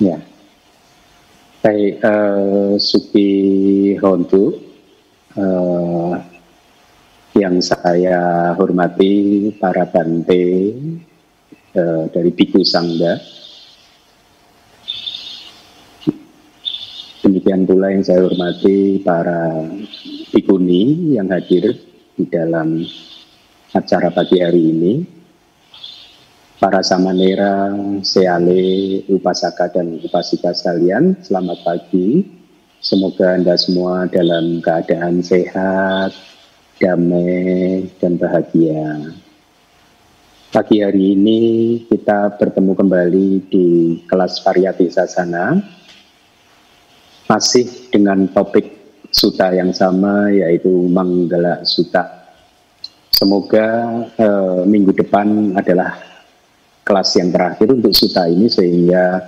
Ya. Baik, uh, Suki Hontu, uh, yang saya hormati para bante uh, dari Biku Sangga. Demikian pula yang saya hormati para bikuni yang hadir di dalam acara pagi hari ini para samanera, seale, upasaka dan upasika sekalian, selamat pagi. Semoga Anda semua dalam keadaan sehat, damai, dan bahagia. Pagi hari ini kita bertemu kembali di kelas variati sasana, masih dengan topik suta yang sama yaitu Manggala Suta. Semoga eh, minggu depan adalah kelas yang terakhir untuk suta ini sehingga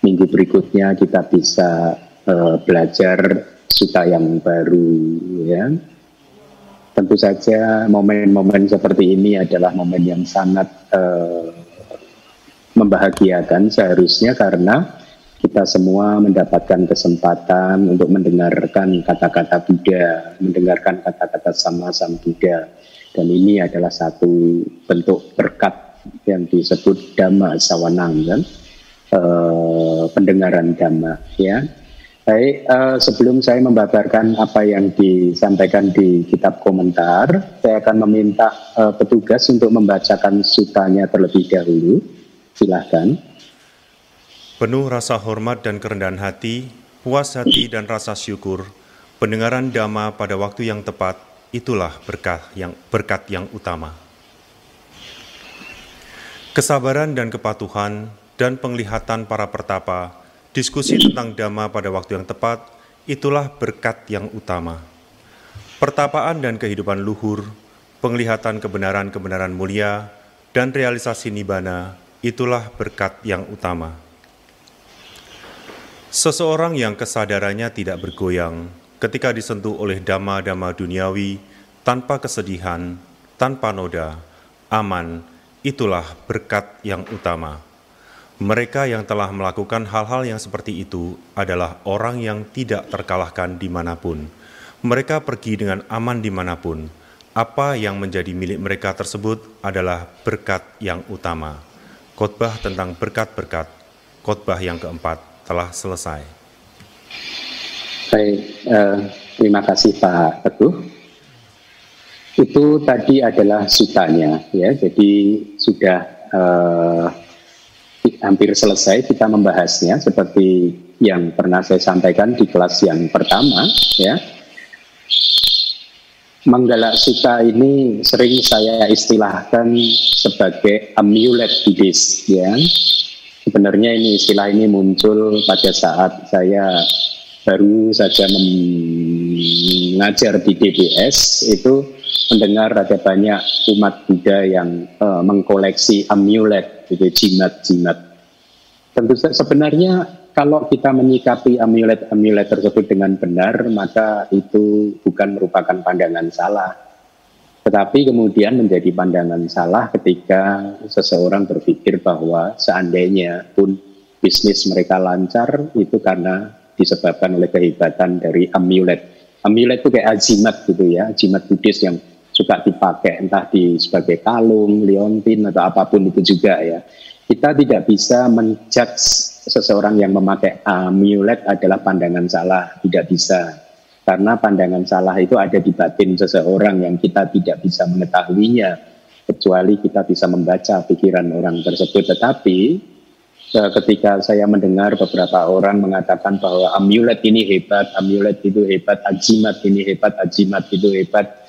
minggu berikutnya kita bisa uh, belajar suta yang baru ya. Tentu saja momen-momen seperti ini adalah momen yang sangat uh, membahagiakan seharusnya karena kita semua mendapatkan kesempatan untuk mendengarkan kata-kata Buddha, mendengarkan kata-kata sama Sang Buddha. Dan ini adalah satu bentuk berkat yang disebut dhamma sawanang kan uh, pendengaran dhamma ya Baik, uh, sebelum saya membabarkan apa yang disampaikan di kitab komentar, saya akan meminta uh, petugas untuk membacakan sutanya terlebih dahulu. Silahkan. Penuh rasa hormat dan kerendahan hati, puas hati dan rasa syukur, pendengaran dhamma pada waktu yang tepat, itulah berkat yang berkat yang utama. Kesabaran dan kepatuhan dan penglihatan para pertapa, diskusi tentang dhamma pada waktu yang tepat, itulah berkat yang utama. Pertapaan dan kehidupan luhur, penglihatan kebenaran-kebenaran mulia, dan realisasi nibana, itulah berkat yang utama. Seseorang yang kesadarannya tidak bergoyang ketika disentuh oleh dhamma-dhamma duniawi tanpa kesedihan, tanpa noda, aman, itulah berkat yang utama. Mereka yang telah melakukan hal-hal yang seperti itu adalah orang yang tidak terkalahkan di mana pun. Mereka pergi dengan aman di mana pun. Apa yang menjadi milik mereka tersebut adalah berkat yang utama. Khotbah tentang berkat-berkat, khotbah yang keempat telah selesai. Baik, eh, terima kasih Pak Teguh itu tadi adalah sutanya ya. Jadi sudah uh, hampir selesai kita membahasnya seperti yang pernah saya sampaikan di kelas yang pertama ya. Manggala Suta ini sering saya istilahkan sebagai amulet Buddhis ya. Sebenarnya ini istilah ini muncul pada saat saya baru saja mengajar di DBS itu mendengar ada banyak umat Buddha yang uh, mengkoleksi amulet, gitu, jimat-jimat. Tentu sebenarnya kalau kita menyikapi amulet-amulet tersebut dengan benar, maka itu bukan merupakan pandangan salah. Tetapi kemudian menjadi pandangan salah ketika seseorang berpikir bahwa seandainya pun bisnis mereka lancar, itu karena disebabkan oleh kehebatan dari amulet. Amulet itu kayak ajimat gitu ya, ajimat Buddhis yang suka dipakai entah di sebagai kalung, liontin atau apa pun itu juga ya. Kita tidak bisa menjudge seseorang yang memakai amulet adalah pandangan salah, tidak bisa. Karena pandangan salah itu ada di batin seseorang yang kita tidak bisa mengetahuinya kecuali kita bisa membaca pikiran orang tersebut. Tetapi ketika saya mendengar beberapa orang mengatakan bahwa amulet ini hebat, amulet itu hebat, ajimat ini hebat, ajimat itu hebat,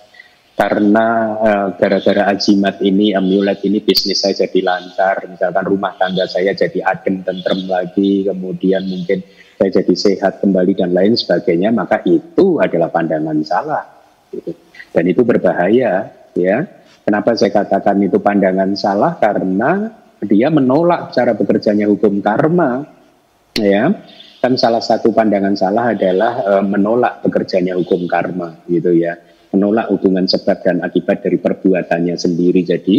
karena uh, gara-gara ajimat ini, amulet ini bisnis saya jadi lancar, misalkan rumah tangga saya jadi adem tentrem lagi, kemudian mungkin saya jadi sehat kembali dan lain sebagainya, maka itu adalah pandangan salah. Gitu. Dan itu berbahaya, ya. Kenapa saya katakan itu pandangan salah? Karena dia menolak cara bekerjanya hukum karma, ya. Kan salah satu pandangan salah adalah uh, menolak bekerjanya hukum karma, gitu ya menolak hubungan sebab dan akibat dari perbuatannya sendiri. Jadi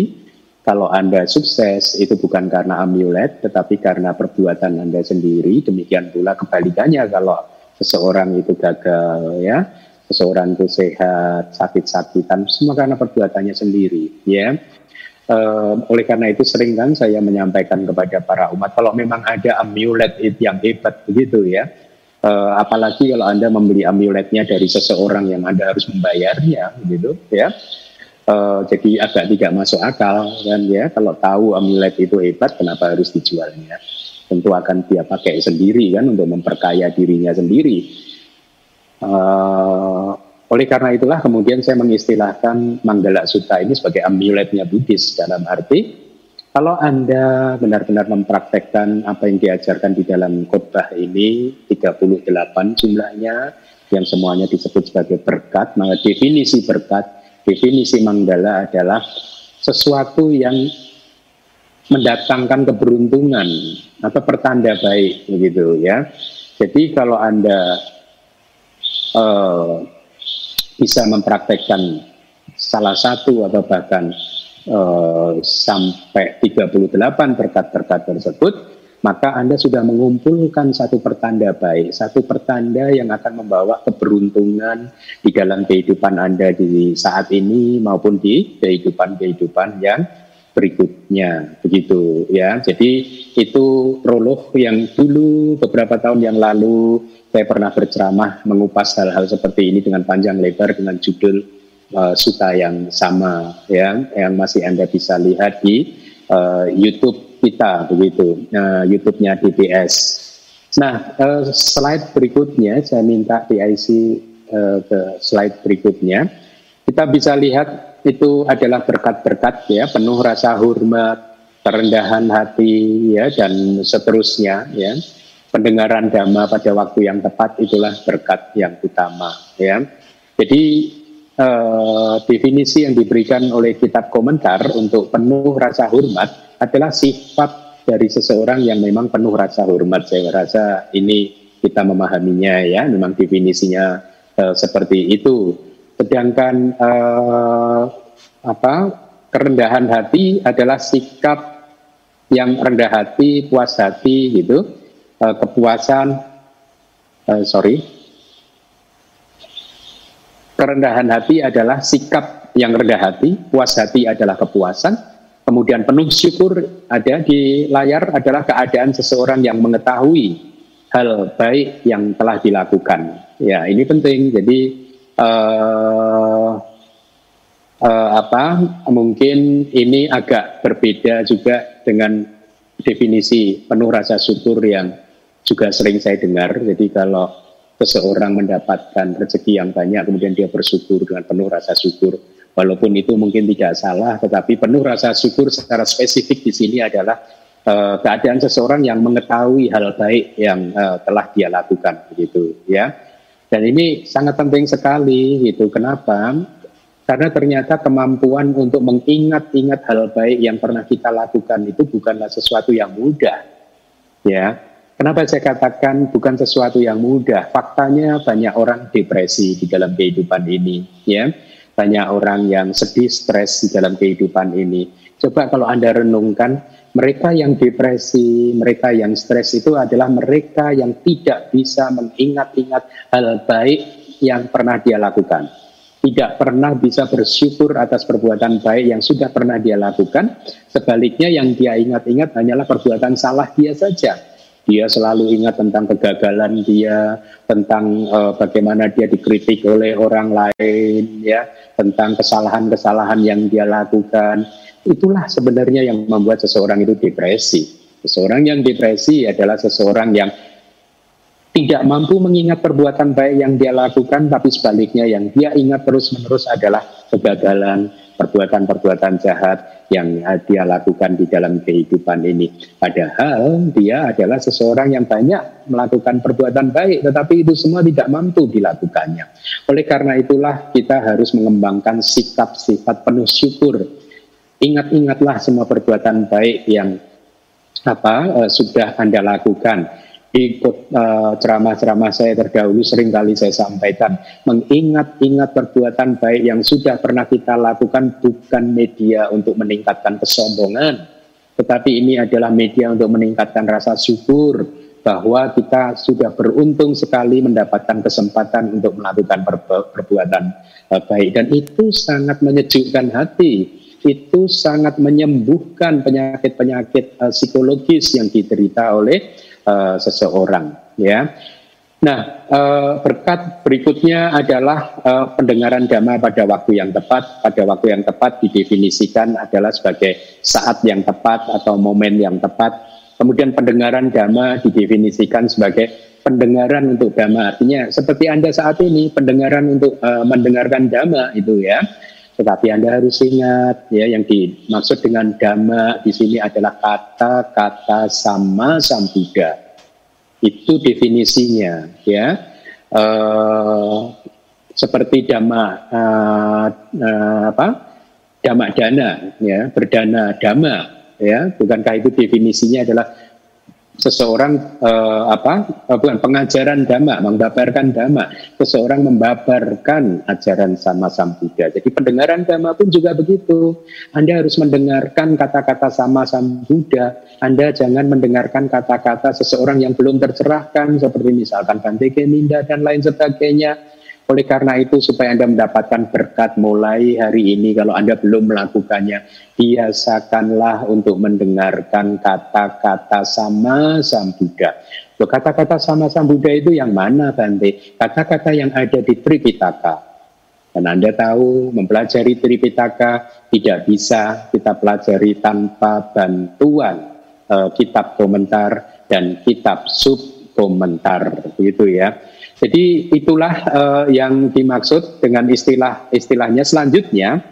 kalau Anda sukses itu bukan karena amulet, tetapi karena perbuatan Anda sendiri. Demikian pula kebalikannya kalau seseorang itu gagal, ya, seseorang itu sehat, sakit-sakitan, semua karena perbuatannya sendiri, ya. Uh, oleh karena itu sering kan saya menyampaikan kepada para umat kalau memang ada amulet itu yang hebat begitu ya uh, apalagi kalau anda membeli amuletnya dari seseorang yang anda harus membayarnya gitu ya. Uh, jadi agak tidak masuk akal kan ya kalau tahu amulet itu hebat kenapa harus dijualnya? Tentu akan dia pakai sendiri kan untuk memperkaya dirinya sendiri. Uh, oleh karena itulah kemudian saya mengistilahkan Manggala Sutta ini sebagai amuletnya Buddhis dalam arti kalau Anda benar-benar mempraktekkan apa yang diajarkan di dalam khotbah ini 38 jumlahnya yang semuanya disebut sebagai berkat maka definisi berkat definisi Manggala adalah sesuatu yang mendatangkan keberuntungan atau pertanda baik begitu ya. Jadi kalau Anda uh, bisa mempraktekkan salah satu atau bahkan uh, sampai 38 berkat-berkat tersebut, maka Anda sudah mengumpulkan satu pertanda baik, satu pertanda yang akan membawa keberuntungan di dalam kehidupan Anda di saat ini maupun di kehidupan-kehidupan yang berikutnya begitu ya. Jadi itu prolog yang dulu beberapa tahun yang lalu saya pernah berceramah mengupas hal-hal seperti ini dengan panjang lebar dengan judul uh, suta yang sama ya yang masih Anda bisa lihat di uh, YouTube kita begitu. Uh, YouTube-nya DBS. Nah uh, slide berikutnya saya minta PIC uh, ke slide berikutnya. Kita bisa lihat itu adalah berkat-berkat ya penuh rasa hormat kerendahan hati ya dan seterusnya ya pendengaran dhamma pada waktu yang tepat itulah berkat yang utama ya jadi eh, definisi yang diberikan oleh kitab komentar untuk penuh rasa hormat adalah sifat dari seseorang yang memang penuh rasa hormat. Saya rasa ini kita memahaminya ya, memang definisinya uh, seperti itu. Sedangkan uh, apa kerendahan hati adalah sikap yang rendah hati, puas hati gitu, uh, kepuasan, uh, sorry, kerendahan hati adalah sikap yang rendah hati, puas hati adalah kepuasan, Kemudian penuh syukur ada di layar adalah keadaan seseorang yang mengetahui hal baik yang telah dilakukan. Ya, ini penting. Jadi uh, uh, apa? Mungkin ini agak berbeda juga dengan definisi penuh rasa syukur yang juga sering saya dengar. Jadi kalau seseorang mendapatkan rezeki yang banyak, kemudian dia bersyukur dengan penuh rasa syukur Walaupun itu mungkin tidak salah, tetapi penuh rasa syukur secara spesifik di sini adalah uh, keadaan seseorang yang mengetahui hal baik yang uh, telah dia lakukan, begitu ya. Dan ini sangat penting sekali, gitu. Kenapa? Karena ternyata kemampuan untuk mengingat-ingat hal baik yang pernah kita lakukan itu bukanlah sesuatu yang mudah, ya. Kenapa saya katakan bukan sesuatu yang mudah? Faktanya banyak orang depresi di dalam kehidupan ini, ya banyak orang yang sedih, stres di dalam kehidupan ini. Coba kalau Anda renungkan, mereka yang depresi, mereka yang stres itu adalah mereka yang tidak bisa mengingat-ingat hal baik yang pernah dia lakukan. Tidak pernah bisa bersyukur atas perbuatan baik yang sudah pernah dia lakukan. Sebaliknya yang dia ingat-ingat hanyalah perbuatan salah dia saja dia selalu ingat tentang kegagalan dia, tentang uh, bagaimana dia dikritik oleh orang lain, ya, tentang kesalahan-kesalahan yang dia lakukan. Itulah sebenarnya yang membuat seseorang itu depresi. Seseorang yang depresi adalah seseorang yang tidak mampu mengingat perbuatan baik yang dia lakukan, tapi sebaliknya yang dia ingat terus-menerus adalah kegagalan, perbuatan-perbuatan jahat yang dia lakukan di dalam kehidupan ini. Padahal dia adalah seseorang yang banyak melakukan perbuatan baik, tetapi itu semua tidak mampu dilakukannya. Oleh karena itulah kita harus mengembangkan sikap sifat penuh syukur. Ingat-ingatlah semua perbuatan baik yang apa uh, sudah Anda lakukan ikut uh, ceramah-ceramah saya terdahulu sering kali saya sampaikan. Mengingat-ingat perbuatan baik yang sudah pernah kita lakukan bukan media untuk meningkatkan kesombongan tetapi ini adalah media untuk meningkatkan rasa syukur bahwa kita sudah beruntung sekali mendapatkan kesempatan untuk melakukan perbuatan uh, baik. Dan itu sangat menyejukkan hati itu sangat menyembuhkan penyakit-penyakit uh, psikologis yang diderita oleh uh, seseorang ya. Nah, uh, berkat berikutnya adalah uh, pendengaran dhamma pada waktu yang tepat. Pada waktu yang tepat didefinisikan adalah sebagai saat yang tepat atau momen yang tepat. Kemudian pendengaran dhamma didefinisikan sebagai pendengaran untuk dhamma. Artinya seperti Anda saat ini pendengaran untuk mendengarkan dhamma itu ya. Tetapi Anda harus ingat ya yang dimaksud dengan dhamma di sini adalah kata-kata sama sambuddha. Itu definisinya ya. Uh, seperti dhamma uh, apa? Dhamma dana ya, berdana dhamma ya. Bukankah itu definisinya adalah seseorang uh, apa uh, bukan pengajaran dhamma membabarkan dhamma. Seseorang membabarkan ajaran sama sam Buddha. Jadi pendengaran dhamma pun juga begitu. Anda harus mendengarkan kata-kata sama sam Buddha. Anda jangan mendengarkan kata-kata seseorang yang belum tercerahkan seperti misalkan Bante Keminda dan lain sebagainya oleh karena itu supaya Anda mendapatkan berkat mulai hari ini kalau Anda belum melakukannya, biasakanlah untuk mendengarkan kata-kata sama Sang Buddha. Kata-kata sama Sang Buddha itu yang mana Bante? Kata-kata yang ada di Tripitaka. Dan Anda tahu mempelajari Tripitaka tidak bisa kita pelajari tanpa bantuan uh, kitab komentar dan kitab sub komentar begitu ya. Jadi itulah uh, yang dimaksud dengan istilah-istilahnya selanjutnya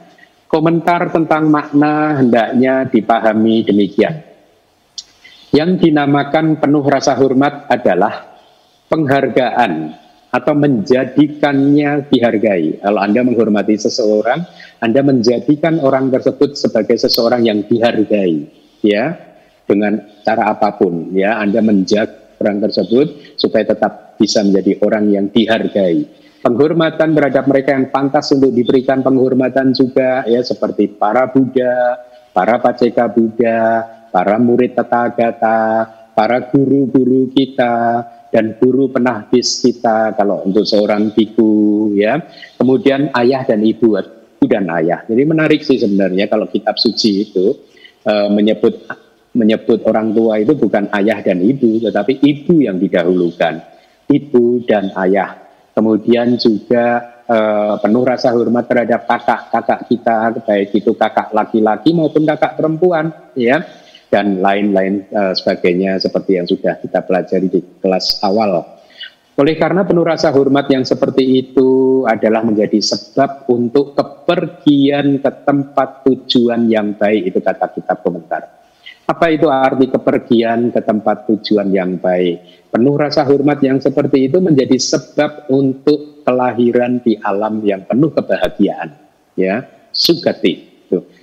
komentar tentang makna hendaknya dipahami demikian. Yang dinamakan penuh rasa hormat adalah penghargaan atau menjadikannya dihargai. Kalau Anda menghormati seseorang, Anda menjadikan orang tersebut sebagai seseorang yang dihargai, ya, dengan cara apa pun, ya. Anda menjaga orang tersebut supaya tetap bisa menjadi orang yang dihargai. Penghormatan terhadap mereka yang pantas untuk diberikan penghormatan juga ya seperti para Buddha, para Paceka Buddha, para murid Tathagata, para guru-guru kita dan guru penahbis kita kalau untuk seorang biku ya. Kemudian ayah dan ibu, ibu dan ayah. Jadi menarik sih sebenarnya kalau kitab suci itu uh, menyebut menyebut orang tua itu bukan ayah dan ibu, tetapi ibu yang didahulukan ibu dan ayah. Kemudian juga uh, penuh rasa hormat terhadap kakak-kakak kita, baik itu kakak laki-laki maupun kakak perempuan, ya, dan lain-lain uh, sebagainya seperti yang sudah kita pelajari di kelas awal. Oleh karena penuh rasa hormat yang seperti itu adalah menjadi sebab untuk kepergian ke tempat tujuan yang baik itu kata kitab komentar. Apa itu arti kepergian ke tempat tujuan yang baik? Penuh rasa hormat yang seperti itu menjadi sebab untuk kelahiran di alam yang penuh kebahagiaan. Ya, sugati.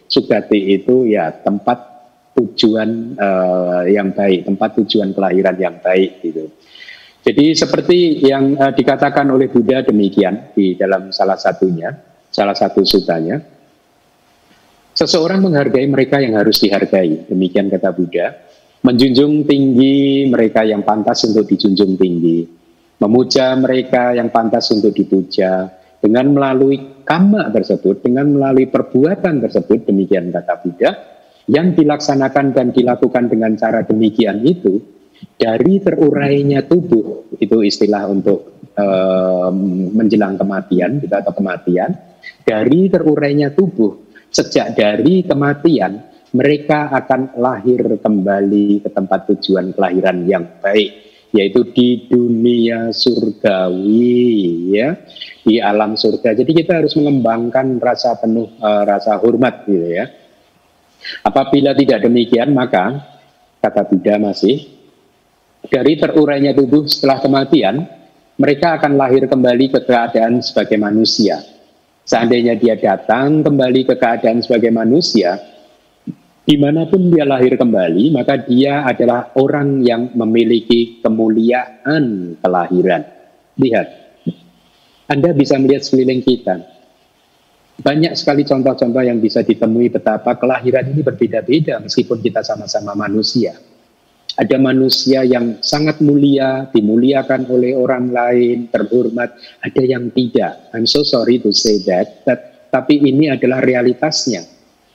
Sugati itu ya tempat tujuan uh, yang baik, tempat tujuan kelahiran yang baik gitu. Jadi seperti yang uh, dikatakan oleh Buddha demikian di dalam salah satunya, salah satu sutanya, seseorang menghargai mereka yang harus dihargai. Demikian kata Buddha. Menjunjung tinggi mereka yang pantas untuk dijunjung tinggi, memuja mereka yang pantas untuk dipuja, dengan melalui kama tersebut, dengan melalui perbuatan tersebut, demikian kata Buddha, yang dilaksanakan dan dilakukan dengan cara demikian itu, dari terurainya tubuh, itu istilah untuk um, menjelang kematian, gitu, atau kematian, dari terurainya tubuh, sejak dari kematian, mereka akan lahir kembali ke tempat tujuan kelahiran yang baik yaitu di dunia surgawi ya di alam surga. Jadi kita harus mengembangkan rasa penuh uh, rasa hormat gitu ya. Apabila tidak demikian maka kata Buddha masih dari terurainya tubuh setelah kematian mereka akan lahir kembali ke keadaan sebagai manusia seandainya dia datang kembali ke keadaan sebagai manusia di mana pun dia lahir kembali, maka dia adalah orang yang memiliki kemuliaan kelahiran. Lihat, Anda bisa melihat sekeliling kita. Banyak sekali contoh-contoh yang bisa ditemui betapa kelahiran ini berbeda-beda meskipun kita sama-sama manusia. Ada manusia yang sangat mulia, dimuliakan oleh orang lain, terhormat. Ada yang tidak. I'm so sorry to say that, that tapi ini adalah realitasnya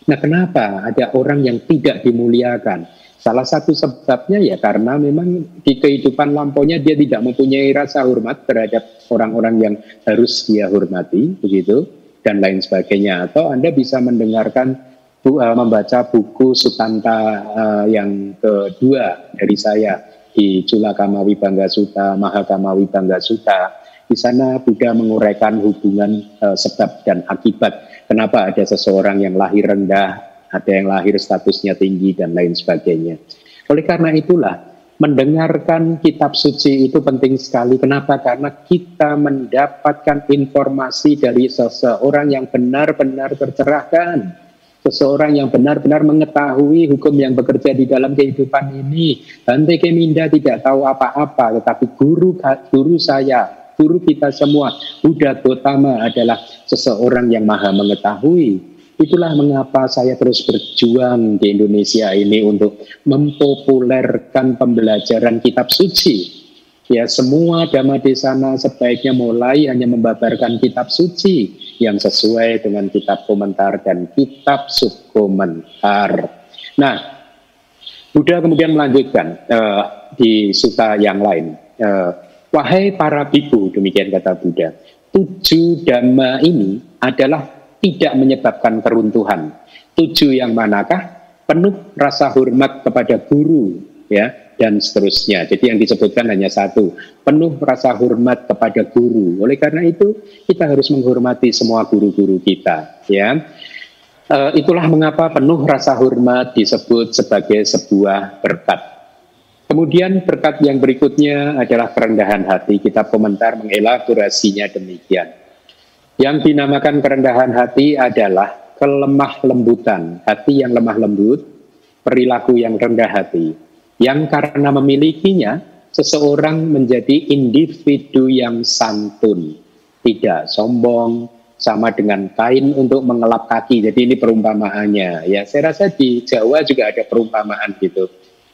Nah, kenapa ada orang yang tidak dimuliakan? Salah satu sebabnya ya karena memang di kehidupan lampaunya dia tidak mempunyai rasa hormat terhadap orang-orang yang harus dia hormati, begitu, dan lain sebagainya. Atau Anda bisa mendengarkan bu, uh, membaca buku Sutanta uh, yang kedua dari saya di Culakamawi Bangga Suta, Mahakamawi Bangga Suta. Di sana Buddha menguraikan hubungan uh, sebab dan akibat Kenapa ada seseorang yang lahir rendah, ada yang lahir statusnya tinggi dan lain sebagainya. Oleh karena itulah mendengarkan kitab suci itu penting sekali. Kenapa? Karena kita mendapatkan informasi dari seseorang yang benar-benar tercerahkan. Seseorang yang benar-benar mengetahui hukum yang bekerja di dalam kehidupan ini. Bante Keminda tidak tahu apa-apa, tetapi guru guru saya guru kita semua, Buddha Gautama adalah seseorang yang maha mengetahui. Itulah mengapa saya terus berjuang di Indonesia ini untuk mempopulerkan pembelajaran kitab suci. Ya, semua dhamma di sana sebaiknya mulai hanya membabarkan kitab suci yang sesuai dengan kitab komentar dan kitab subkomentar. Nah, Buddha kemudian melanjutkan uh, di suta yang lain. Uh, Wahai para biku, demikian kata Buddha, tujuh dhamma ini adalah tidak menyebabkan keruntuhan. Tujuh yang manakah? Penuh rasa hormat kepada guru, ya, dan seterusnya. Jadi yang disebutkan hanya satu, penuh rasa hormat kepada guru. Oleh karena itu, kita harus menghormati semua guru-guru kita, ya. Uh, itulah mengapa penuh rasa hormat disebut sebagai sebuah berkat. Kemudian berkat yang berikutnya adalah kerendahan hati. Kita komentar mengelaborasinya demikian. Yang dinamakan kerendahan hati adalah kelemah lembutan, hati yang lemah lembut, perilaku yang rendah hati. Yang karena memilikinya, seseorang menjadi individu yang santun, tidak sombong, sama dengan kain untuk mengelap kaki. Jadi ini perumpamaannya. Ya, saya rasa di Jawa juga ada perumpamaan gitu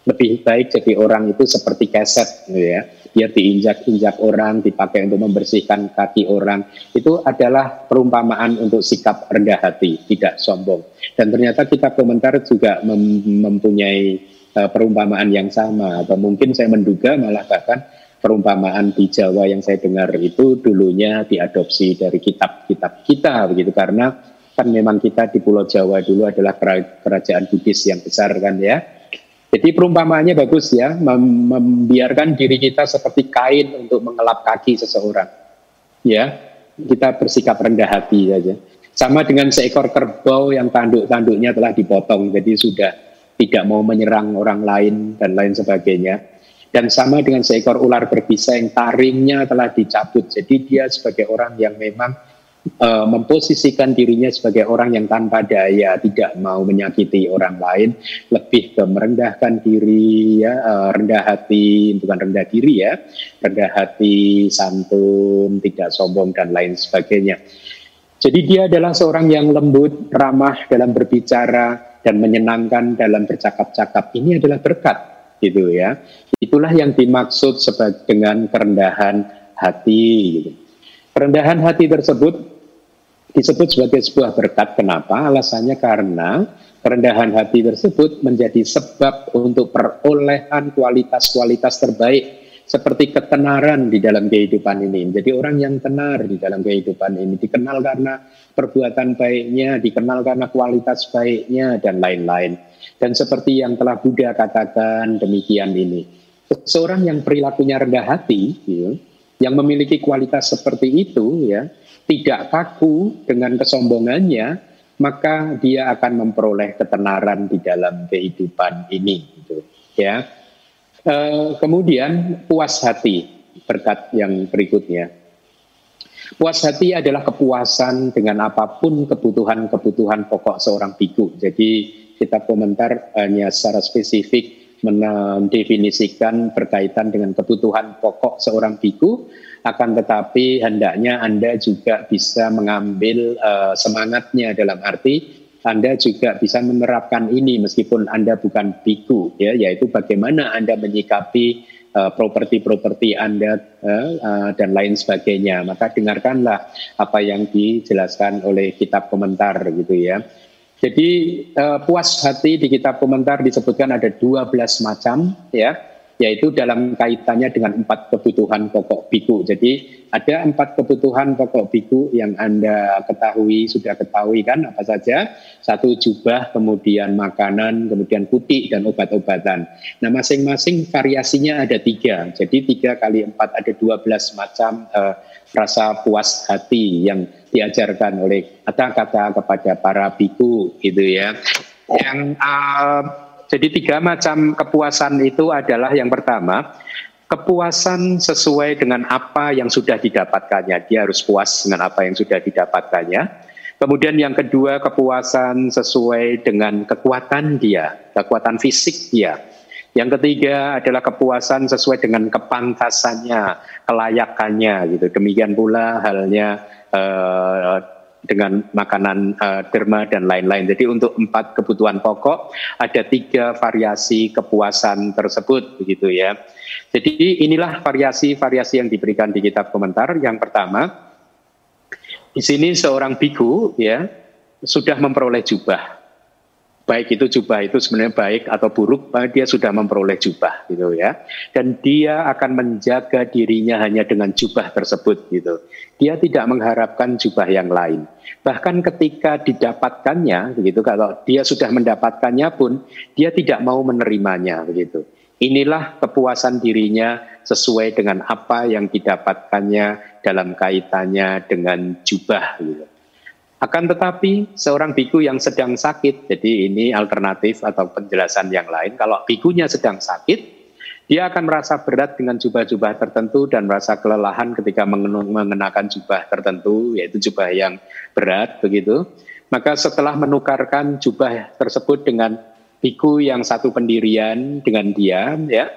lebih baik jadi orang itu seperti keset gitu ya dia diinjak-injak orang dipakai untuk membersihkan kaki orang itu adalah perumpamaan untuk sikap rendah hati tidak sombong dan ternyata kita komentar juga mem mempunyai uh, perumpamaan yang sama atau mungkin saya menduga malah bahkan perumpamaan di Jawa yang saya dengar itu dulunya diadopsi dari kitab-kitab kita begitu karena kan memang kita di Pulau Jawa dulu adalah kerajaan Buddhis yang besar kan ya jadi perumpamaannya bagus ya, mem membiarkan diri kita seperti kain untuk mengelap kaki seseorang. Ya, kita bersikap rendah hati saja. Sama dengan seekor kerbau yang tanduk-tanduknya telah dipotong, jadi sudah tidak mau menyerang orang lain dan lain sebagainya. Dan sama dengan seekor ular berbisa yang taringnya telah dicabut, jadi dia sebagai orang yang memang uh, memposisikan dirinya sebagai orang yang tanpa daya, tidak mau menyakiti orang lain, lebih ke merendahkan diri, ya, uh, rendah hati, bukan rendah diri ya, rendah hati, santun, tidak sombong dan lain sebagainya. Jadi dia adalah seorang yang lembut, ramah dalam berbicara dan menyenangkan dalam bercakap-cakap. Ini adalah berkat, gitu ya. Itulah yang dimaksud sebagai dengan kerendahan hati. Gitu. Kerendahan hati tersebut disebut sebagai sebuah berkat. Kenapa? Alasannya karena kerendahan hati tersebut menjadi sebab untuk perolehan kualitas-kualitas terbaik seperti ketenaran di dalam kehidupan ini. Jadi orang yang tenar di dalam kehidupan ini dikenal karena perbuatan baiknya, dikenal karena kualitas baiknya dan lain-lain. Dan seperti yang telah Buddha katakan demikian ini. Seorang yang perilakunya rendah hati, ya, yang memiliki kualitas seperti itu, ya, tidak kaku dengan kesombongannya, maka dia akan memperoleh ketenaran di dalam kehidupan ini. Gitu, ya. E, kemudian puas hati berkat yang berikutnya. Puas hati adalah kepuasan dengan apa pun kebutuhan-kebutuhan pokok seorang biku. Jadi kitab komentar hanya secara spesifik mendefinisikan berkaitan dengan kebutuhan pokok seorang biku, akan tetapi hendaknya Anda juga bisa mengambil uh, semangatnya dalam arti anda juga bisa menerapkan ini meskipun Anda bukan biku ya yaitu bagaimana Anda menyikapi uh, properti-properti Anda uh, uh, dan lain sebagainya. Maka dengarkanlah apa yang dijelaskan oleh kitab komentar gitu ya. Jadi uh, puas hati di kitab komentar disebutkan ada 12 macam ya yaitu dalam kaitannya dengan empat kebutuhan pokok biku. Jadi ada empat kebutuhan pokok biku yang Anda ketahui, sudah ketahui kan apa saja. Satu jubah, kemudian makanan, kemudian putih dan obat-obatan. Nah masing-masing variasinya ada tiga. Jadi tiga kali empat ada dua belas macam uh, rasa puas hati yang diajarkan oleh kata-kata kepada para biku gitu ya. Yang uh, jadi tiga macam kepuasan itu adalah yang pertama, kepuasan sesuai dengan apa yang sudah didapatkannya. Dia harus puas dengan apa yang sudah didapatkannya. Kemudian yang kedua, kepuasan sesuai dengan kekuatan dia, kekuatan fisik dia. Yang ketiga adalah kepuasan sesuai dengan kepantasannya, kelayakannya gitu. Demikian pula halnya eh, dengan makanan uh, derma dan lain-lain. Jadi untuk empat kebutuhan pokok ada tiga variasi kepuasan tersebut begitu ya. Jadi inilah variasi-variasi yang diberikan di kitab komentar. Yang pertama, di sini seorang biku ya sudah memperoleh jubah baik itu jubah itu sebenarnya baik atau buruk, dia sudah memperoleh jubah gitu ya. Dan dia akan menjaga dirinya hanya dengan jubah tersebut gitu. Dia tidak mengharapkan jubah yang lain. Bahkan ketika didapatkannya begitu kalau dia sudah mendapatkannya pun dia tidak mau menerimanya begitu. Inilah kepuasan dirinya sesuai dengan apa yang didapatkannya dalam kaitannya dengan jubah gitu. Akan tetapi seorang biku yang sedang sakit, jadi ini alternatif atau penjelasan yang lain. Kalau bikunya sedang sakit, dia akan merasa berat dengan jubah-jubah tertentu dan merasa kelelahan ketika mengenakan jubah tertentu, yaitu jubah yang berat begitu. Maka setelah menukarkan jubah tersebut dengan biku yang satu pendirian dengan dia, ya,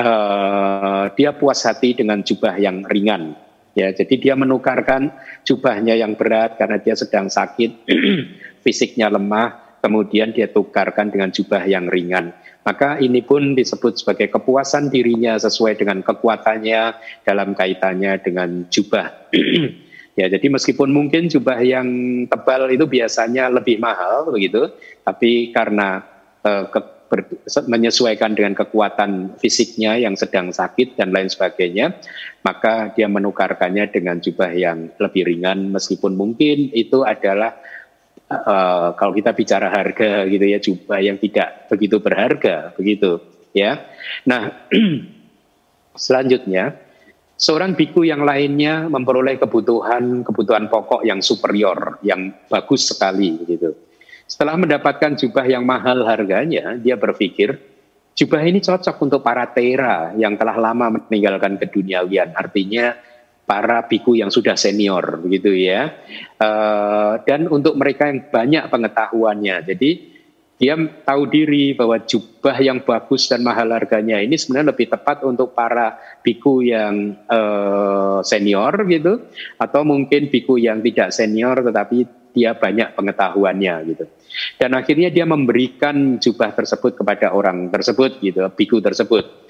uh, dia puas hati dengan jubah yang ringan Ya, jadi dia menukarkan jubahnya yang berat karena dia sedang sakit, fisiknya lemah, kemudian dia tukarkan dengan jubah yang ringan. Maka ini pun disebut sebagai kepuasan dirinya sesuai dengan kekuatannya dalam kaitannya dengan jubah. ya, jadi meskipun mungkin jubah yang tebal itu biasanya lebih mahal begitu, tapi karena ke ber, menyesuaikan dengan kekuatan fisiknya yang sedang sakit dan lain sebagainya, maka dia menukarkannya dengan jubah yang lebih ringan meskipun mungkin itu adalah uh, kalau kita bicara harga gitu ya jubah yang tidak begitu berharga begitu ya. Nah, selanjutnya seorang biku yang lainnya memperoleh kebutuhan kebutuhan pokok yang superior yang bagus sekali gitu setelah mendapatkan jubah yang mahal harganya, dia berpikir, jubah ini cocok untuk para tera yang telah lama meninggalkan keduniawian. Artinya para biku yang sudah senior, begitu ya. Uh, dan untuk mereka yang banyak pengetahuannya. Jadi dia tahu diri bahwa jubah yang bagus dan mahal harganya ini sebenarnya lebih tepat untuk para biku yang uh, senior gitu atau mungkin biku yang tidak senior tetapi dia banyak pengetahuannya gitu. Dan akhirnya dia memberikan jubah tersebut kepada orang tersebut gitu, biku tersebut.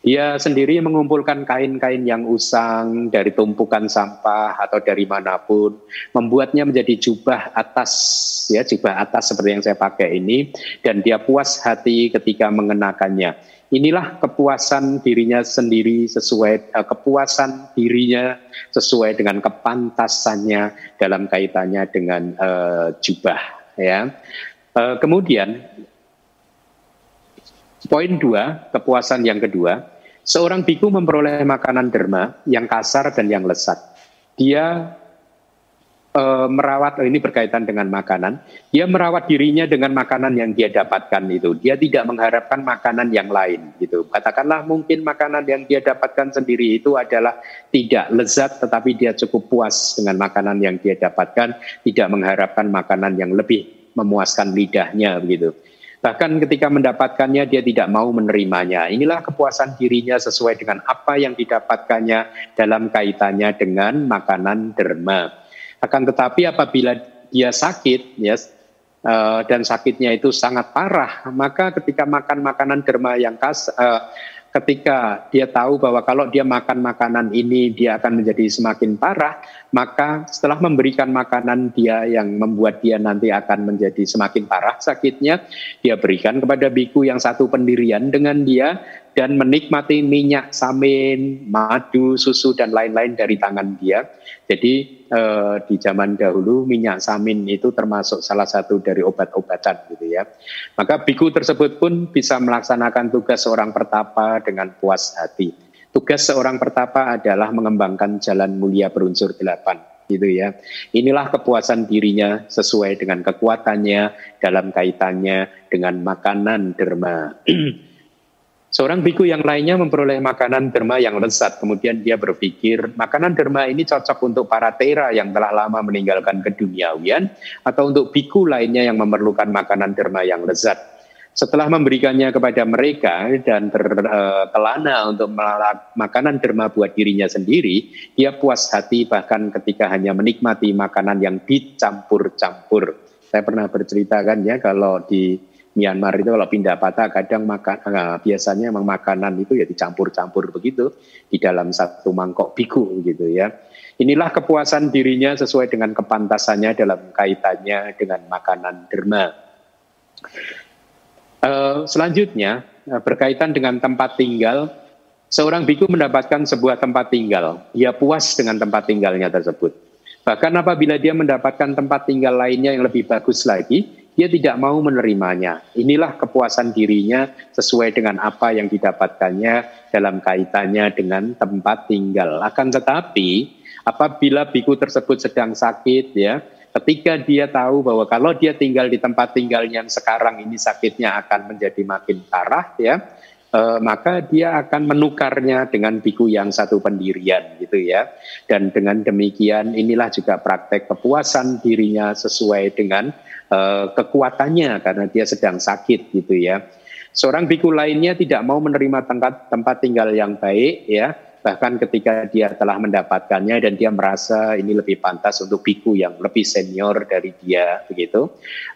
Dia sendiri mengumpulkan kain-kain yang usang dari tumpukan sampah atau dari mana pun, membuatnya menjadi jubah atas, ya jubah atas seperti yang saya pakai ini, dan dia puas hati ketika mengenakannya. Inilah kepuasan dirinya sendiri sesuai uh, kepuasan dirinya sesuai dengan kepantasannya dalam kaitannya dengan uh, jubah ya. Uh, kemudian poin dua kepuasan yang kedua seorang biku memperoleh makanan derma yang kasar dan yang lesat. Dia e, merawat oh, ini berkaitan dengan makanan. Dia merawat dirinya dengan makanan yang dia dapatkan itu. Dia tidak mengharapkan makanan yang lain gitu. Katakanlah mungkin makanan yang dia dapatkan sendiri itu adalah tidak lezat tetapi dia cukup puas dengan makanan yang dia dapatkan, tidak mengharapkan makanan yang lebih memuaskan lidahnya begitu. Bahkan ketika mendapatkannya dia tidak mau menerimanya. Inilah kepuasan dirinya sesuai dengan apa yang didapatkannya dalam kaitannya dengan makanan derma. Akan tetapi apabila dia sakit ya uh, dan sakitnya itu sangat parah, maka ketika makan makanan derma yang kas uh, ketika dia tahu bahwa kalau dia makan makanan ini dia akan menjadi semakin parah, maka setelah memberikan makanan dia yang membuat dia nanti akan menjadi semakin parah sakitnya, dia berikan kepada biku yang satu pendirian dengan dia dan menikmati minyak samin, madu, susu dan lain-lain dari tangan dia. Jadi eh, di zaman dahulu minyak samin itu termasuk salah satu dari obat-obatan gitu ya. Maka biku tersebut pun bisa melaksanakan tugas seorang pertapa dengan puas hati. Tugas seorang pertapa adalah mengembangkan jalan mulia berunsur delapan gitu ya. Inilah kepuasan dirinya sesuai dengan kekuatannya dalam kaitannya dengan makanan derma. Seorang biku yang lainnya memperoleh makanan derma yang lezat. Kemudian dia berpikir, makanan derma ini cocok untuk para tera yang telah lama meninggalkan keduniawian atau untuk biku lainnya yang memerlukan makanan derma yang lezat. Setelah memberikannya kepada mereka dan terkelana uh, untuk makanan derma buat dirinya sendiri, dia puas hati bahkan ketika hanya menikmati makanan yang dicampur-campur. Saya pernah berceritakan ya kalau di Myanmar itu kalau pindah patah kadang makan nah, biasanya memang makanan itu ya dicampur-campur begitu di dalam satu mangkok biku gitu ya. Inilah kepuasan dirinya sesuai dengan kepantasannya dalam kaitannya dengan makanan derma. Uh, selanjutnya uh, berkaitan dengan tempat tinggal, seorang biku mendapatkan sebuah tempat tinggal. Dia puas dengan tempat tinggalnya tersebut. Bahkan apabila dia mendapatkan tempat tinggal lainnya yang lebih bagus lagi, dia tidak mau menerimanya. Inilah kepuasan dirinya sesuai dengan apa yang didapatkannya dalam kaitannya dengan tempat tinggal. Akan tetapi apabila biku tersebut sedang sakit ya, ketika dia tahu bahwa kalau dia tinggal di tempat tinggal yang sekarang ini sakitnya akan menjadi makin parah ya, uh, maka dia akan menukarnya dengan biku yang satu pendirian gitu ya. Dan dengan demikian inilah juga praktek kepuasan dirinya sesuai dengan uh, kekuatannya karena dia sedang sakit gitu ya. Seorang biku lainnya tidak mau menerima tempat tempat tinggal yang baik ya, bahkan ketika dia telah mendapatkannya dan dia merasa ini lebih pantas untuk biku yang lebih senior dari dia begitu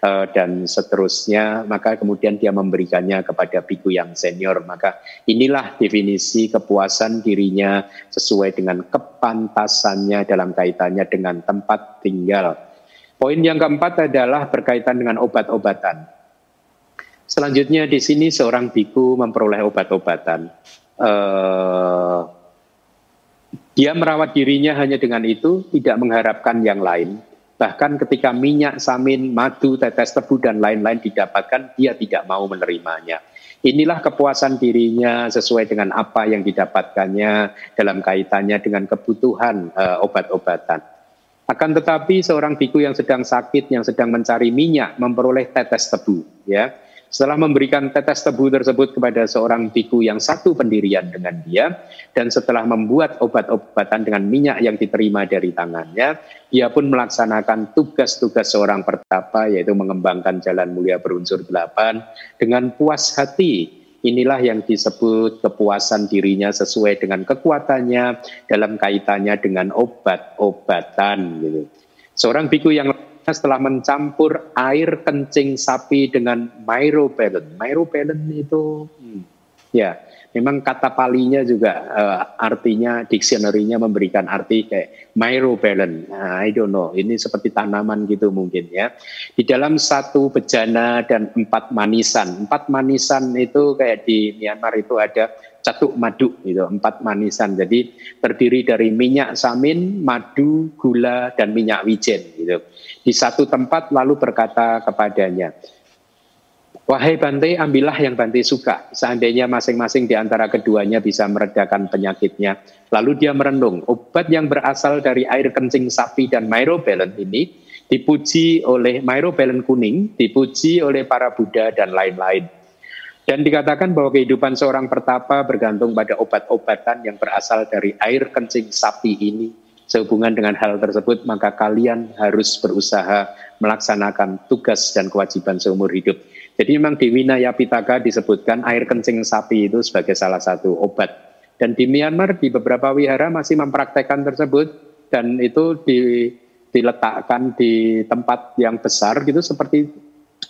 uh, dan seterusnya maka kemudian dia memberikannya kepada biku yang senior maka inilah definisi kepuasan dirinya sesuai dengan kepantasannya dalam kaitannya dengan tempat tinggal Poin yang keempat adalah berkaitan dengan obat-obatan. Selanjutnya di sini seorang biku memperoleh obat-obatan. Uh, dia merawat dirinya hanya dengan itu, tidak mengharapkan yang lain. Bahkan ketika minyak, samin, madu, tetes tebu, dan lain-lain didapatkan, dia tidak mau menerimanya. Inilah kepuasan dirinya sesuai dengan apa yang didapatkannya dalam kaitannya dengan kebutuhan uh, obat-obatan. Akan tetapi seorang biku yang sedang sakit, yang sedang mencari minyak, memperoleh tetes tebu. Ya, setelah memberikan tetes tebu tersebut kepada seorang biku yang satu pendirian dengan dia, dan setelah membuat obat-obatan dengan minyak yang diterima dari tangannya, dia pun melaksanakan tugas-tugas seorang pertapa, yaitu mengembangkan jalan mulia berunsur delapan dengan puas hati Inilah yang disebut kepuasan dirinya sesuai dengan kekuatannya dalam kaitannya dengan obat-obatan. Gitu. Seorang biku yang setelah mencampur air kencing sapi dengan myropelen. Myropelen itu, hmm, ya memang kata palinya juga uh, artinya dictionary-nya memberikan arti kayak myrobalan. Nah, I don't know, ini seperti tanaman gitu mungkin ya. Di dalam satu bejana dan empat manisan. Empat manisan itu kayak di Myanmar itu ada catuk madu gitu, empat manisan. Jadi terdiri dari minyak samin, madu, gula dan minyak wijen gitu. Di satu tempat lalu berkata kepadanya, Wahai Bante, ambillah yang Bante suka. Seandainya masing-masing di antara keduanya bisa meredakan penyakitnya. Lalu dia merenung, obat yang berasal dari air kencing sapi dan myrobalan ini dipuji oleh myrobalan kuning, dipuji oleh para Buddha dan lain-lain. Dan dikatakan bahwa kehidupan seorang pertapa bergantung pada obat-obatan yang berasal dari air kencing sapi ini Sehubungan dengan hal tersebut, maka kalian harus berusaha melaksanakan tugas dan kewajiban seumur hidup. Jadi memang di Winaya Pitaka disebutkan air kencing sapi itu sebagai salah satu obat. Dan di Myanmar di beberapa wihara masih mempraktekkan tersebut dan itu di, diletakkan di tempat yang besar gitu seperti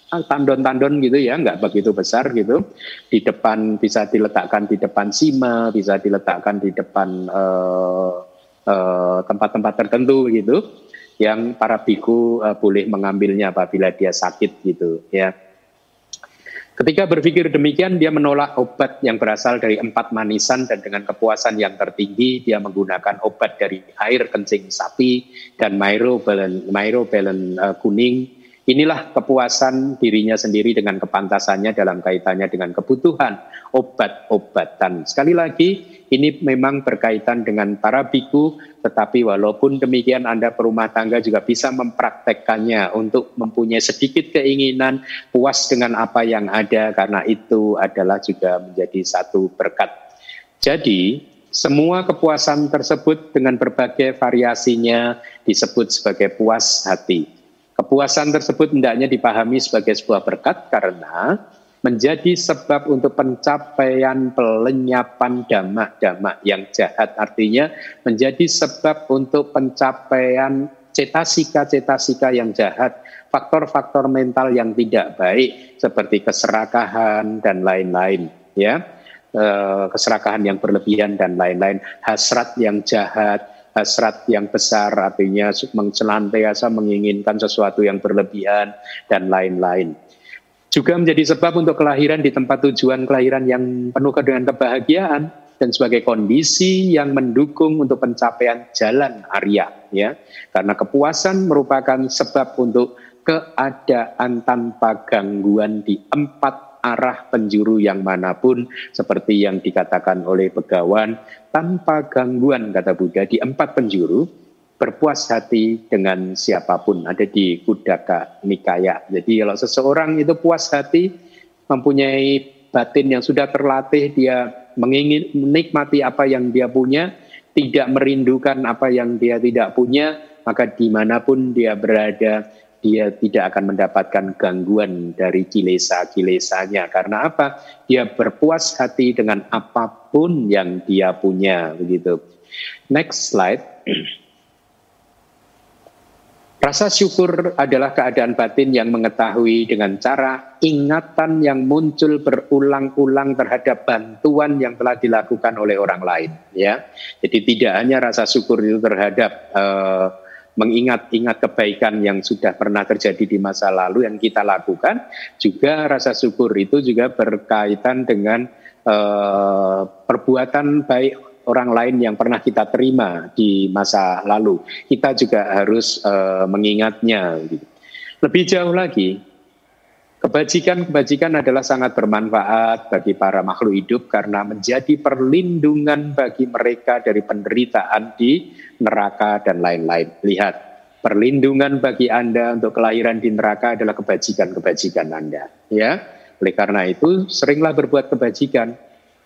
tandon-tandon gitu ya, nggak begitu besar gitu. Di depan bisa diletakkan di depan sima, bisa diletakkan di depan uh, tempat-tempat uh, tertentu gitu yang para biku uh, boleh mengambilnya apabila dia sakit gitu ya. Ketika berpikir demikian, dia menolak obat yang berasal dari empat manisan dan dengan kepuasan yang tertinggi, dia menggunakan obat dari air kencing sapi dan myrobalan, myrobalan uh, kuning. Inilah kepuasan dirinya sendiri dengan kepantasannya dalam kaitannya dengan kebutuhan obat-obatan. Sekali lagi, ini memang berkaitan dengan para biku, tetapi walaupun demikian Anda perumah tangga juga bisa mempraktekkannya untuk mempunyai sedikit keinginan puas dengan apa yang ada karena itu adalah juga menjadi satu berkat. Jadi, semua kepuasan tersebut dengan berbagai variasinya disebut sebagai puas hati. Kepuasan tersebut hendaknya dipahami sebagai sebuah berkat karena menjadi sebab untuk pencapaian pelenyapan damak-damak yang jahat. Artinya menjadi sebab untuk pencapaian cetasika-cetasika yang jahat, faktor-faktor mental yang tidak baik seperti keserakahan dan lain-lain, ya. Eh, keserakahan yang berlebihan dan lain-lain, hasrat yang jahat, hasrat yang besar artinya senantiasa menginginkan sesuatu yang berlebihan dan lain-lain juga menjadi sebab untuk kelahiran di tempat tujuan kelahiran yang penuh dengan kebahagiaan dan sebagai kondisi yang mendukung untuk pencapaian jalan Arya ya. Karena kepuasan merupakan sebab untuk keadaan tanpa gangguan di empat arah penjuru yang mana pun seperti yang dikatakan oleh Begawan tanpa gangguan kata Buddha di empat penjuru berpuas hati dengan siapa pun ada di Kudaka Nikaya. Jadi kalau seseorang itu puas hati, mempunyai batin yang sudah terlatih, dia mengingin menikmati apa yang dia punya, tidak merindukan apa yang dia tidak punya, maka di mana pun dia berada, dia tidak akan mendapatkan gangguan dari kilesa-kilesanya. Karena apa? Dia berpuas hati dengan apa pun yang dia punya. Begitu. Next slide. Rasa syukur adalah keadaan batin yang mengetahui dengan cara ingatan yang muncul berulang-ulang terhadap bantuan yang telah dilakukan oleh orang lain. Ya, jadi tidak hanya rasa syukur itu terhadap uh, mengingat-ingat kebaikan yang sudah pernah terjadi di masa lalu yang kita lakukan, juga rasa syukur itu juga berkaitan dengan uh, perbuatan baik orang lain yang pernah kita terima di masa lalu. Kita juga harus uh, mengingatnya. Gitu. Lebih jauh lagi, kebajikan-kebajikan adalah sangat bermanfaat bagi para makhluk hidup karena menjadi perlindungan bagi mereka dari penderitaan di neraka dan lain-lain. Lihat, perlindungan bagi Anda untuk kelahiran di neraka adalah kebajikan-kebajikan Anda. Ya, oleh karena itu seringlah berbuat kebajikan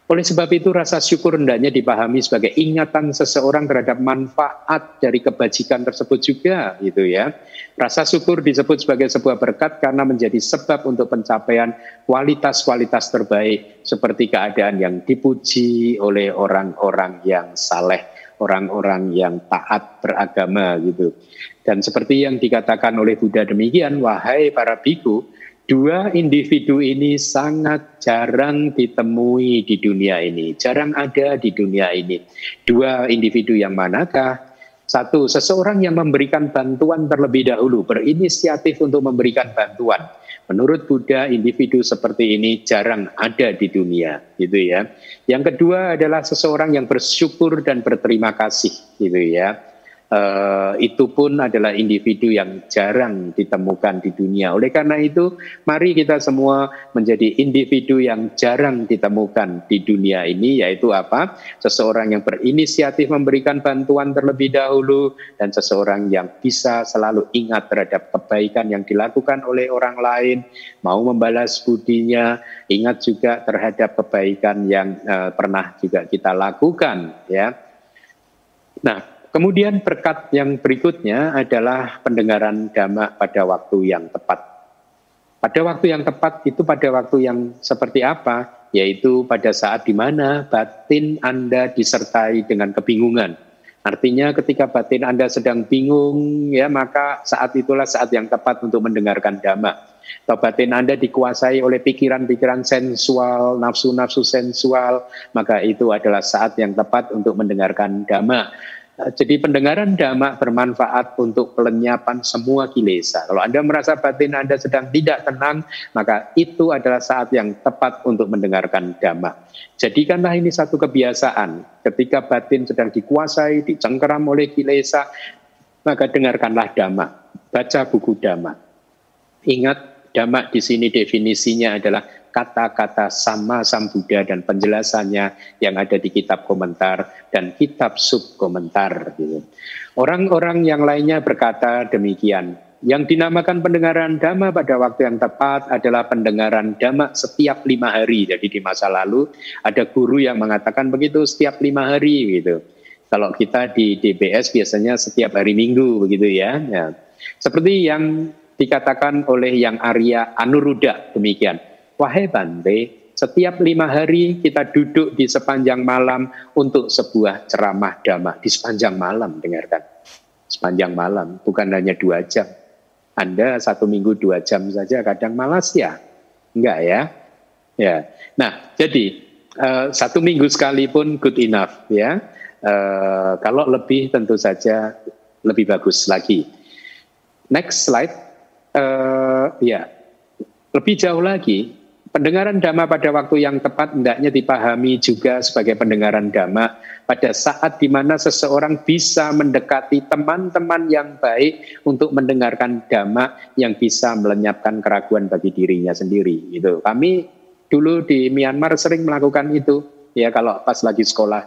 oleh sebab itu rasa syukur hendaknya dipahami sebagai ingatan seseorang terhadap manfaat dari kebajikan tersebut juga gitu ya. Rasa syukur disebut sebagai sebuah berkat karena menjadi sebab untuk pencapaian kualitas-kualitas terbaik seperti keadaan yang dipuji oleh orang-orang yang saleh, orang-orang yang taat beragama gitu. Dan seperti yang dikatakan oleh Buddha demikian, wahai para biku, Dua individu ini sangat jarang ditemui di dunia ini, jarang ada di dunia ini. Dua individu yang manakah? Satu, seseorang yang memberikan bantuan terlebih dahulu, berinisiatif untuk memberikan bantuan. Menurut Buddha, individu seperti ini jarang ada di dunia, gitu ya. Yang kedua adalah seseorang yang bersyukur dan berterima kasih, gitu ya uh, itu pun adalah individu yang jarang ditemukan di dunia. Oleh karena itu, mari kita semua menjadi individu yang jarang ditemukan di dunia ini, yaitu apa? Seseorang yang berinisiatif memberikan bantuan terlebih dahulu, dan seseorang yang bisa selalu ingat terhadap kebaikan yang dilakukan oleh orang lain, mau membalas budinya, ingat juga terhadap kebaikan yang uh, pernah juga kita lakukan, ya. Nah, kemudian berkat yang berikutnya adalah pendengaran dhamma pada waktu yang tepat. Pada waktu yang tepat itu pada waktu yang seperti apa? Yaitu pada saat di mana batin Anda disertai dengan kebingungan. Artinya ketika batin Anda sedang bingung, ya maka saat itulah saat yang tepat untuk mendengarkan dhamma. Atau batin Anda dikuasai oleh pikiran-pikiran sensual, nafsu-nafsu sensual, maka itu adalah saat yang tepat untuk mendengarkan dhamma. Eh, jadi pendengaran dhamma bermanfaat untuk pelenyapan semua kilesa. Kalau Anda merasa batin Anda sedang tidak tenang, maka itu adalah saat yang tepat untuk mendengarkan dhamma. Jadikanlah ini satu kebiasaan. Ketika batin sedang dikuasai, dicengkeram oleh kilesa, maka dengarkanlah dhamma. Baca buku dhamma. Ingat, dhamma di sini definisinya adalah kata-kata sama Sang Buddha dan penjelasannya yang ada di kitab komentar dan kitab sub komentar. Gitu. Orang-orang yang lainnya berkata demikian. Yang dinamakan pendengaran dhamma pada waktu yang tepat adalah pendengaran dhamma setiap lima hari. Jadi di masa lalu ada guru yang mengatakan begitu setiap lima hari gitu. Kalau kita di DBS biasanya setiap hari Minggu begitu ya. ya. Seperti yang dikatakan oleh yang Arya Anuruddha demikian. Wahai Bante, setiap lima hari kita duduk di sepanjang malam untuk sebuah ceramah dhamma. Di sepanjang malam, dengarkan. Sepanjang malam, bukan hanya dua jam. Anda satu minggu dua jam saja kadang malas ya? Enggak ya? Ya. Nah, jadi uh, satu minggu sekalipun good enough ya. Uh, kalau lebih tentu saja lebih bagus lagi. Next slide. Uh, ya, lebih jauh lagi Pendengaran dhamma pada waktu yang tepat hendaknya dipahami juga sebagai pendengaran dhamma pada saat di mana seseorang bisa mendekati teman-teman yang baik untuk mendengarkan dhamma yang bisa melenyapkan keraguan bagi dirinya sendiri. Itu kami dulu di Myanmar sering melakukan itu ya kalau pas lagi sekolah.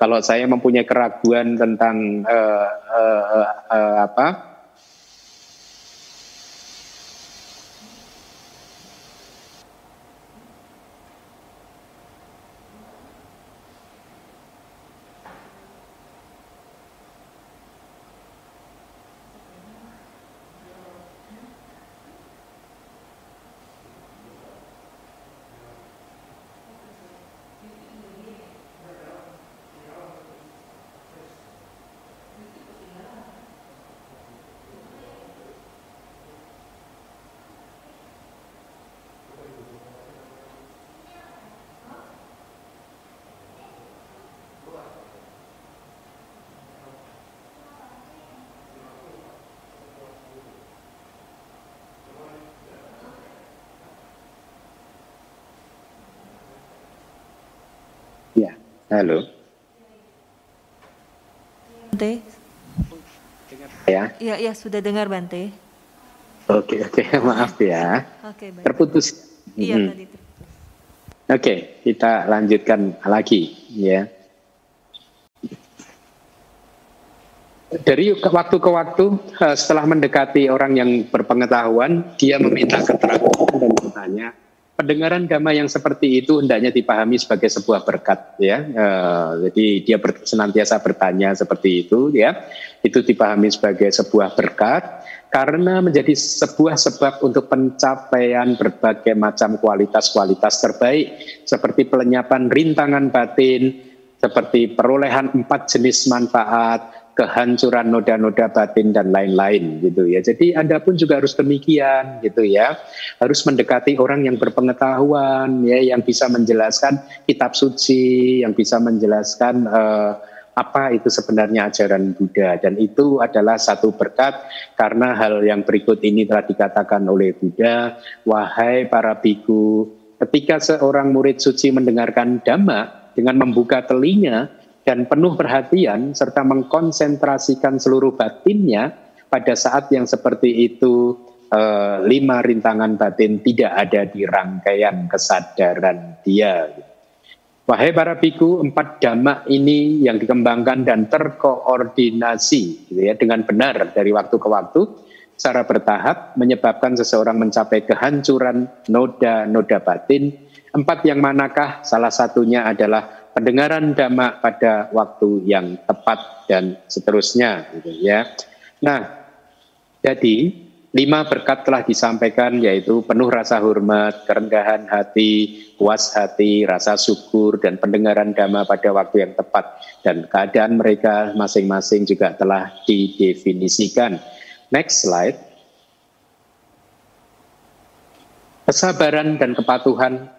Kalau saya mempunyai keraguan tentang uh, uh, apa Halo. Bante. Ya. Iya, iya sudah dengar Bante. Oke, oke, maaf ya. Oke, baik. Terputus. Iya, hmm. tadi terputus. Oke, kita lanjutkan lagi ya. Dari waktu ke waktu eh, setelah mendekati orang yang berpengetahuan, dia meminta keterangan dan bertanya, pendengaran dhamma yang seperti itu hendaknya dipahami sebagai sebuah berkat ya. Uh, jadi dia ber, senantiasa bertanya seperti itu ya. Itu dipahami sebagai sebuah berkat karena menjadi sebuah sebab untuk pencapaian berbagai macam kualitas-kualitas terbaik seperti pelenyapan rintangan batin, seperti perolehan empat jenis manfaat, kehancuran noda-noda batin dan lain-lain gitu ya. Jadi Anda pun juga harus demikian gitu ya. Harus mendekati orang yang berpengetahuan ya yang bisa menjelaskan kitab suci, yang bisa menjelaskan uh, apa itu sebenarnya ajaran Buddha dan itu adalah satu berkat karena hal yang berikut ini telah dikatakan oleh Buddha, wahai para biku, ketika seorang murid suci mendengarkan dhamma dengan membuka telinga dan penuh perhatian serta mengkonsentrasikan seluruh batinnya pada saat yang seperti itu eh, lima rintangan batin tidak ada di rangkaian kesadaran dia. Wahai para biku, empat dhamma ini yang dikembangkan dan terkoordinasi gitu ya, dengan benar dari waktu ke waktu secara bertahap menyebabkan seseorang mencapai kehancuran noda-noda batin. Empat yang manakah? Salah satunya adalah pendengaran dhamma pada waktu yang tepat dan seterusnya gitu ya. Nah, jadi lima berkat telah disampaikan yaitu penuh rasa hormat, kerendahan hati, puas hati, rasa syukur dan pendengaran dhamma pada waktu yang tepat dan keadaan mereka masing-masing juga telah didefinisikan. Next slide. Kesabaran dan kepatuhan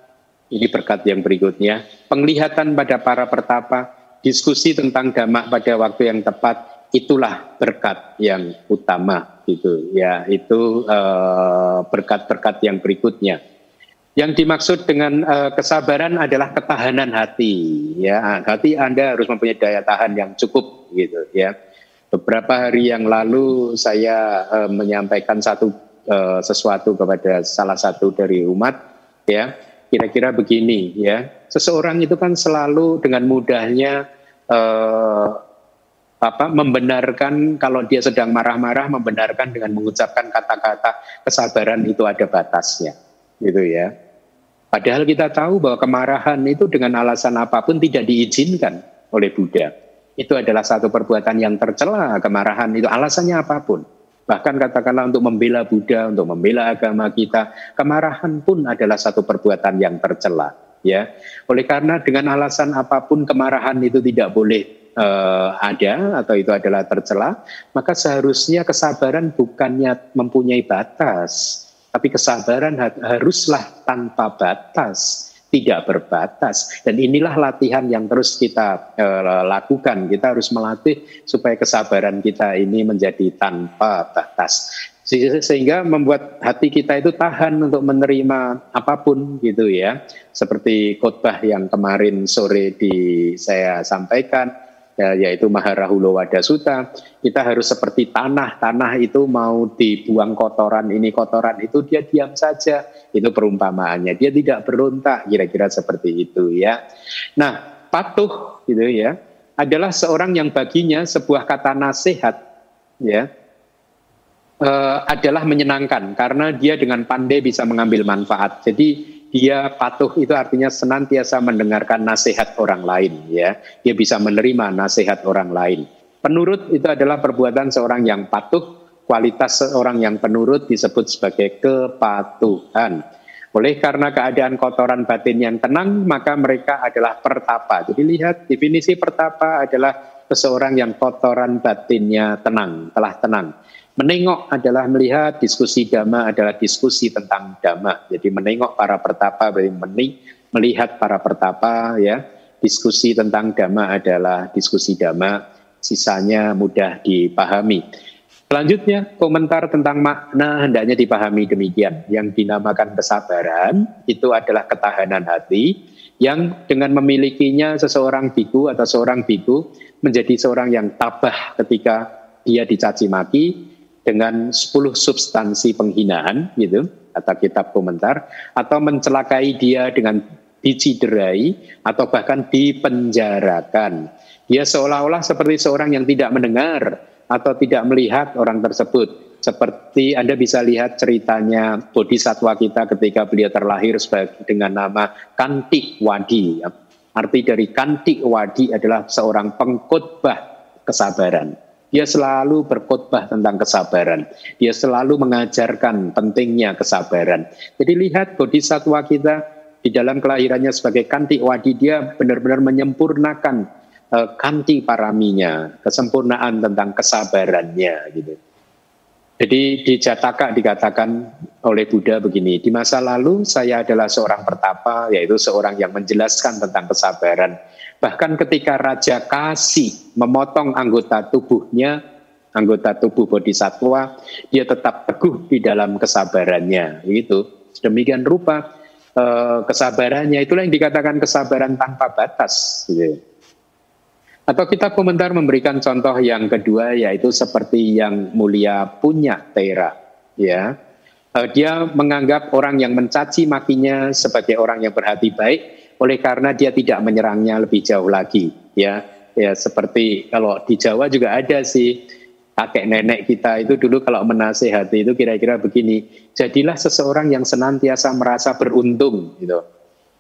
ini berkat yang berikutnya. Penglihatan pada para pertapa, diskusi tentang dhamma pada waktu yang tepat, itulah berkat yang utama gitu. Ya itu eh, berkat-berkat uh, yang berikutnya. Yang dimaksud dengan uh, kesabaran adalah ketahanan hati ya. Hati anda harus mempunyai daya tahan yang cukup gitu ya. Beberapa hari yang lalu saya uh, menyampaikan satu uh, sesuatu kepada salah satu dari umat ya kira-kira begini ya. Seseorang itu kan selalu dengan mudahnya eh, apa membenarkan kalau dia sedang marah-marah membenarkan dengan mengucapkan kata-kata kesabaran itu ada batasnya gitu ya. Padahal kita tahu bahwa kemarahan itu dengan alasan apa pun tidak diizinkan oleh Buddha. Itu adalah satu perbuatan yang tercela, kemarahan itu alasannya apa pun. Bahkan katakanlah untuk membela Buddha, untuk membela agama kita, kemarahan pun adalah satu perbuatan yang tercela. Ya, oleh karena dengan alasan apa pun kemarahan itu tidak boleh uh, ada atau itu adalah tercela, maka seharusnya kesabaran bukannya mempunyai batas, tapi kesabaran haruslah tanpa batas tidak berbatas. Dan inilah latihan yang terus kita uh, lakukan. Kita harus melatih supaya kesabaran kita ini menjadi tanpa batas. Sehingga membuat hati kita itu tahan untuk menerima apa pun gitu ya. Seperti khotbah yang kemarin sore di saya sampaikan ya, yaitu Maharahula Wada Sutta, kita harus seperti tanah. Tanah itu mau dibuang kotoran ini kotoran itu dia diam saja. Itu perumpamaannya. Dia tidak berontak kira-kira seperti itu ya. Nah, patuh gitu ya adalah seorang yang baginya sebuah kata nasihat ya uh, adalah menyenangkan karena dia dengan pandai bisa mengambil manfaat. Jadi dia patuh itu artinya senantiasa mendengarkan nasihat orang lain ya. Dia bisa menerima nasihat orang lain. Penurut itu adalah perbuatan seorang yang patuh. Kualitas seorang yang penurut disebut sebagai kepatuhan. Oleh karena keadaan kotoran batin yang tenang maka mereka adalah pertapa. Jadi lihat definisi pertapa adalah seseorang yang kotoran batinnya tenang telah tenang Menengok adalah melihat, diskusi dhamma adalah diskusi tentang dhamma. Jadi menengok para pertapa, berarti melihat para pertapa ya. Diskusi tentang dhamma adalah diskusi dhamma, sisanya mudah dipahami. Selanjutnya, komentar tentang makna hendaknya dipahami demikian. Yang dinamakan kesabaran itu adalah ketahanan hati yang dengan memilikinya seseorang biku atau seorang biku menjadi seorang yang tabah ketika dia dicaci maki, dengan 10 substansi penghinaan gitu kata kitab komentar atau mencelakai dia dengan diciderai atau bahkan dipenjarakan. Dia seolah-olah seperti seorang yang tidak mendengar atau tidak melihat orang tersebut. Seperti Anda bisa lihat ceritanya Bodhisatwa kita ketika beliau terlahir sebagai dengan nama Kantik Wadi. Arti dari Kantik Wadi adalah seorang pengkhotbah kesabaran. Dia selalu berkhotbah tentang kesabaran. Dia selalu mengajarkan pentingnya kesabaran. Jadi lihat bodhisatwa kita di dalam kelahirannya sebagai kanti wadi dia benar-benar menyempurnakan uh, kanti paraminya, kesempurnaan tentang kesabarannya gitu. Jadi di Jataka dikatakan oleh Buddha begini, di masa lalu saya adalah seorang pertapa, yaitu seorang yang menjelaskan tentang kesabaran. Bahkan ketika Raja Kasi memotong anggota tubuhnya, anggota tubuh bodhisatwa, dia tetap teguh di dalam kesabarannya. Gitu. Demikian rupa eh, kesabarannya, itulah yang dikatakan kesabaran tanpa batas. Gitu. Atau kita komentar memberikan contoh yang kedua yaitu seperti yang mulia punya Tera, ya. Uh, dia menganggap orang yang mencaci makinya sebagai orang yang berhati baik oleh karena dia tidak menyerangnya lebih jauh lagi, ya. Ya seperti kalau di Jawa juga ada sih kakek nenek kita itu dulu kalau menasehati itu kira-kira begini, jadilah seseorang yang senantiasa merasa beruntung gitu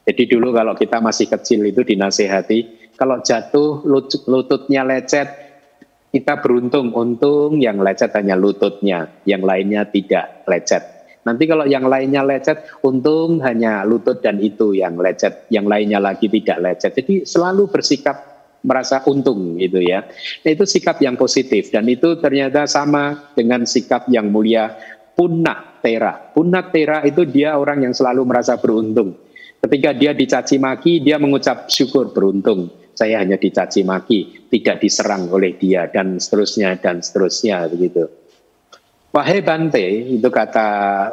Jadi dulu kalau kita masih kecil itu dinasehati, kalau jatuh lutut, lututnya lecet, kita beruntung, untung yang lecet hanya lututnya, yang lainnya tidak lecet. Nanti kalau yang lainnya lecet, untung hanya lutut dan itu yang lecet, yang lainnya lagi tidak lecet. Jadi selalu bersikap merasa untung gitu ya. Nah, itu sikap yang positif dan itu ternyata sama dengan sikap yang mulia punak tera. Punak tera itu dia orang yang selalu merasa beruntung. Ketika dia dicaci maki, dia mengucap syukur beruntung. Saya hanya dicaci maki, tidak diserang oleh dia dan seterusnya dan seterusnya begitu. Wahai Bante, itu kata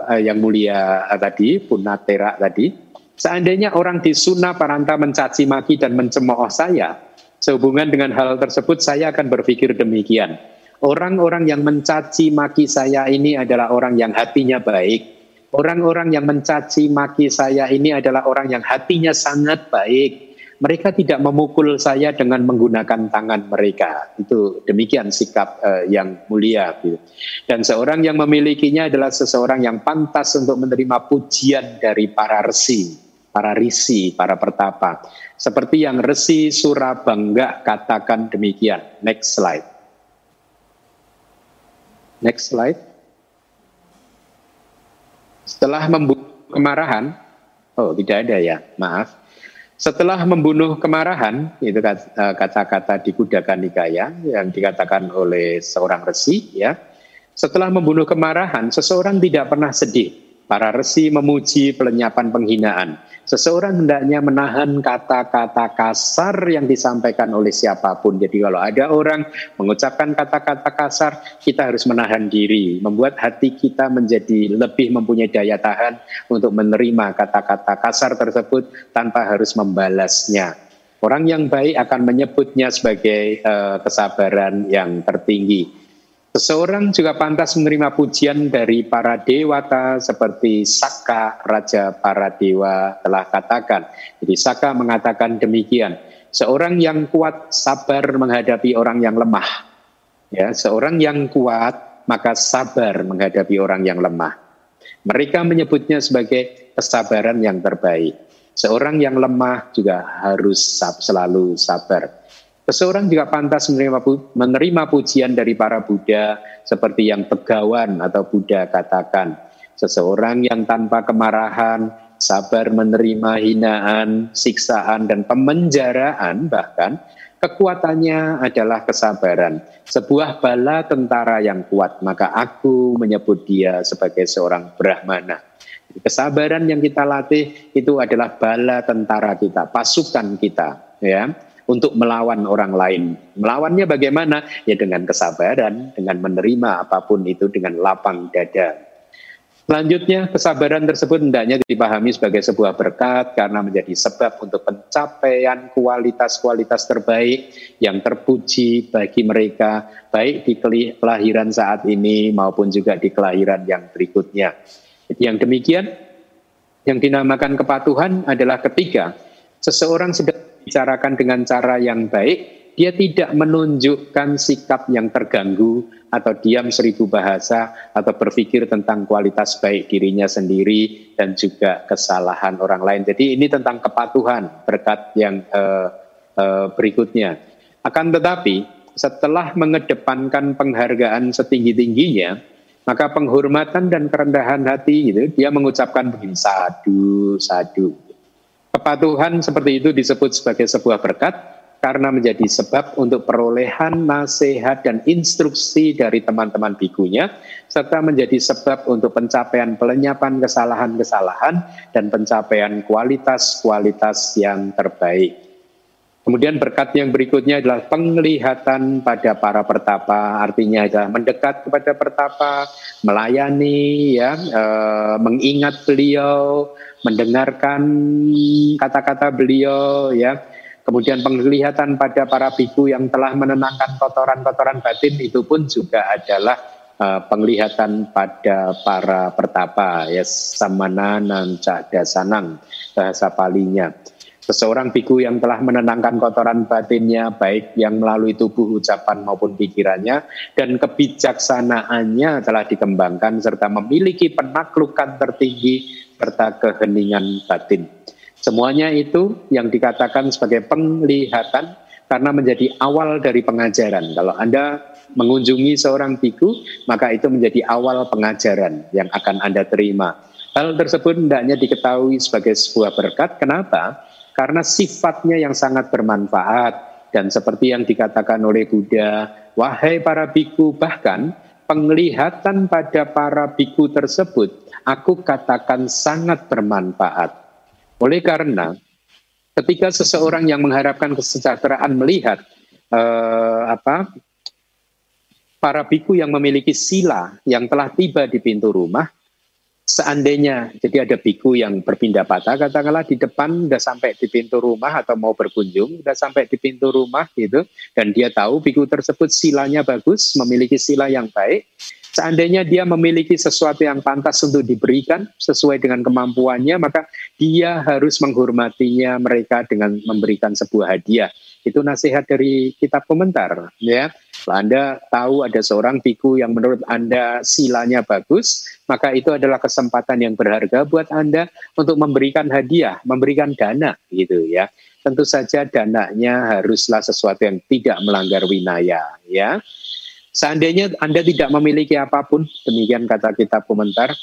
uh, yang mulia uh, tadi, Punatera tadi, seandainya orang di Suna Paranta mencaci maki dan mencemooh saya, sehubungan dengan hal tersebut saya akan berpikir demikian. Orang-orang yang mencaci maki saya ini adalah orang yang hatinya baik, Orang-orang yang mencaci maki saya ini adalah orang yang hatinya sangat baik. Mereka tidak memukul saya dengan menggunakan tangan mereka. Itu demikian sikap uh, yang mulia. Gitu. Dan seorang yang memilikinya adalah seseorang yang pantas untuk menerima pujian dari para resi, para risi, para pertapa. Seperti yang resi Surabangga katakan demikian. Next slide. Next slide. Setelah membunuh kemarahan, oh tidak ada ya, maaf. Setelah membunuh kemarahan, itu eh, kata-kata di Kudakan Nikaya yang dikatakan oleh seorang resi, ya. Setelah membunuh kemarahan, seseorang tidak pernah sedih. Para resi memuji pelenyapan penghinaan. Seseorang hendaknya menahan kata-kata kasar yang disampaikan oleh siapa pun. Jadi kalau ada orang mengucapkan kata-kata kasar, kita harus menahan diri, membuat hati kita menjadi lebih mempunyai daya tahan untuk menerima kata-kata kasar tersebut tanpa harus membalasnya. Orang yang baik akan menyebutnya sebagai uh, kesabaran yang tertinggi. Seseorang juga pantas menerima pujian dari para dewata seperti Saka Raja para dewa telah katakan. Jadi Saka mengatakan demikian. Seorang yang kuat sabar menghadapi orang yang lemah. Ya, seorang yang kuat maka sabar menghadapi orang yang lemah. Mereka menyebutnya sebagai kesabaran yang terbaik. Seorang yang lemah juga harus selalu sabar. Seseorang juga pantas menerima, menerima pujian dari para Buddha seperti yang Begawan atau Buddha katakan. Seseorang yang tanpa kemarahan, sabar menerima hinaan, siksaan, dan pemenjaraan bahkan, kekuatannya adalah kesabaran. Sebuah bala tentara yang kuat, maka aku menyebut dia sebagai seorang Brahmana. Kesabaran yang kita latih itu adalah bala tentara kita, pasukan kita, ya untuk melawan orang lain. Melawannya bagaimana? Ya dengan kesabaran, dengan menerima apa pun itu dengan lapang dada. Selanjutnya, kesabaran tersebut hendaknya dipahami sebagai sebuah berkat karena menjadi sebab untuk pencapaian kualitas-kualitas terbaik yang terpuji bagi mereka, baik di kelahiran saat ini maupun juga di kelahiran yang berikutnya. Yang demikian, yang dinamakan kepatuhan adalah ketiga, seseorang sedang bicarakan dengan cara yang baik, dia tidak menunjukkan sikap yang terganggu atau diam seribu bahasa atau berpikir tentang kualitas baik dirinya sendiri dan juga kesalahan orang lain. Jadi ini tentang kepatuhan berkat yang uh, uh, berikutnya. Akan tetapi setelah mengedepankan penghargaan setinggi-tingginya, maka penghormatan dan kerendahan hati itu dia mengucapkan begini sadu sadu Kepatuhan seperti itu disebut sebagai sebuah berkat karena menjadi sebab untuk perolehan nasihat dan instruksi dari teman-teman bikunya serta menjadi sebab untuk pencapaian pelenyapan kesalahan-kesalahan dan pencapaian kualitas-kualitas yang terbaik. Kemudian berkat yang berikutnya adalah penglihatan pada para pertapa, artinya adalah mendekat kepada pertapa, melayani, ya, e, mengingat beliau, mendengarkan kata-kata beliau ya. Kemudian penglihatan pada para biku yang telah menenangkan kotoran-kotoran batin itu pun juga adalah uh, penglihatan pada para pertapa. Ya samana nan sanang bahasa palinya seseorang biku yang telah menenangkan kotoran batinnya baik yang melalui tubuh ucapan maupun pikirannya dan kebijaksanaannya telah dikembangkan serta memiliki penaklukan tertinggi serta keheningan batin. Semuanya itu yang dikatakan sebagai penglihatan karena menjadi awal dari pengajaran. Kalau Anda mengunjungi seorang biku, maka itu menjadi awal pengajaran yang akan Anda terima. Hal tersebut hendaknya diketahui sebagai sebuah berkat. Kenapa? Karena sifatnya yang sangat bermanfaat dan seperti yang dikatakan oleh Buddha, wahai para biku, bahkan penglihatan pada para biku tersebut aku katakan sangat bermanfaat. Oleh karena ketika seseorang yang mengharapkan kesejahteraan melihat eh, apa para biku yang memiliki sila yang telah tiba di pintu rumah, seandainya jadi ada biku yang berpindah patah katakanlah di depan udah sampai di pintu rumah atau mau berkunjung udah sampai di pintu rumah gitu dan dia tahu biku tersebut silanya bagus memiliki sila yang baik seandainya dia memiliki sesuatu yang pantas untuk diberikan sesuai dengan kemampuannya maka dia harus menghormatinya mereka dengan memberikan sebuah hadiah itu nasihat dari kitab komentar ya Anda tahu ada seorang biku yang menurut Anda silanya bagus, maka itu adalah kesempatan yang berharga buat Anda untuk memberikan hadiah, memberikan dana gitu ya. Tentu saja dananya haruslah sesuatu yang tidak melanggar winaya ya. Seandainya Anda tidak memiliki apa pun, demikian kata kitab komentar,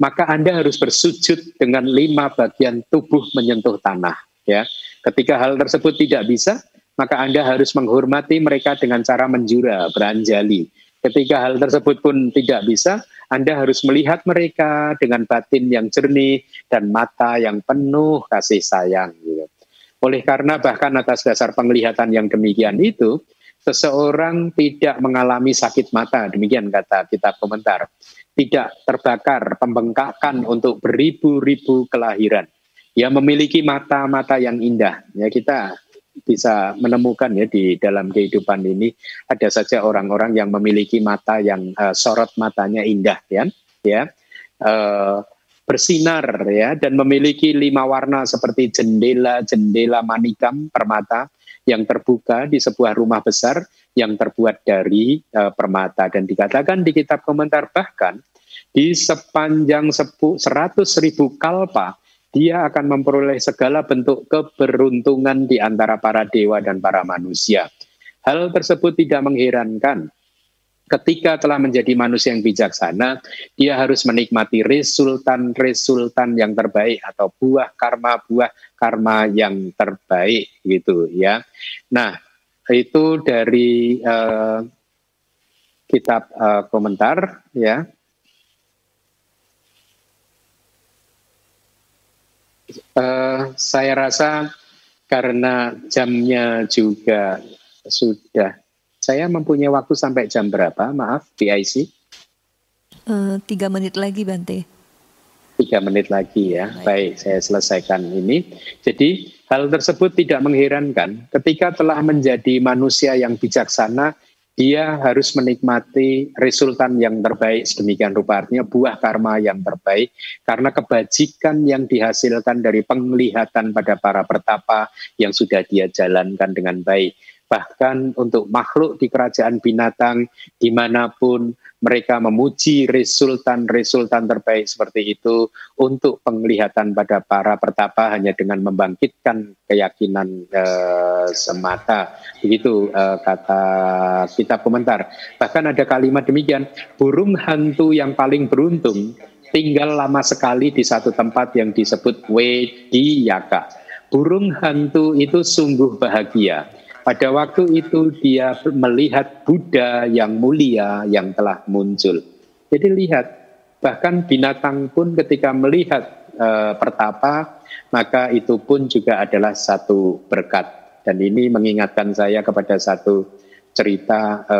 maka Anda harus bersujud dengan lima bagian tubuh menyentuh tanah. Ya, ketika hal tersebut tidak bisa, maka Anda harus menghormati mereka dengan cara menjura, beranjali. Ketika hal tersebut pun tidak bisa, Anda harus melihat mereka dengan batin yang jernih dan mata yang penuh kasih sayang. Oleh karena bahkan atas dasar penglihatan yang demikian itu, seseorang tidak mengalami sakit mata, demikian kata kitab komentar. Tidak terbakar, pembengkakan untuk beribu-ribu kelahiran. Ya memiliki mata-mata yang indah. Ya kita bisa menemukan ya di dalam kehidupan ini. Ada saja orang-orang yang memiliki mata yang uh, sorot matanya indah ya. Ya. Uh, bersinar ya dan memiliki lima warna seperti jendela-jendela manikam permata yang terbuka di sebuah rumah besar yang terbuat dari uh, permata. Dan dikatakan di kitab komentar bahkan di sepanjang seratus ribu kalpa dia akan memperoleh segala bentuk keberuntungan di antara para dewa dan para manusia. Hal tersebut tidak mengherankan. Ketika telah menjadi manusia yang bijaksana, dia harus menikmati resultan-resultan yang terbaik atau buah karma-buah karma yang terbaik gitu ya. Nah, itu dari uh, kitab uh, komentar ya Uh, saya rasa karena jamnya juga sudah. Saya mempunyai waktu sampai jam berapa? Maaf, PIC. Uh, eh, tiga menit lagi, Bante. Tiga menit lagi ya. Baik. Baik, saya selesaikan ini. Jadi hal tersebut tidak mengherankan. Ketika telah menjadi manusia yang bijaksana, dia harus menikmati resultan yang terbaik. Sedemikian rupa artinya buah karma yang terbaik. Karena kebajikan yang dihasilkan dari penglihatan pada para pertapa yang sudah dia jalankan dengan baik. Bahkan untuk makhluk di kerajaan binatang di mana pun mereka memuji resultan-resultan terbaik seperti itu untuk penglihatan pada para pertapa hanya dengan membangkitkan keyakinan uh, semata. Begitu uh, kata kitab komentar. Bahkan ada kalimat demikian burung hantu yang paling beruntung tinggal lama sekali di satu tempat yang disebut Wediyaka burung hantu itu sungguh bahagia pada waktu itu dia melihat Buddha yang mulia yang telah muncul. Jadi lihat, bahkan binatang pun ketika melihat e, pertapa, maka itu pun juga adalah satu berkat. Dan ini mengingatkan saya kepada satu cerita e,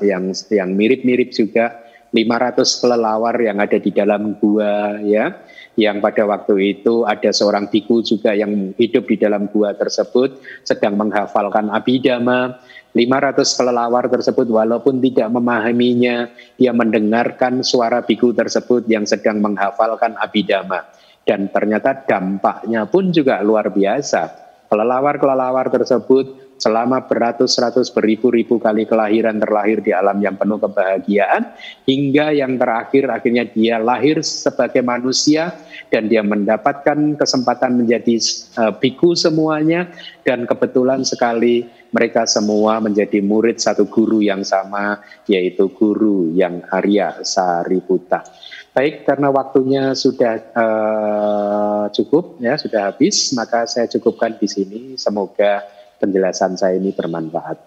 yang yang mirip-mirip juga 500 kelelawar yang ada di dalam gua ya yang pada waktu itu ada seorang biku juga yang hidup di dalam gua tersebut sedang menghafalkan abidama 500 kelelawar tersebut walaupun tidak memahaminya dia mendengarkan suara biku tersebut yang sedang menghafalkan abidama dan ternyata dampaknya pun juga luar biasa. Kelelawar-kelelawar tersebut selama beratus-ratus beribu-ribu kali kelahiran terlahir di alam yang penuh kebahagiaan hingga yang terakhir akhirnya dia lahir sebagai manusia dan dia mendapatkan kesempatan menjadi uh, biku semuanya dan kebetulan sekali mereka semua menjadi murid satu guru yang sama yaitu guru yang Arya Sariputa. Baik, karena waktunya sudah uh, cukup ya, sudah habis, maka saya cukupkan di sini. Semoga penjelasan saya ini bermanfaat.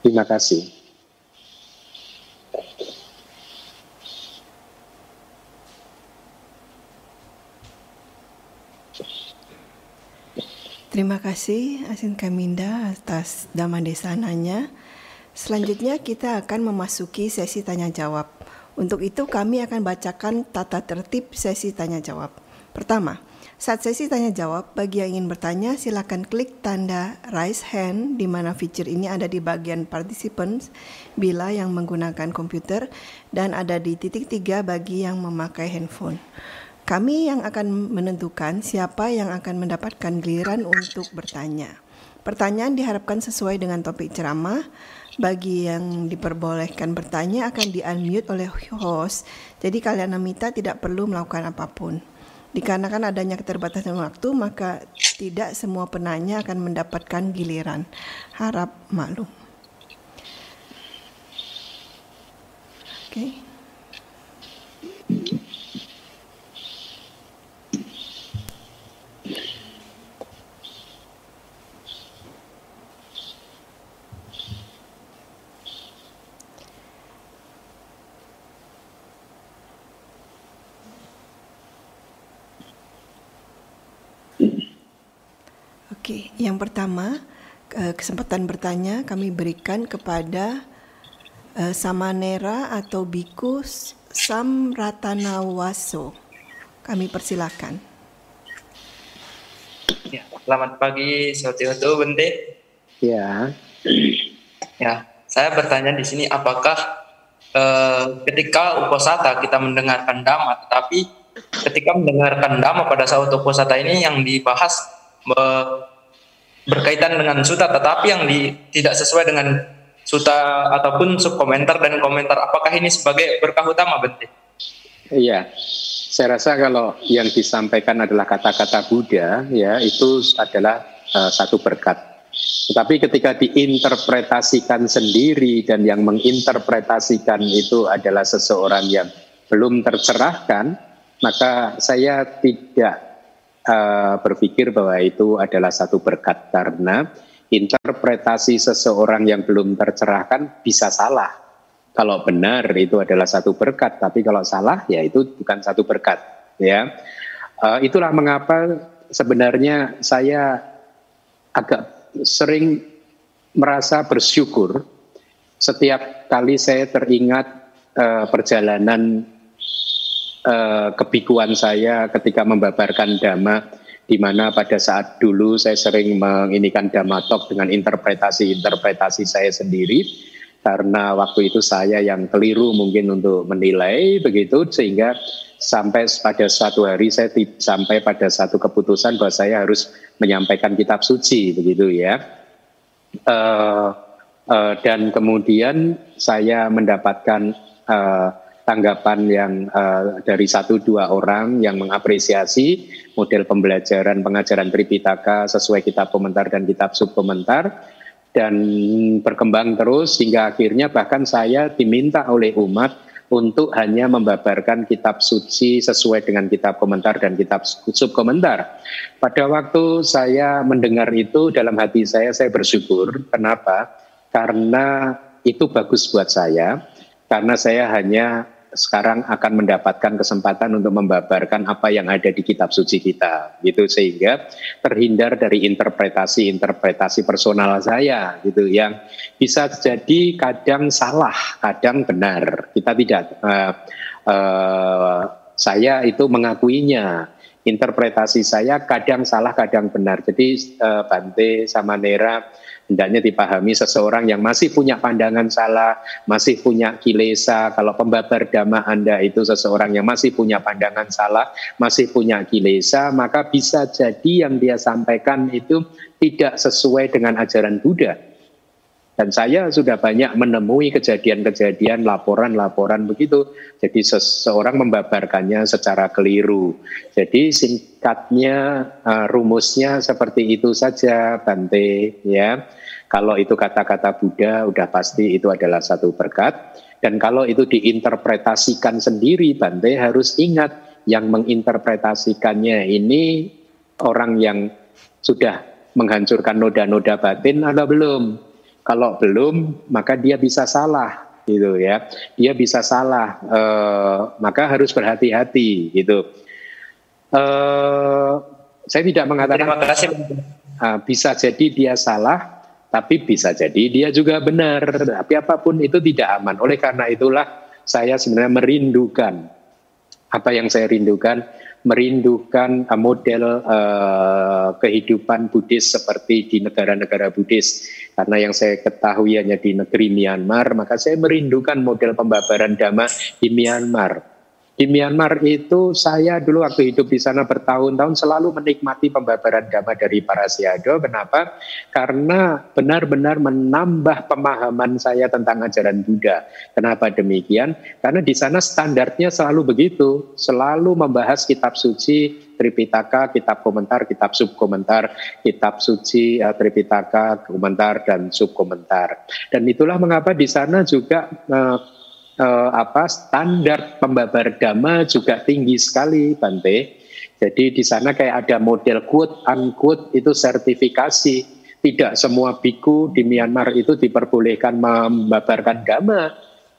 Terima kasih. Terima kasih Asin Kaminda atas dama desananya. Selanjutnya kita akan memasuki sesi tanya jawab. Untuk itu kami akan bacakan tata tertib sesi tanya jawab. Pertama, saat sesi tanya jawab, bagi yang ingin bertanya silakan klik tanda raise hand di mana fitur ini ada di bagian participants bila yang menggunakan komputer dan ada di titik tiga bagi yang memakai handphone. Kami yang akan menentukan siapa yang akan mendapatkan giliran untuk bertanya. Pertanyaan diharapkan sesuai dengan topik ceramah bagi yang diperbolehkan bertanya akan di-unmute oleh host, jadi kalian Namita tidak perlu melakukan apa pun. Dikarenakan adanya keterbatasan waktu, maka tidak semua penanya akan mendapatkan giliran. Harap maklum. Oke. Okay. Oke, yang pertama kesempatan bertanya kami berikan kepada uh, Samanera atau Bikus Samratanawaso. Kami persilakan. Ya, selamat pagi Sotioto Bente. Ya. Ya, saya bertanya di sini apakah uh, ketika uposata kita mendengarkan dhamma tetapi ketika mendengarkan dhamma pada saat uposata ini yang dibahas berkaitan dengan suta tetapi yang di, tidak sesuai dengan suta ataupun subkomentar dan komentar apakah ini sebagai berkah utama Bente? Iya. Saya rasa kalau yang disampaikan adalah kata-kata Buddha ya itu adalah uh, satu berkat. Tetapi ketika diinterpretasikan sendiri dan yang menginterpretasikan itu adalah seseorang yang belum tercerahkan, maka saya tidak uh, berpikir bahwa itu adalah satu berkat karena interpretasi seseorang yang belum tercerahkan bisa salah. Kalau benar itu adalah satu berkat, tapi kalau salah ya itu bukan satu berkat. Ya, uh, itulah mengapa sebenarnya saya agak sering merasa bersyukur setiap kali saya teringat uh, perjalanan uh, kebikuan saya ketika membabarkan dhamma di mana pada saat dulu saya sering menginikan dhamma talk dengan interpretasi-interpretasi saya sendiri karena waktu itu saya yang keliru mungkin untuk menilai begitu sehingga sampai pada suatu hari saya sampai pada satu keputusan bahwa saya harus menyampaikan kitab suci begitu ya. Uh, uh, dan kemudian saya mendapatkan uh, tanggapan yang uh, dari satu dua orang yang mengapresiasi model pembelajaran pengajaran Tripitaka sesuai kitab komentar dan kitab subkomentar dan berkembang terus hingga akhirnya bahkan saya diminta oleh umat untuk hanya membabarkan kitab suci sesuai dengan kitab komentar dan kitab subkomentar. Pada waktu saya mendengar itu dalam hati saya saya bersyukur. Kenapa? Karena itu bagus buat saya karena saya hanya sekarang akan mendapatkan kesempatan untuk membabarkan apa yang ada di kitab suci kita gitu. Sehingga terhindar dari interpretasi-interpretasi personal saya gitu yang bisa jadi kadang salah kadang benar. Kita tidak uh, uh, saya itu mengakuinya interpretasi saya kadang salah kadang benar. Jadi uh, Bante sama Nera hendaknya dipahami seseorang yang masih punya pandangan salah, masih punya kilesa. Kalau pembabar dhamma Anda itu seseorang yang masih punya pandangan salah, masih punya kilesa, maka bisa jadi yang dia sampaikan itu tidak sesuai dengan ajaran Buddha dan saya sudah banyak menemui kejadian-kejadian laporan-laporan begitu. Jadi seseorang membabarkannya secara keliru. Jadi singkatnya uh, rumusnya seperti itu saja Bante ya. Kalau itu kata-kata Buddha udah pasti itu adalah satu berkat. Dan kalau itu diinterpretasikan sendiri Bante harus ingat yang menginterpretasikannya ini orang yang sudah menghancurkan noda-noda batin atau belum kalau belum, maka dia bisa salah, gitu ya. Dia bisa salah, e, maka harus berhati-hati, gitu. E, saya tidak mengatakan Terima kasih. Uh, bisa jadi dia salah, tapi bisa jadi dia juga benar. Tapi apa pun itu tidak aman. Oleh karena itulah saya sebenarnya merindukan apa yang saya rindukan merindukan uh, model uh, kehidupan Buddhis seperti di negara-negara Buddhis. Karena yang saya ketahui hanya di negeri Myanmar, maka saya merindukan model pembabaran dhamma di Myanmar. Di Myanmar itu saya dulu waktu hidup di sana bertahun-tahun selalu menikmati pembabaran dhamma dari para siado. Kenapa? Karena benar-benar menambah pemahaman saya tentang ajaran Buddha. Kenapa demikian? Karena di sana standarnya selalu begitu, selalu membahas kitab suci, Tripitaka, kitab komentar, kitab subkomentar, kitab suci, uh, Tripitaka, komentar dan subkomentar. Dan itulah mengapa di sana juga uh, eh, apa standar pembabar dhamma juga tinggi sekali Bante. Jadi di sana kayak ada model quote unquote itu sertifikasi. Tidak semua biku di Myanmar itu diperbolehkan membabarkan dhamma.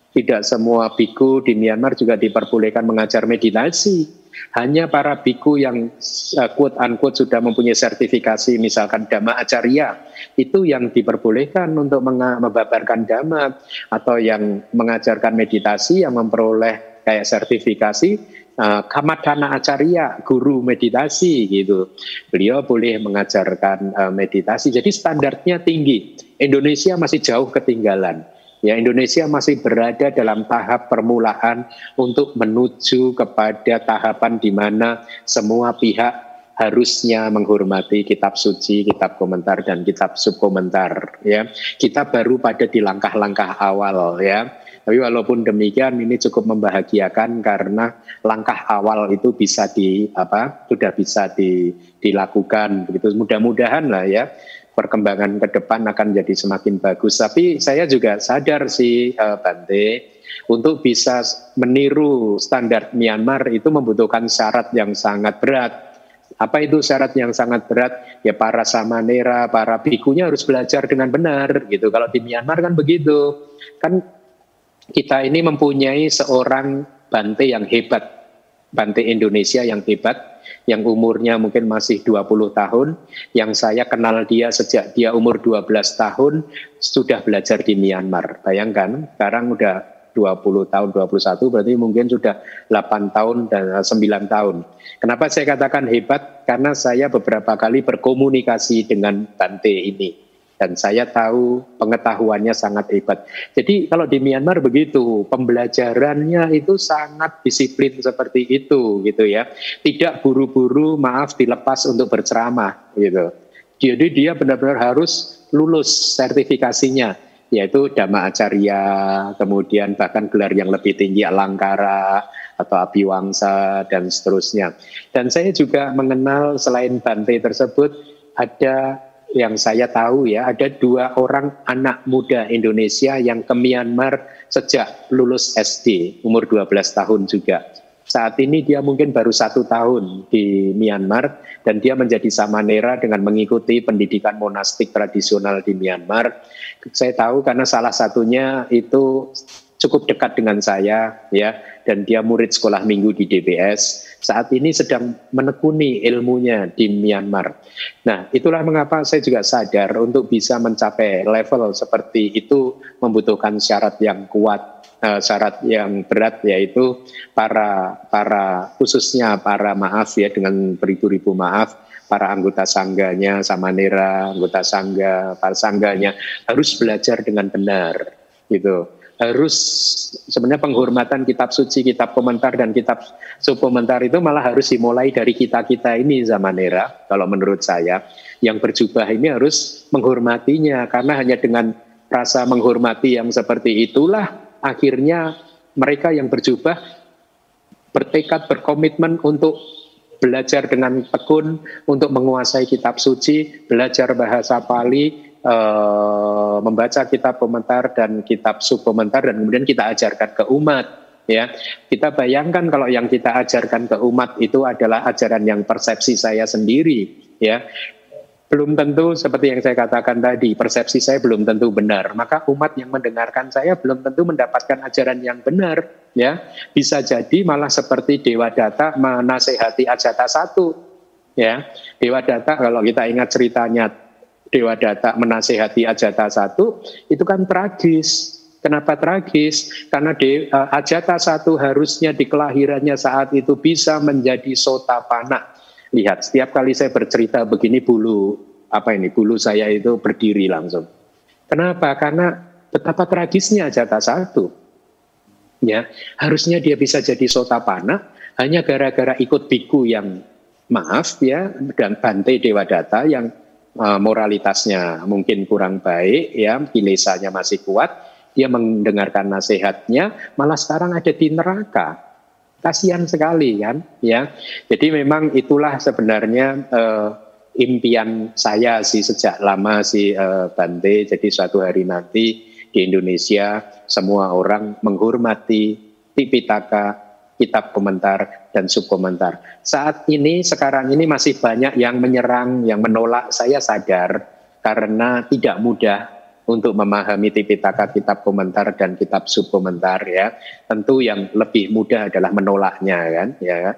Tidak semua biku di Myanmar juga diperbolehkan mengajar meditasi hanya para biku yang uh, quote unquote sudah mempunyai sertifikasi misalkan dhamma acarya itu yang diperbolehkan untuk membabarkan dhamma atau yang mengajarkan meditasi yang memperoleh kayak sertifikasi uh, kamadhana acarya guru meditasi gitu. Beliau boleh mengajarkan uh, meditasi. Jadi standarnya tinggi. Indonesia masih jauh ketinggalan Ya, Indonesia masih berada dalam tahap permulaan untuk menuju kepada tahapan di mana semua pihak harusnya menghormati kitab suci, kitab komentar dan kitab subkomentar ya. Kita baru pada di langkah-langkah awal ya. Tapi walaupun demikian ini cukup membahagiakan karena langkah awal itu bisa di apa sudah bisa di, dilakukan begitu. Mudah-mudahan lah ya perkembangan ke depan akan jadi semakin bagus. Tapi saya juga sadar sih uh, Bante, untuk bisa meniru standar Myanmar itu membutuhkan syarat yang sangat berat. Apa itu syarat yang sangat berat? Ya para samanera, para bikunya harus belajar dengan benar gitu. Kalau di Myanmar kan begitu. Kan kita ini mempunyai seorang Bante yang hebat, Bante Indonesia yang hebat yang umurnya mungkin masih 20 tahun, yang saya kenal dia sejak dia umur 12 tahun, sudah belajar di Myanmar. Bayangkan, sekarang udah 20 tahun, 21 berarti mungkin sudah 8 tahun dan 9 tahun. Kenapa saya katakan hebat? Karena saya beberapa kali berkomunikasi dengan Bante ini dan saya tahu pengetahuannya sangat hebat. Jadi kalau di Myanmar begitu, pembelajarannya itu sangat disiplin seperti itu gitu ya. Tidak buru-buru maaf dilepas untuk berceramah gitu. Jadi dia benar-benar harus lulus sertifikasinya yaitu Dhamma Acarya, kemudian bahkan gelar yang lebih tinggi Alangkara atau Abiwangsa dan seterusnya. Dan saya juga mengenal selain Bante tersebut ada yang saya tahu ya ada dua orang anak muda Indonesia yang ke Myanmar sejak lulus SD umur 12 tahun juga. Saat ini dia mungkin baru satu tahun di Myanmar dan dia menjadi samanera dengan mengikuti pendidikan monastik tradisional di Myanmar. Saya tahu karena salah satunya itu cukup dekat dengan saya ya dan dia murid sekolah minggu di DBS saat ini sedang menekuni ilmunya di Myanmar. Nah, itulah mengapa saya juga sadar untuk bisa mencapai level seperti itu membutuhkan syarat yang kuat, uh, syarat yang berat yaitu para para khususnya para maaf ya dengan beribu-ribu maaf para anggota sangganya, samanera, anggota sangga, para sangganya harus belajar dengan benar gitu harus sebenarnya penghormatan kitab suci, kitab komentar dan kitab suplementar itu malah harus dimulai dari kita-kita ini zaman era kalau menurut saya. Yang berjubah ini harus menghormatinya karena hanya dengan rasa menghormati yang seperti itulah akhirnya mereka yang berjubah bertekad berkomitmen untuk belajar dengan tekun untuk menguasai kitab suci, belajar bahasa Pali, uh, membaca kitab komentar dan kitab subkomentar dan kemudian kita ajarkan ke umat ya. Kita bayangkan kalau yang kita ajarkan ke umat itu adalah ajaran yang persepsi saya sendiri ya. Belum tentu seperti yang saya katakan tadi persepsi saya belum tentu benar. Maka umat yang mendengarkan saya belum tentu mendapatkan ajaran yang benar ya. Bisa jadi malah seperti dewa data menasehati ajata satu ya. Dewa data kalau kita ingat ceritanya Dewa Data menasehati Ajata satu itu kan tragis. Kenapa tragis? Karena de, uh, Ajata satu harusnya di kelahirannya saat itu bisa menjadi sota panak. Lihat, setiap kali saya bercerita begini bulu apa ini bulu saya itu berdiri langsung. Kenapa? Karena betapa tragisnya Ajata satu. Ya, harusnya dia bisa jadi sota panak hanya gara-gara ikut biku yang maaf ya dan Bante Dewa Data yang uh, moralitasnya mungkin kurang baik, ya kilesanya masih kuat, dia mendengarkan nasihatnya, malah sekarang ada di neraka. Kasihan sekali kan, ya. Jadi memang itulah sebenarnya uh, impian saya sih sejak lama sih uh, Bante. Jadi suatu hari nanti di Indonesia semua orang menghormati Tipitaka kitab komentar dan subkomentar. Saat ini, sekarang ini masih banyak yang menyerang, yang menolak. Saya sadar karena tidak mudah untuk memahami Tipitaka kitab komentar dan kitab subkomentar ya. Tentu yang lebih mudah adalah menolaknya kan ya.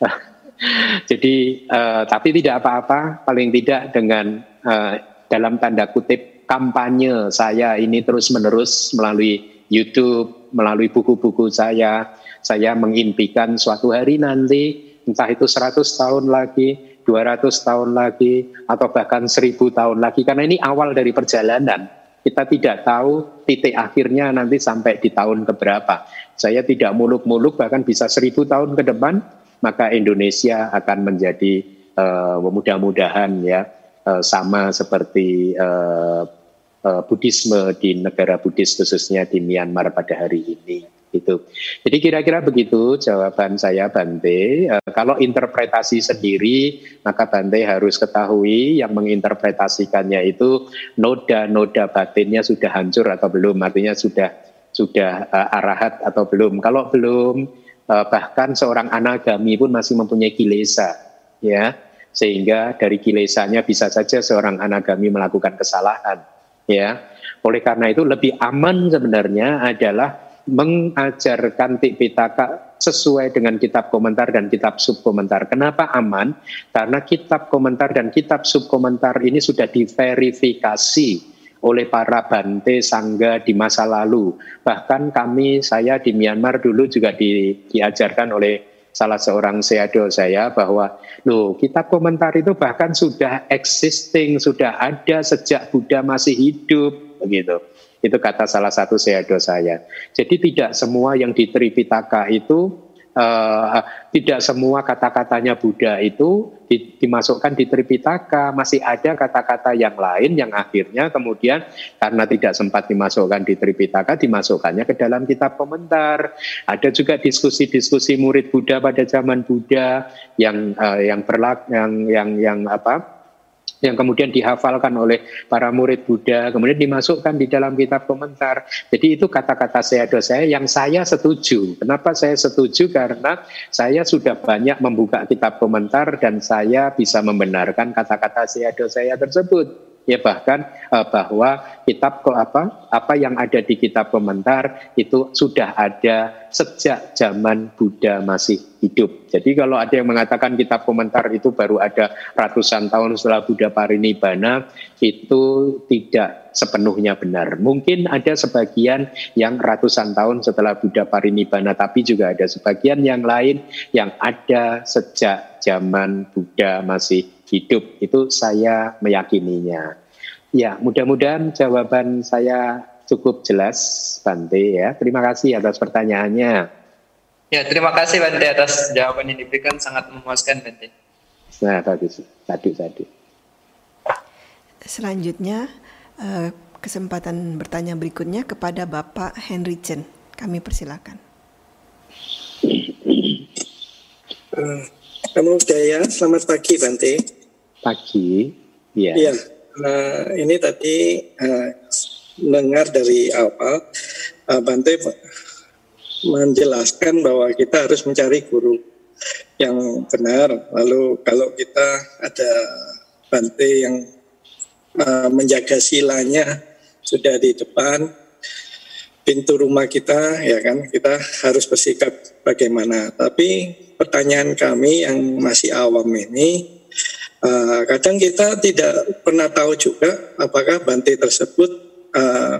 Jadi uh, tapi tidak apa-apa, paling tidak dengan uh, dalam tanda kutip kampanye saya ini terus-menerus melalui YouTube, melalui buku-buku saya, saya mengimpikan suatu hari nanti, entah itu 100 tahun lagi, 200 tahun lagi, atau bahkan 1000 tahun lagi. Karena ini awal dari perjalanan. Kita tidak tahu titik akhirnya nanti sampai di tahun keberapa. Saya tidak muluk-muluk, bahkan bisa 1000 tahun ke depan, maka Indonesia akan menjadi uh, mudah-mudahan ya uh, sama seperti uh, uh, Buddhisme di negara Buddhis khususnya di Myanmar pada hari ini itu. Jadi kira-kira begitu jawaban saya Bante. E, kalau interpretasi sendiri maka Bante harus ketahui yang menginterpretasikannya itu noda-noda batinnya sudah hancur atau belum, artinya sudah sudah uh, arahat atau belum. Kalau belum uh, bahkan seorang anagami pun masih mempunyai kilesa ya. Sehingga dari kilesanya bisa saja seorang anagami melakukan kesalahan ya. Oleh karena itu lebih aman sebenarnya adalah mengajarkan Tipitaka sesuai dengan kitab komentar dan kitab subkomentar. Kenapa aman? Karena kitab komentar dan kitab subkomentar ini sudah diverifikasi oleh para bante sangga di masa lalu. Bahkan kami, saya di Myanmar dulu juga di, diajarkan oleh salah seorang seado saya bahwa loh kitab komentar itu bahkan sudah existing, sudah ada sejak Buddha masih hidup begitu. Itu kata salah satu seado saya. Jadi tidak semua yang di Tripitaka itu uh, tidak semua kata-katanya Buddha itu di, dimasukkan di Tripitaka, masih ada kata-kata yang lain yang akhirnya kemudian karena tidak sempat dimasukkan di Tripitaka dimasukkannya ke dalam kitab komentar. Ada juga diskusi-diskusi murid Buddha pada zaman Buddha yang uh, yang berlak yang yang yang apa yang kemudian dihafalkan oleh para murid Buddha, kemudian dimasukkan di dalam kitab komentar. Jadi itu kata-kata seado saya yang saya setuju. Kenapa saya setuju? Karena saya sudah banyak membuka kitab komentar dan saya bisa membenarkan kata-kata seado saya tersebut. Ya bahkan uh, bahwa kitab apa apa yang ada di kitab komentar itu sudah ada sejak zaman Buddha masih hidup. Jadi kalau ada yang mengatakan kitab komentar itu baru ada ratusan tahun setelah Buddha parinibbana itu tidak sepenuhnya benar. Mungkin ada sebagian yang ratusan tahun setelah Buddha parinibbana tapi juga ada sebagian yang lain yang ada sejak zaman Buddha masih hidup. Itu saya meyakininya. Ya, mudah-mudahan jawaban saya cukup jelas, Bante ya. Terima kasih atas pertanyaannya. Ya, terima kasih Bante atas jawaban yang diberikan sangat memuaskan Bante. Nah, bagus. Satu. Selanjutnya, eh, kesempatan bertanya berikutnya kepada Bapak Henry Chen. Kami persilakan. Uh, Kamu Daya, selamat pagi Bante. Pagi, ya. Iya, uh, ini tadi uh, mendengar dari awal uh, Bante menjelaskan bahwa kita harus mencari guru yang benar. Lalu kalau kita ada Bante yang uh, menjaga silanya sudah di depan pintu rumah kita, ya kan kita harus bersikap bagaimana. Tapi pertanyaan kami yang masih awam ini, uh, kadang kita tidak pernah tahu juga apakah Bante tersebut uh,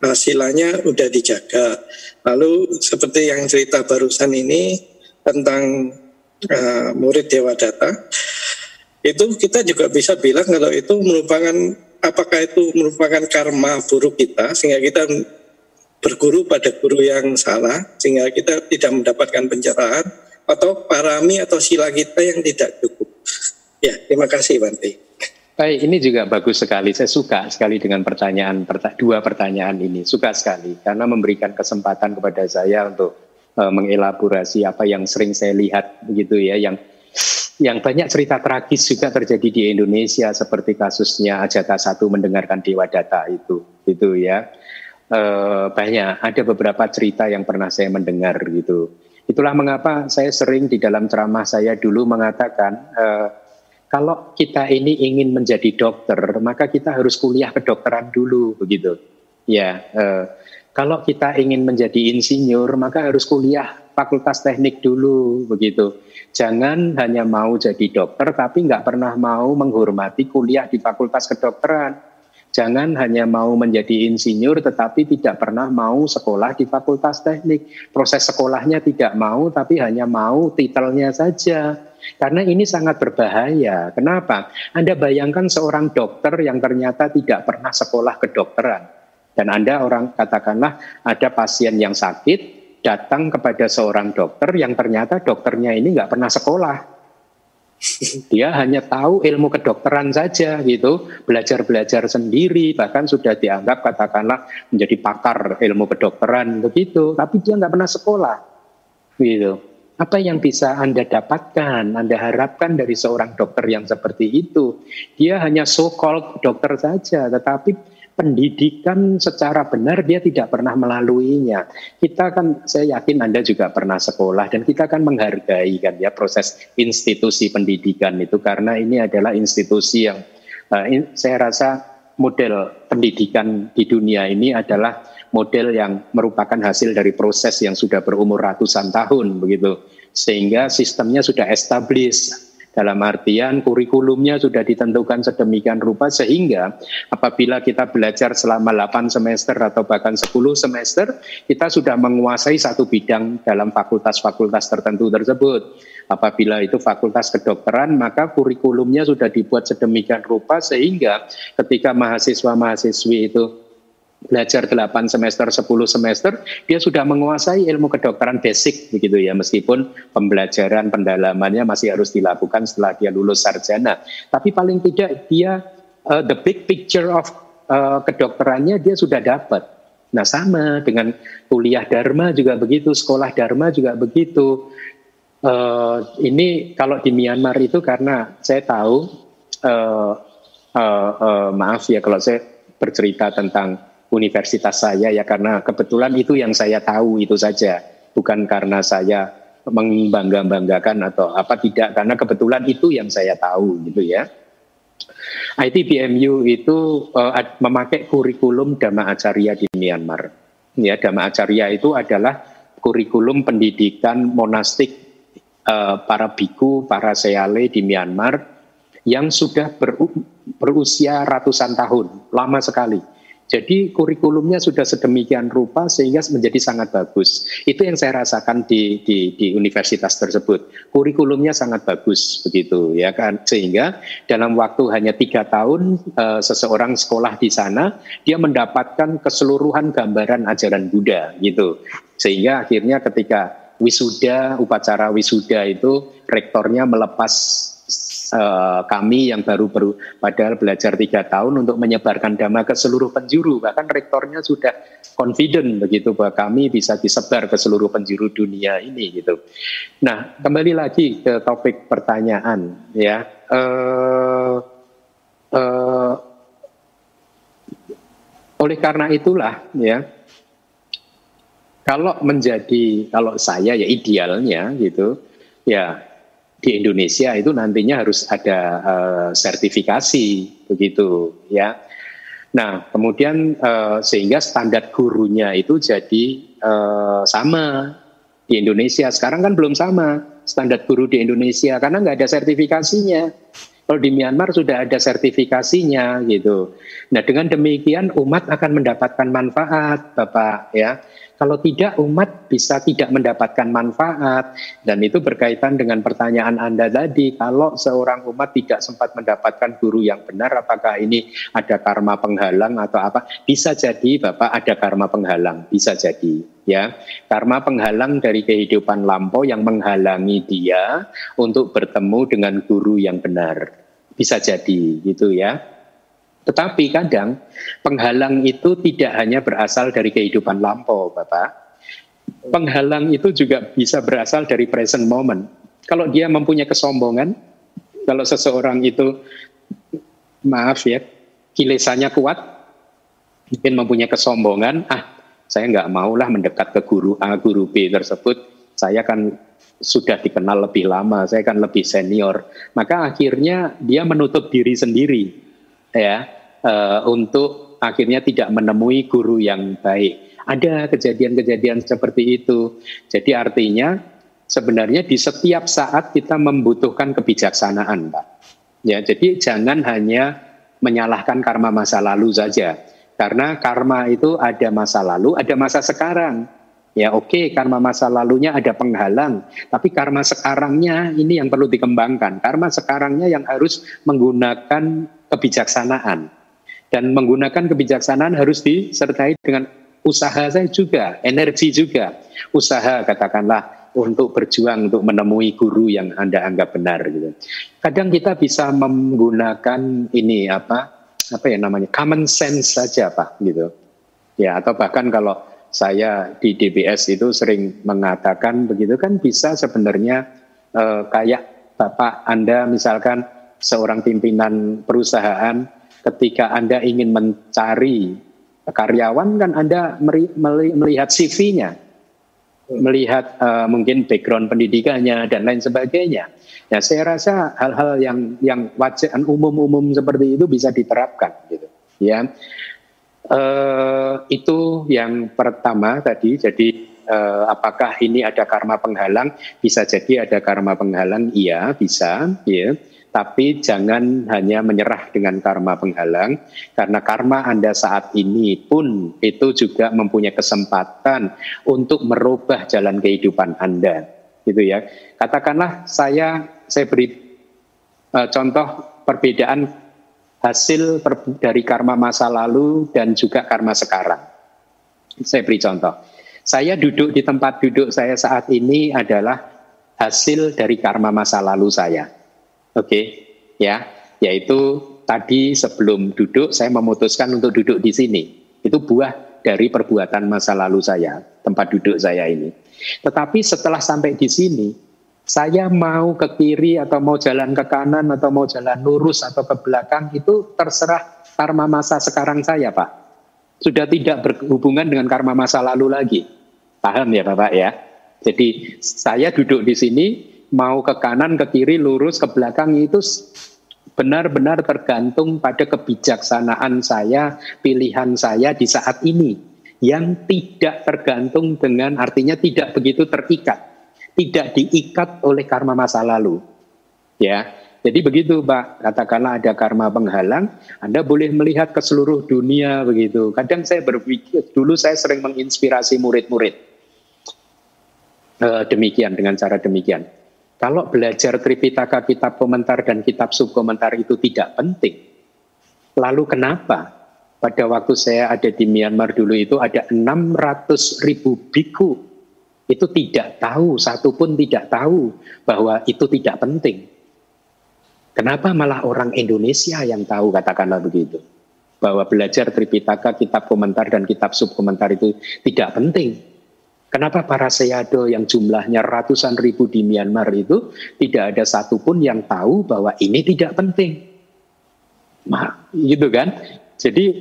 hasilnya udah dijaga. Lalu seperti yang cerita barusan ini tentang uh, murid Dewa Data, itu kita juga bisa bilang kalau itu merupakan apakah itu merupakan karma buruk kita sehingga kita berguru pada guru yang salah sehingga kita tidak mendapatkan pencerahan atau parami atau sila kita yang tidak cukup. Ya, terima kasih Bante. Baik, ini juga bagus sekali. Saya suka sekali dengan pertanyaan dua pertanyaan ini. Suka sekali karena memberikan kesempatan kepada saya untuk uh, mengelaborasi apa yang sering saya lihat begitu ya, yang yang banyak cerita tragis juga terjadi di Indonesia seperti kasusnya Ajata satu mendengarkan Dewa Data itu, itu ya. Uh, banyak ada beberapa cerita yang pernah saya mendengar gitu Itulah mengapa saya sering di dalam ceramah saya dulu mengatakan uh, kalau kita ini ingin menjadi dokter, maka kita harus kuliah kedokteran dulu begitu. Ya, uh, kalau kita ingin menjadi insinyur, maka harus kuliah fakultas teknik dulu begitu. Jangan hanya mau jadi dokter tapi nggak pernah mau menghormati kuliah di fakultas kedokteran. Jangan hanya mau menjadi insinyur tetapi tidak pernah mau sekolah di fakultas teknik. Proses sekolahnya tidak mau tapi hanya mau titelnya saja. Karena ini sangat berbahaya. Kenapa? Anda bayangkan seorang dokter yang ternyata tidak pernah sekolah kedokteran. Dan Anda orang katakanlah ada pasien yang sakit datang kepada seorang dokter yang ternyata dokternya ini nggak pernah sekolah dia hanya tahu ilmu kedokteran saja gitu, belajar-belajar sendiri, bahkan sudah dianggap katakanlah menjadi pakar ilmu kedokteran begitu, tapi dia nggak pernah sekolah gitu. Apa yang bisa Anda dapatkan, Anda harapkan dari seorang dokter yang seperti itu? Dia hanya so-called dokter saja, tetapi pendidikan secara benar dia tidak pernah melaluinya. Kita kan saya yakin Anda juga pernah sekolah dan kita kan menghargai kan ya proses institusi pendidikan itu karena ini adalah institusi yang uh, in, saya rasa model pendidikan di dunia ini adalah model yang merupakan hasil dari proses yang sudah berumur ratusan tahun begitu sehingga sistemnya sudah established dalam artian kurikulumnya sudah ditentukan sedemikian rupa sehingga apabila kita belajar selama 8 semester atau bahkan 10 semester, kita sudah menguasai satu bidang dalam fakultas-fakultas tertentu tersebut. Apabila itu fakultas kedokteran, maka kurikulumnya sudah dibuat sedemikian rupa sehingga ketika mahasiswa-mahasiswi itu belajar 8 semester, 10 semester, dia sudah menguasai ilmu kedokteran basic begitu ya, meskipun pembelajaran pendalamannya masih harus dilakukan setelah dia lulus sarjana. Tapi paling tidak dia uh, the big picture of uh, kedokterannya dia sudah dapat. Nah sama dengan kuliah Dharma juga begitu, sekolah Dharma juga begitu. Uh, ini kalau di Myanmar itu karena saya tahu, uh, uh, uh, maaf ya kalau saya bercerita tentang universitas saya ya karena kebetulan itu yang saya tahu itu saja. Bukan karena saya membangga-banggakan atau apa tidak. Karena kebetulan itu yang saya tahu gitu ya. ITBMU itu uh, memakai kurikulum Dhamma Acarya di Myanmar. Ya, Dhamma Acarya itu adalah kurikulum pendidikan monastik uh, para biku, para seale di Myanmar yang sudah berusia ratusan tahun, lama sekali jadi kurikulumnya sudah sedemikian rupa sehingga menjadi sangat bagus. Itu yang saya rasakan di, di, di universitas tersebut. Kurikulumnya sangat bagus begitu ya kan. Sehingga dalam waktu hanya tiga tahun uh, seseorang sekolah di sana dia mendapatkan keseluruhan gambaran ajaran Buddha gitu. Sehingga akhirnya ketika wisuda upacara wisuda itu rektornya melepas uh, kami yang baru baru padahal belajar tiga tahun untuk menyebarkan dhamma ke seluruh penjuru bahkan rektornya sudah confident begitu bahwa kami bisa disebar ke seluruh penjuru dunia ini gitu. Nah kembali lagi ke topik pertanyaan ya. Uh, uh, oleh karena itulah ya kalau menjadi kalau saya ya idealnya gitu ya di Indonesia itu nantinya harus ada uh, sertifikasi begitu ya. Nah kemudian uh, sehingga standar gurunya itu jadi uh, sama di Indonesia. Sekarang kan belum sama standar guru di Indonesia karena nggak ada sertifikasinya. Kalau di Myanmar sudah ada sertifikasinya gitu. Nah dengan demikian umat akan mendapatkan manfaat, Bapak ya. Kalau tidak umat bisa tidak mendapatkan manfaat dan itu berkaitan dengan pertanyaan Anda tadi kalau seorang umat tidak sempat mendapatkan guru yang benar apakah ini ada karma penghalang atau apa? Bisa jadi Bapak ada karma penghalang, bisa jadi ya. Karma penghalang dari kehidupan lampau yang menghalangi dia untuk bertemu dengan guru yang benar. Bisa jadi gitu ya. Tetapi kadang penghalang itu tidak hanya berasal dari kehidupan lampau, Bapak. Penghalang itu juga bisa berasal dari present moment. Kalau dia mempunyai kesombongan, kalau seseorang itu, maaf ya, kilesannya kuat, mungkin mempunyai kesombongan, ah saya nggak maulah mendekat ke guru A, guru B tersebut, saya kan sudah dikenal lebih lama, saya kan lebih senior. Maka akhirnya dia menutup diri sendiri ya uh, untuk akhirnya tidak menemui guru yang baik. Ada kejadian-kejadian seperti itu. Jadi artinya sebenarnya di setiap saat kita membutuhkan kebijaksanaan, Pak. Ya, jadi jangan hanya menyalahkan karma masa lalu saja. Karena karma itu ada masa lalu, ada masa sekarang. Ya oke, okay, karma masa lalunya ada penghalang, tapi karma sekarangnya ini yang perlu dikembangkan. Karma sekarangnya yang harus menggunakan kebijaksanaan. Dan menggunakan kebijaksanaan harus disertai dengan usaha saya juga, energi juga, usaha katakanlah untuk berjuang untuk menemui guru yang anda anggap benar gitu. Kadang kita bisa menggunakan ini apa apa ya namanya common sense saja pak gitu, ya atau bahkan kalau saya di DBS itu sering mengatakan begitu kan bisa sebenarnya eh, kayak bapak anda misalkan seorang pimpinan perusahaan ketika Anda ingin mencari karyawan kan Anda melihat CV-nya, melihat uh, mungkin background pendidikannya dan lain sebagainya. Ya saya rasa hal-hal yang yang wajar umum-umum seperti itu bisa diterapkan gitu. Ya. Uh, itu yang pertama tadi jadi uh, apakah ini ada karma penghalang bisa jadi ada karma penghalang iya bisa ya tapi jangan hanya menyerah dengan karma penghalang, karena karma Anda saat ini pun itu juga mempunyai kesempatan untuk merubah jalan kehidupan Anda, gitu ya. Katakanlah saya saya beri uh, contoh perbedaan hasil per, dari karma masa lalu dan juga karma sekarang. Saya beri contoh. Saya duduk di tempat duduk saya saat ini adalah hasil dari karma masa lalu saya Oke, okay, ya, yaitu tadi sebelum duduk saya memutuskan untuk duduk di sini. Itu buah dari perbuatan masa lalu saya, tempat duduk saya ini. Tetapi setelah sampai di sini, saya mau ke kiri atau mau jalan ke kanan atau mau jalan lurus atau ke belakang itu terserah karma masa sekarang saya, Pak. Sudah tidak berhubungan dengan karma masa lalu lagi. Paham ya, Bapak ya? Jadi saya duduk di sini, mau ke kanan, ke kiri, lurus, ke belakang itu benar-benar tergantung pada kebijaksanaan saya, pilihan saya di saat ini yang tidak tergantung dengan artinya tidak begitu terikat, tidak diikat oleh karma masa lalu. Ya. Jadi begitu, Pak. Katakanlah ada karma penghalang, Anda boleh melihat ke seluruh dunia begitu. Kadang saya berpikir, dulu saya sering menginspirasi murid-murid. Uh, demikian dengan cara demikian. Kalau belajar Tripitaka, kitab komentar dan kitab subkomentar itu tidak penting, lalu kenapa pada waktu saya ada di Myanmar dulu itu ada 600 ribu biku itu tidak tahu, satu pun tidak tahu bahwa itu tidak penting. Kenapa malah orang Indonesia yang tahu katakanlah begitu. Bahwa belajar Tripitaka, kitab komentar dan kitab subkomentar itu tidak penting. Kenapa para seyado yang jumlahnya ratusan ribu di Myanmar itu tidak ada satupun yang tahu bahwa ini tidak penting? Nah, gitu kan? Jadi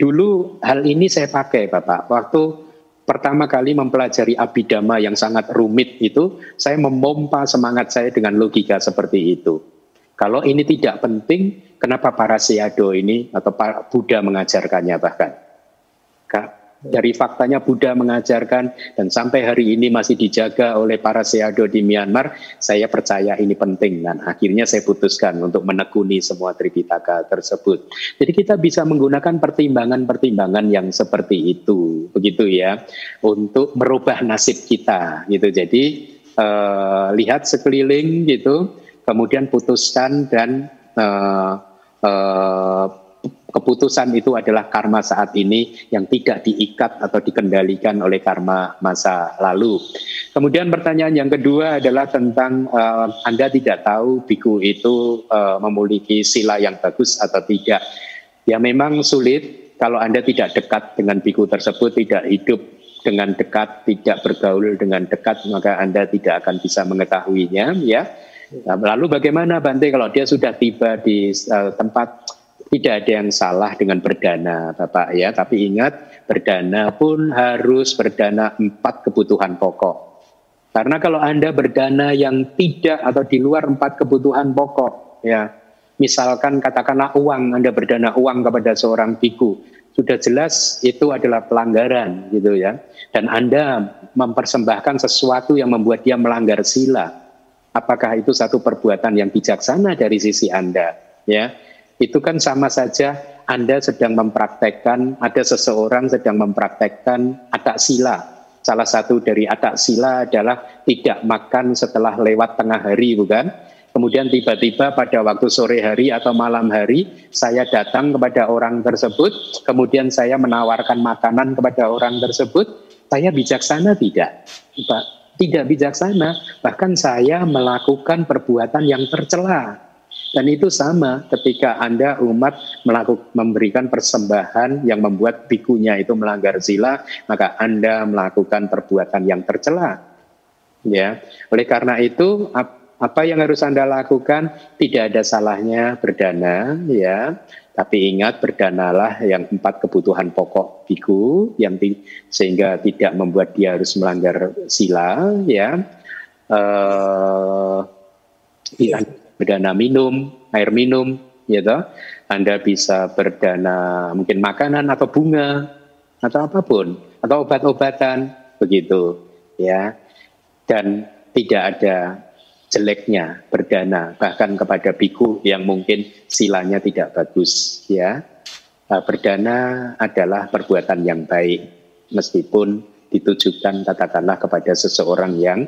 dulu hal ini saya pakai Bapak. Waktu pertama kali mempelajari abidama yang sangat rumit itu, saya memompa semangat saya dengan logika seperti itu. Kalau ini tidak penting, kenapa para seyado ini atau para Buddha mengajarkannya bahkan? Dari faktanya Buddha mengajarkan dan sampai hari ini masih dijaga oleh para seado di Myanmar, saya percaya ini penting dan akhirnya saya putuskan untuk menekuni semua Tripitaka tersebut. Jadi kita bisa menggunakan pertimbangan-pertimbangan yang seperti itu, begitu ya, untuk merubah nasib kita gitu. Jadi uh, lihat sekeliling gitu, kemudian putuskan dan uh, uh, keputusan itu adalah karma saat ini yang tidak diikat atau dikendalikan oleh karma masa lalu. Kemudian pertanyaan yang kedua adalah tentang uh, Anda tidak tahu biku itu uh, memiliki sila yang bagus atau tidak. Ya memang sulit kalau Anda tidak dekat dengan biku tersebut, tidak hidup dengan dekat, tidak bergaul dengan dekat, maka Anda tidak akan bisa mengetahuinya ya. Nah, lalu bagaimana Bante kalau dia sudah tiba di uh, tempat tidak ada yang salah dengan berdana, Bapak ya. Tapi ingat, berdana pun harus berdana empat kebutuhan pokok. Karena kalau Anda berdana yang tidak atau di luar empat kebutuhan pokok, ya, misalkan katakanlah uang, Anda berdana uang kepada seorang biku, sudah jelas itu adalah pelanggaran gitu ya. Dan Anda mempersembahkan sesuatu yang membuat dia melanggar sila. Apakah itu satu perbuatan yang bijaksana dari sisi Anda? Ya, itu kan sama saja Anda sedang mempraktekkan, ada seseorang sedang mempraktekkan atak sila. Salah satu dari atak sila adalah tidak makan setelah lewat tengah hari, bukan? Kemudian tiba-tiba pada waktu sore hari atau malam hari, saya datang kepada orang tersebut, kemudian saya menawarkan makanan kepada orang tersebut, saya bijaksana tidak? Tidak bijaksana, bahkan saya melakukan perbuatan yang tercela dan itu sama ketika Anda umat melakukan memberikan persembahan yang membuat bikunya itu melanggar sila, maka Anda melakukan perbuatan yang tercela. Ya. Oleh karena itu apa yang harus Anda lakukan? Tidak ada salahnya berdana ya. Tapi ingat berdanalah yang empat kebutuhan pokok biku yang di, sehingga tidak membuat dia harus melanggar sila ya. Uh, berdana minum, air minum, gitu. Anda bisa berdana mungkin makanan atau bunga atau apa pun atau obat-obatan begitu ya. Dan tidak ada jeleknya berdana bahkan kepada biku yang mungkin silanya tidak bagus ya. Eh, berdana adalah perbuatan yang baik meskipun ditujukan katakanlah kepada seseorang yang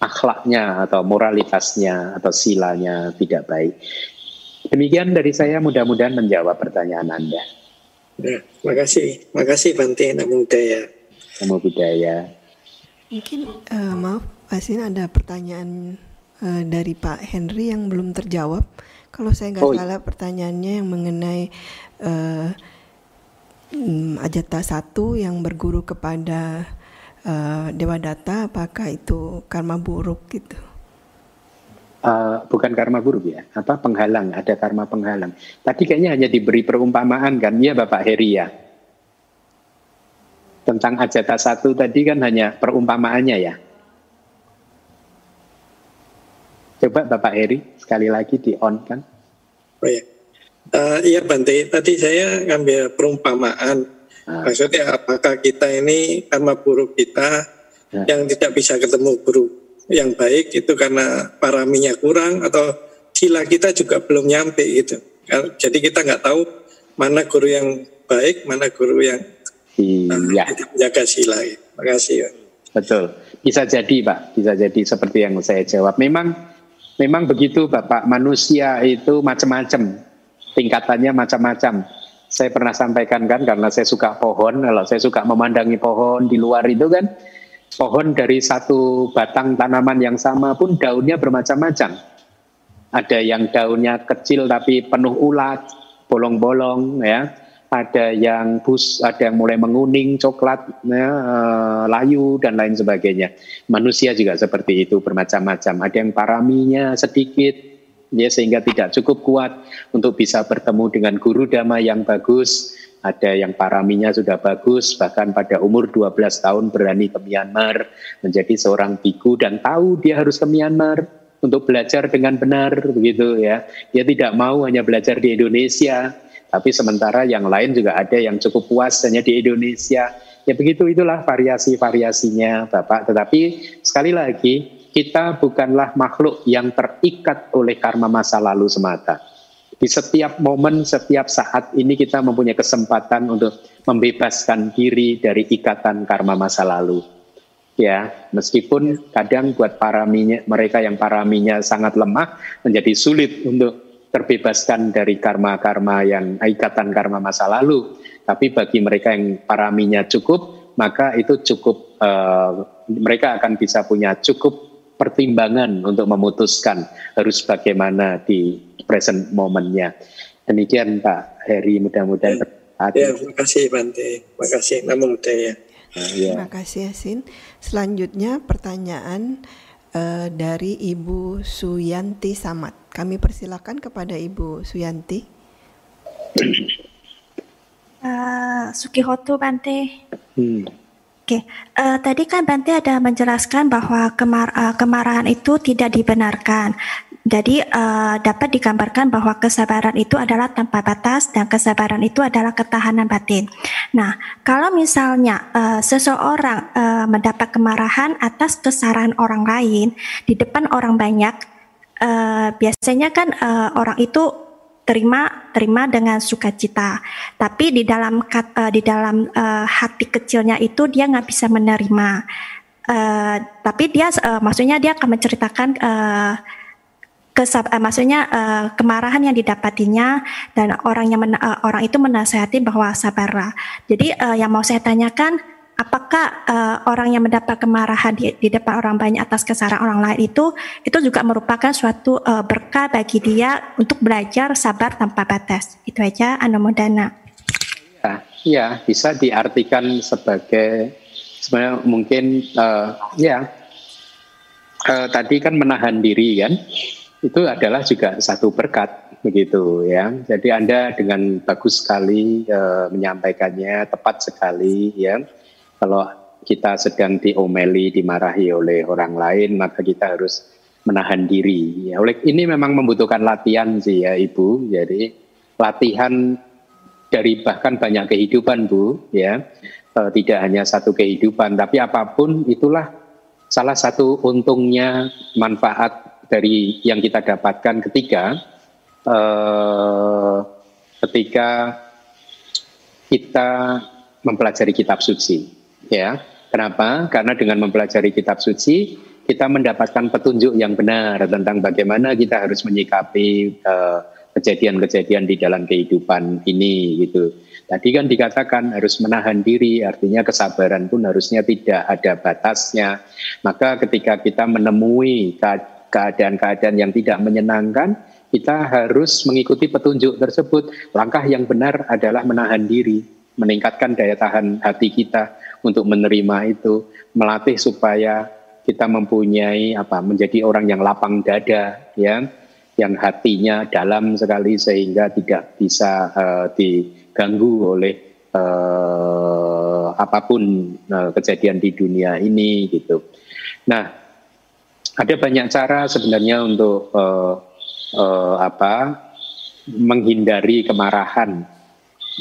akhlaknya atau moralitasnya atau silanya tidak baik. Demikian dari saya mudah-mudahan menjawab pertanyaan Anda. Ya, makasih, makasih Bante Namo Buddhaya. Namo Buddhaya. Mungkin uh, maaf, Asin ada pertanyaan uh, dari Pak Henry yang belum terjawab. Kalau saya nggak oh. salah pertanyaannya yang mengenai uh, Ajata satu yang berguru kepada uh, dewa data apakah itu karma buruk gitu? Uh, bukan karma buruk ya, apa penghalang, ada karma penghalang. Tadi kayaknya hanya diberi perumpamaan kan, ya Bapak Heri ya. Tentang ajata satu tadi kan hanya perumpamaannya ya. Coba Bapak Heri sekali lagi di on kan. Oh ya. Uh, iya Bante, tadi saya ngambil perumpamaan. Maksudnya apakah kita ini karma buruk kita ya. yang tidak bisa ketemu guru yang baik itu karena paraminya kurang atau sila kita juga belum nyampe gitu. Jadi kita nggak tahu mana guru yang baik, mana guru yang iya. uh, jaga sila. Terima kasih. Betul. Bisa jadi Pak, bisa jadi seperti yang saya jawab. Memang memang begitu Bapak, manusia itu macam-macam, tingkatannya macam-macam. Saya pernah sampaikan kan karena saya suka pohon, kalau saya suka memandangi pohon di luar itu kan, pohon dari satu batang tanaman yang sama pun daunnya bermacam-macam. Ada yang daunnya kecil tapi penuh ulat, bolong-bolong ya ada yang bus, ada yang mulai menguning, coklat, ya, uh, layu dan lain sebagainya. Manusia juga seperti itu bermacam-macam. Ada yang paraminya sedikit, ya sehingga tidak cukup kuat untuk bisa bertemu dengan guru dhamma yang bagus. Ada yang paraminya sudah bagus, bahkan pada umur 12 tahun berani ke Myanmar menjadi seorang biku dan tahu dia harus ke Myanmar untuk belajar dengan benar begitu ya. Dia tidak mau hanya belajar di Indonesia, tapi sementara yang lain juga ada yang cukup puas hanya di Indonesia. Ya begitu itulah variasi-variasinya Bapak. Tetapi sekali lagi kita bukanlah makhluk yang terikat oleh karma masa lalu semata. Di setiap momen, setiap saat ini kita mempunyai kesempatan untuk membebaskan diri dari ikatan karma masa lalu. Ya, meskipun kadang buat paraminya, mereka yang paraminya sangat lemah menjadi sulit untuk terbebaskan dari karma-karma yang ikatan karma masa lalu. Tapi bagi mereka yang paraminya cukup, maka itu cukup uh, mereka akan bisa punya cukup pertimbangan untuk memutuskan harus bagaimana di present momennya. Demikian Pak Heri, mudah-mudahan ya, ya, terima kasih Bante, terima kasih Namo Buddhaya. Nah, ya. Terima kasih Yasin. Selanjutnya pertanyaan uh, dari Ibu Suyanti Samat. Kami persilakan kepada Ibu Suyanti. Uh, Sukihoto Bante. Hmm. Oke, okay. uh, tadi kan Bante ada menjelaskan bahwa kemar uh, kemarahan itu tidak dibenarkan. Jadi uh, dapat digambarkan bahwa kesabaran itu adalah tanpa batas dan kesabaran itu adalah ketahanan batin. Nah, kalau misalnya uh, seseorang uh, mendapat kemarahan atas kesalahan orang lain di depan orang banyak, uh, biasanya kan uh, orang itu terima terima dengan sukacita. Tapi di dalam uh, di dalam uh, hati kecilnya itu dia nggak bisa menerima. Uh, tapi dia maksudnya dia akan menceritakan uh, kesab maksudnya kemarahan yang didapatinya dan orang yang men, orang itu menasehati bahwa sabarlah. Jadi yang mau saya tanyakan apakah uh, orang yang mendapat kemarahan di, di depan orang banyak atas kesalahan orang lain itu itu juga merupakan suatu uh, berkah bagi dia untuk belajar sabar tanpa batas. Itu aja Anumodana. Ya, ya bisa diartikan sebagai sebenarnya mungkin uh, ya uh, tadi kan menahan diri kan itu adalah juga satu berkat begitu ya. Jadi Anda dengan bagus sekali e, menyampaikannya, tepat sekali ya. Kalau kita sedang diomeli, dimarahi oleh orang lain, maka kita harus menahan diri. Ya, oleh ini memang membutuhkan latihan sih ya Ibu. Jadi latihan dari bahkan banyak kehidupan Bu ya. E, tidak hanya satu kehidupan, tapi apa pun itulah salah satu untungnya manfaat dari yang kita dapatkan ketika eh, ketika kita mempelajari kitab suci ya kenapa karena dengan mempelajari kitab suci kita mendapatkan petunjuk yang benar tentang bagaimana kita harus menyikapi eh, kejadian-kejadian di dalam kehidupan ini gitu. Tadi kan dikatakan harus menahan diri, artinya kesabaran pun harusnya tidak ada batasnya. Maka ketika kita menemui keadaan-keadaan yang tidak menyenangkan, kita harus mengikuti petunjuk tersebut. Langkah yang benar adalah menahan diri, meningkatkan daya tahan hati kita untuk menerima itu, melatih supaya kita mempunyai apa menjadi orang yang lapang dada ya yang hatinya dalam sekali sehingga tidak bisa uh, diganggu oleh uh, apa pun uh, kejadian di dunia ini gitu. Nah, ada banyak cara sebenarnya untuk uh, uh, apa menghindari kemarahan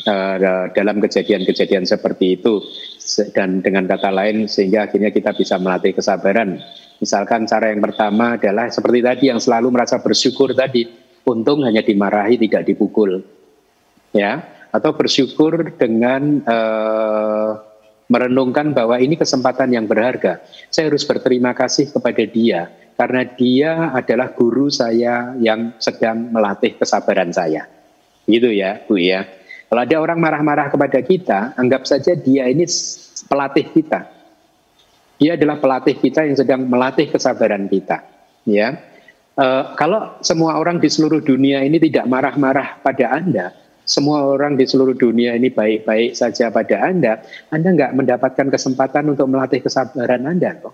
uh, dalam kejadian-kejadian seperti itu dan dengan kata lain sehingga akhirnya kita bisa melatih kesabaran. Misalkan cara yang pertama adalah seperti tadi yang selalu merasa bersyukur tadi, untung hanya dimarahi tidak dipukul. Ya, atau bersyukur dengan uh, merenungkan bahwa ini kesempatan yang berharga. Saya harus berterima kasih kepada dia karena dia adalah guru saya yang sedang melatih kesabaran saya. Gitu ya, Bu ya. Kalau ada orang marah-marah kepada kita, anggap saja dia ini pelatih kita. Dia adalah pelatih kita yang sedang melatih kesabaran kita. Ya, e, kalau semua orang di seluruh dunia ini tidak marah-marah pada Anda, semua orang di seluruh dunia ini baik-baik saja pada Anda, Anda nggak mendapatkan kesempatan untuk melatih kesabaran Anda kok.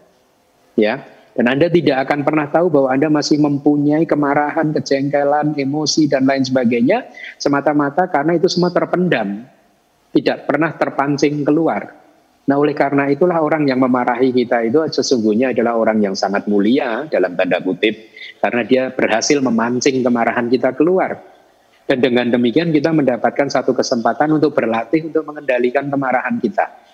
Ya, dan Anda tidak akan pernah tahu bahwa Anda masih mempunyai kemarahan, kejengkelan, emosi, dan lain sebagainya semata-mata karena itu semua terpendam. Tidak pernah terpancing keluar. Nah oleh karena itulah orang yang memarahi kita itu sesungguhnya adalah orang yang sangat mulia dalam tanda kutip. Karena dia berhasil memancing kemarahan kita keluar. Dan dengan demikian kita mendapatkan satu kesempatan untuk berlatih untuk mengendalikan kemarahan kita.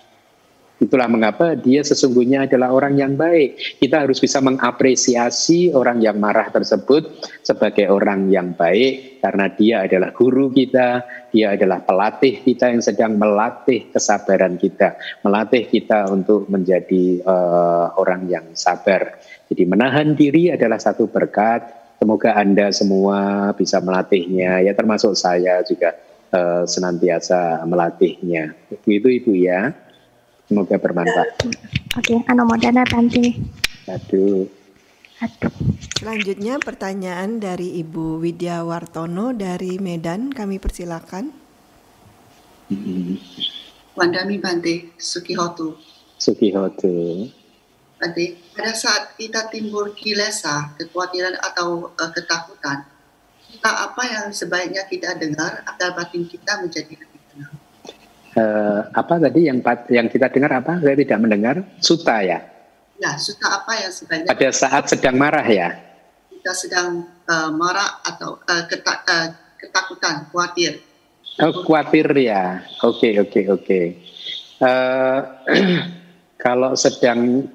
Itulah mengapa dia sesungguhnya adalah orang yang baik. Kita harus bisa mengapresiasi orang yang marah tersebut sebagai orang yang baik karena dia adalah guru kita, dia adalah pelatih kita yang sedang melatih kesabaran kita, melatih kita untuk menjadi uh, orang yang sabar. Jadi menahan diri adalah satu berkat, Semoga Anda semua bisa melatihnya, ya termasuk saya juga uh, senantiasa melatihnya. Itu Ibu ya. Semoga bermanfaat. Oke, okay, Anomodana Tanti. Aduh. Aduh. Selanjutnya pertanyaan dari Ibu Widya Wartono dari Medan, kami persilakan. Wandami Bante, Sukihotu. Sukihotu. Nanti pada saat kita timbul kilesa, kekhawatiran atau uh, ketakutan, kita apa yang sebaiknya kita dengar agar batin kita menjadi Uh, apa tadi yang yang kita dengar apa? Saya tidak mendengar. Suta ya. Ya, suta apa yang sebaiknya? Pada saat sedang marah ya. Kita sedang uh, marah atau uh, ketak, uh, ketakutan, khawatir. Oh, khawatir ya. Oke, okay, oke, okay, oke. Okay. Uh, kalau sedang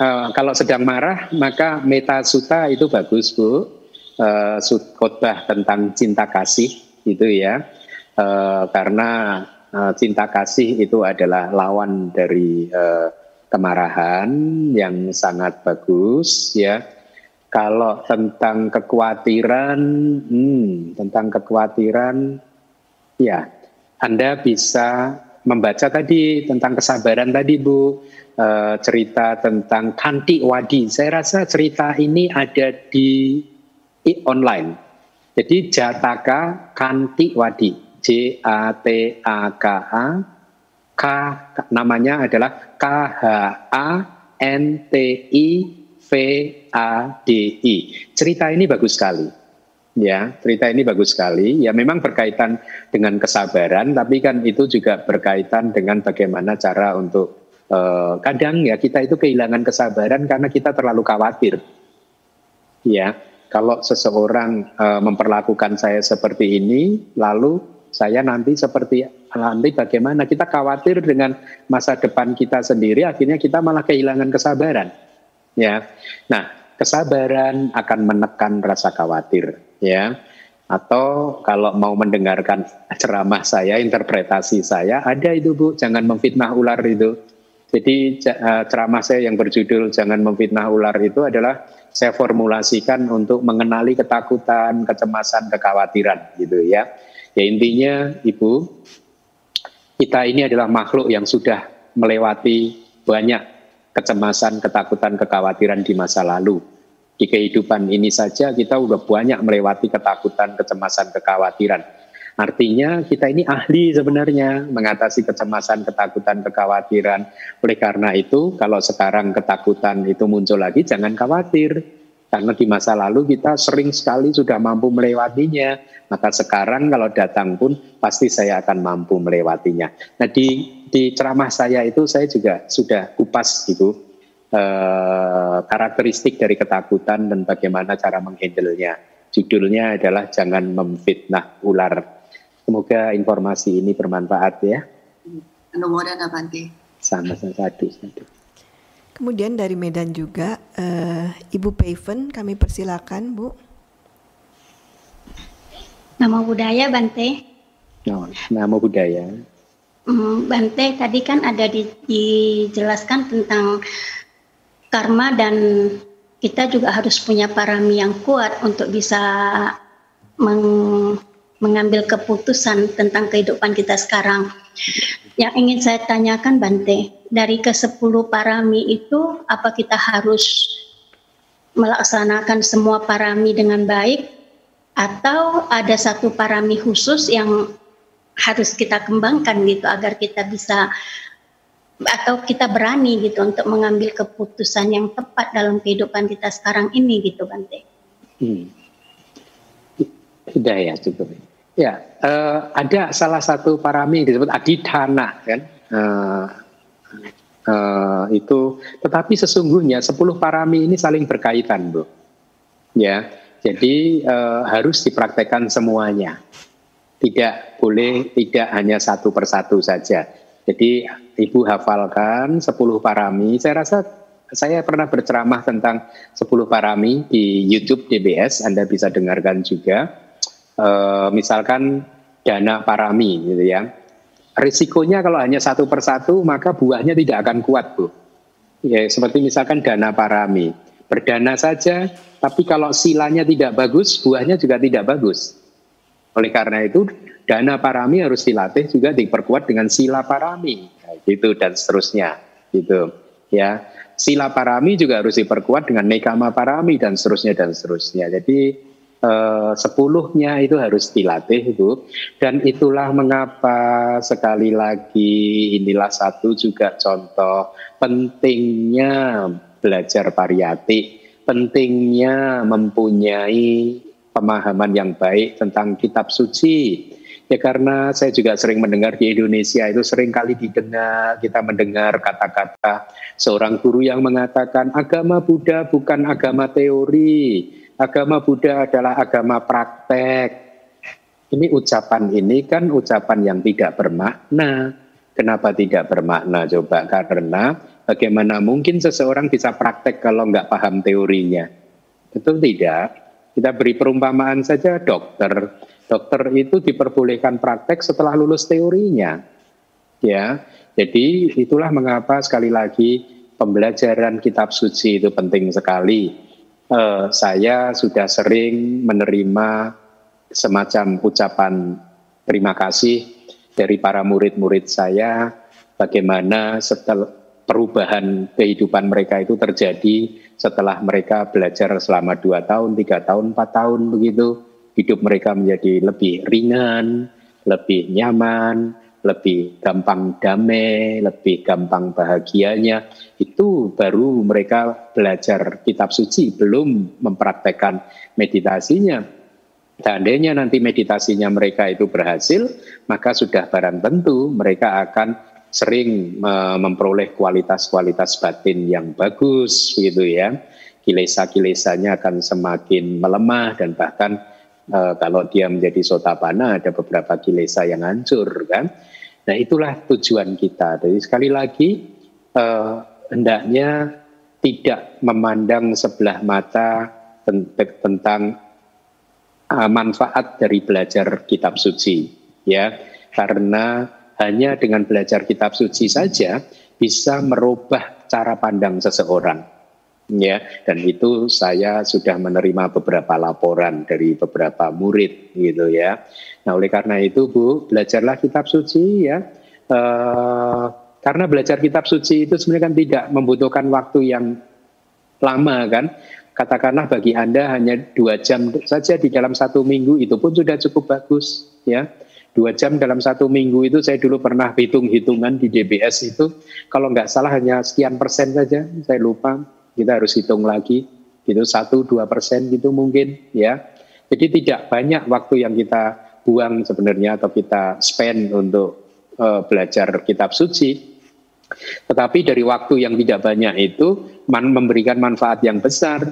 uh, kalau sedang marah maka meta suta itu bagus bu uh, khotbah tentang cinta kasih itu ya uh, karena uh, cinta kasih itu adalah lawan dari uh, kemarahan yang sangat bagus ya kalau tentang kekhawatiran hmm, tentang kekhawatiran ya anda bisa membaca tadi tentang kesabaran tadi Bu uh, cerita tentang Kanti Wadi. Saya rasa cerita ini ada di online. Jadi Jataka Kanti Wadi. J A T A K A K namanya adalah K H A N T I V A D I. Cerita ini bagus sekali. Ya, cerita ini bagus sekali. Ya, memang berkaitan dengan kesabaran, tapi kan itu juga berkaitan dengan bagaimana cara untuk Uh, kadang ya kita itu kehilangan kesabaran karena kita terlalu khawatir. Ya, kalau seseorang uh, memperlakukan saya seperti ini, lalu saya nanti seperti nanti bagaimana kita khawatir dengan masa depan kita sendiri, akhirnya kita malah kehilangan kesabaran. Ya, nah kesabaran akan menekan rasa khawatir. Ya, atau kalau mau mendengarkan ceramah saya, interpretasi saya, ada itu bu, jangan memfitnah ular itu jadi eh, ceramah saya yang berjudul Jangan Memfitnah Ular itu adalah saya formulasikan untuk mengenali ketakutan, kecemasan, kekhawatiran gitu ya. Ya intinya Ibu, kita ini adalah makhluk yang sudah melewati banyak kecemasan, ketakutan, kekhawatiran di masa lalu. Di kehidupan ini saja kita sudah banyak melewati ketakutan, kecemasan, kekhawatiran Artinya kita ini ahli sebenarnya mengatasi kecemasan, ketakutan, kekhawatiran. Oleh karena itu, kalau sekarang ketakutan itu muncul lagi, jangan khawatir. Karena di masa lalu kita sering sekali sudah mampu melewatinya. Maka sekarang kalau datang pun pasti saya akan mampu melewatinya. Nah di, di ceramah saya itu saya juga sudah kupas gitu. Eh, karakteristik dari ketakutan dan bagaimana cara menghandlenya Judulnya adalah Jangan Memfitnah Ular. Semoga informasi ini bermanfaat ya. Sama-sama satu, satu. Kemudian dari Medan juga, uh, Ibu Paven kami persilakan Bu. Nama budaya Bante. No, nama budaya. Hmm, Bante tadi kan ada di, dijelaskan tentang karma dan kita juga harus punya parami yang kuat untuk bisa meng, mengambil keputusan tentang kehidupan kita sekarang. Yang ingin saya tanyakan Bante, dari ke sepuluh parami itu apa kita harus melaksanakan semua parami dengan baik atau ada satu parami khusus yang harus kita kembangkan gitu agar kita bisa atau kita berani gitu untuk mengambil keputusan yang tepat dalam kehidupan kita sekarang ini gitu Bante. Hmm. ya cukup. Ya, uh, ada salah satu parami disebut adidana kan. Uh, uh, itu, tetapi sesungguhnya 10 parami ini saling berkaitan, Bu. Ya, jadi uh, harus dipraktekkan semuanya. Tidak boleh tidak hanya satu persatu saja. Jadi Ibu hafalkan 10 parami. Saya rasa saya pernah berceramah tentang 10 parami di YouTube DBS, Anda bisa dengarkan juga e, misalkan dana parami gitu ya. Risikonya kalau hanya satu persatu maka buahnya tidak akan kuat bu. Ya, seperti misalkan dana parami, berdana saja, tapi kalau silanya tidak bagus, buahnya juga tidak bagus. Oleh karena itu, dana parami harus dilatih juga diperkuat dengan sila parami, gitu dan seterusnya, gitu. Ya, sila parami juga harus diperkuat dengan nekama parami dan seterusnya dan seterusnya. Jadi sepuluhnya itu harus dilatih itu dan itulah mengapa sekali lagi inilah satu juga contoh pentingnya belajar pariyati pentingnya mempunyai pemahaman yang baik tentang kitab suci. Ya karena saya juga sering mendengar di Indonesia itu sering kali didengar kita mendengar kata-kata seorang guru yang mengatakan agama Buddha bukan agama teori agama Buddha adalah agama praktek. Ini ucapan ini kan ucapan yang tidak bermakna. Kenapa tidak bermakna coba? Karena bagaimana mungkin seseorang bisa praktek kalau nggak paham teorinya? Betul tidak? Kita beri perumpamaan saja dokter. Dokter itu diperbolehkan praktek setelah lulus teorinya. Ya, jadi itulah mengapa sekali lagi pembelajaran kitab suci itu penting sekali uh, saya sudah sering menerima semacam ucapan terima kasih dari para murid-murid saya bagaimana setelah perubahan kehidupan mereka itu terjadi setelah mereka belajar selama dua tahun, tiga tahun, empat tahun begitu. Hidup mereka menjadi lebih ringan, lebih nyaman, lebih gampang damai, lebih gampang bahagianya, itu baru mereka belajar kitab suci, belum mempraktekkan meditasinya. Seandainya nanti meditasinya mereka itu berhasil, maka sudah barang tentu mereka akan sering memperoleh kualitas-kualitas batin yang bagus gitu ya. Kilesa-kilesanya akan semakin melemah dan bahkan e, kalau dia menjadi sotapana ada beberapa kilesa yang hancur kan Nah itulah tujuan kita. Jadi sekali lagi eh, hendaknya tidak memandang sebelah mata tentang uh, manfaat dari belajar kitab suci, ya karena hanya dengan belajar kitab suci saja bisa merubah cara pandang seseorang ya dan itu saya sudah menerima beberapa laporan dari beberapa murid gitu ya. Nah oleh karena itu bu belajarlah kitab suci ya. E, karena belajar kitab suci itu sebenarnya kan tidak membutuhkan waktu yang lama kan. Katakanlah bagi anda hanya dua jam saja di dalam satu minggu itu pun sudah cukup bagus ya. Dua jam dalam satu minggu itu saya dulu pernah hitung hitungan di DBS itu. Kalau nggak salah hanya sekian persen saja saya lupa kita harus hitung lagi. Gitu satu dua persen gitu mungkin ya. Jadi tidak banyak waktu yang kita buang sebenarnya atau kita spend untuk uh, belajar kitab suci. Tetapi dari waktu yang tidak banyak itu man memberikan manfaat yang besar.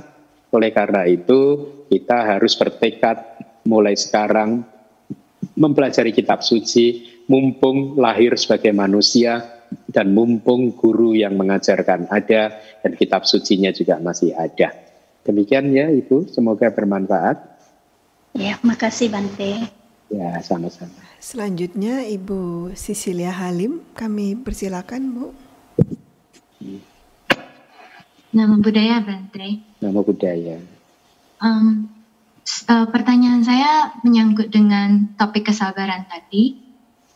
Oleh karena itu, kita harus bertekad mulai sekarang mempelajari kitab suci, mumpung lahir sebagai manusia, dan mumpung guru yang mengajarkan ada, dan kitab sucinya juga masih ada. Demikian ya Ibu, semoga bermanfaat. Ya, makasih Bante. Ya, sama-sama. Selanjutnya Ibu Sisilia Halim, kami persilakan Bu. Nama budaya Bante. Nama budaya. Um, uh, pertanyaan saya menyangkut dengan topik kesabaran tadi.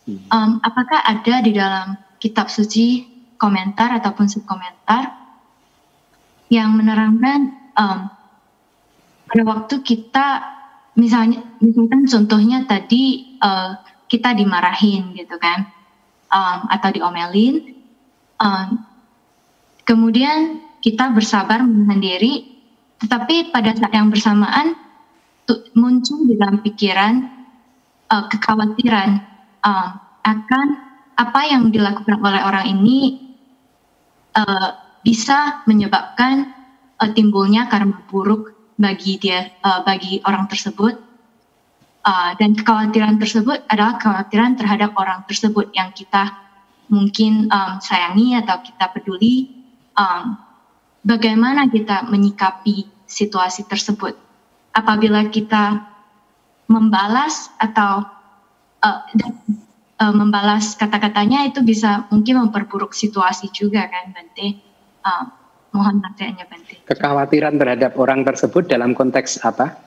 Um, apakah ada di dalam kitab suci komentar ataupun subkomentar yang menerangkan um, pada waktu kita misalnya misalkan contohnya tadi uh, kita dimarahin gitu kan um, atau diomelin um, kemudian kita bersabar menahan diri tetapi pada saat yang bersamaan muncul di dalam pikiran uh, kekhawatiran uh, akan apa yang dilakukan oleh orang ini uh, bisa menyebabkan uh, timbulnya karma buruk bagi dia uh, bagi orang tersebut. Uh, dan kekhawatiran tersebut adalah kekhawatiran terhadap orang tersebut yang kita mungkin um, sayangi atau kita peduli. Um, bagaimana kita menyikapi situasi tersebut? Apabila kita membalas atau uh, uh, membalas kata-katanya itu bisa mungkin memperburuk situasi juga kan Bante? Uh, mohon nasihatnya Bante. Kekhawatiran terhadap orang tersebut dalam konteks apa?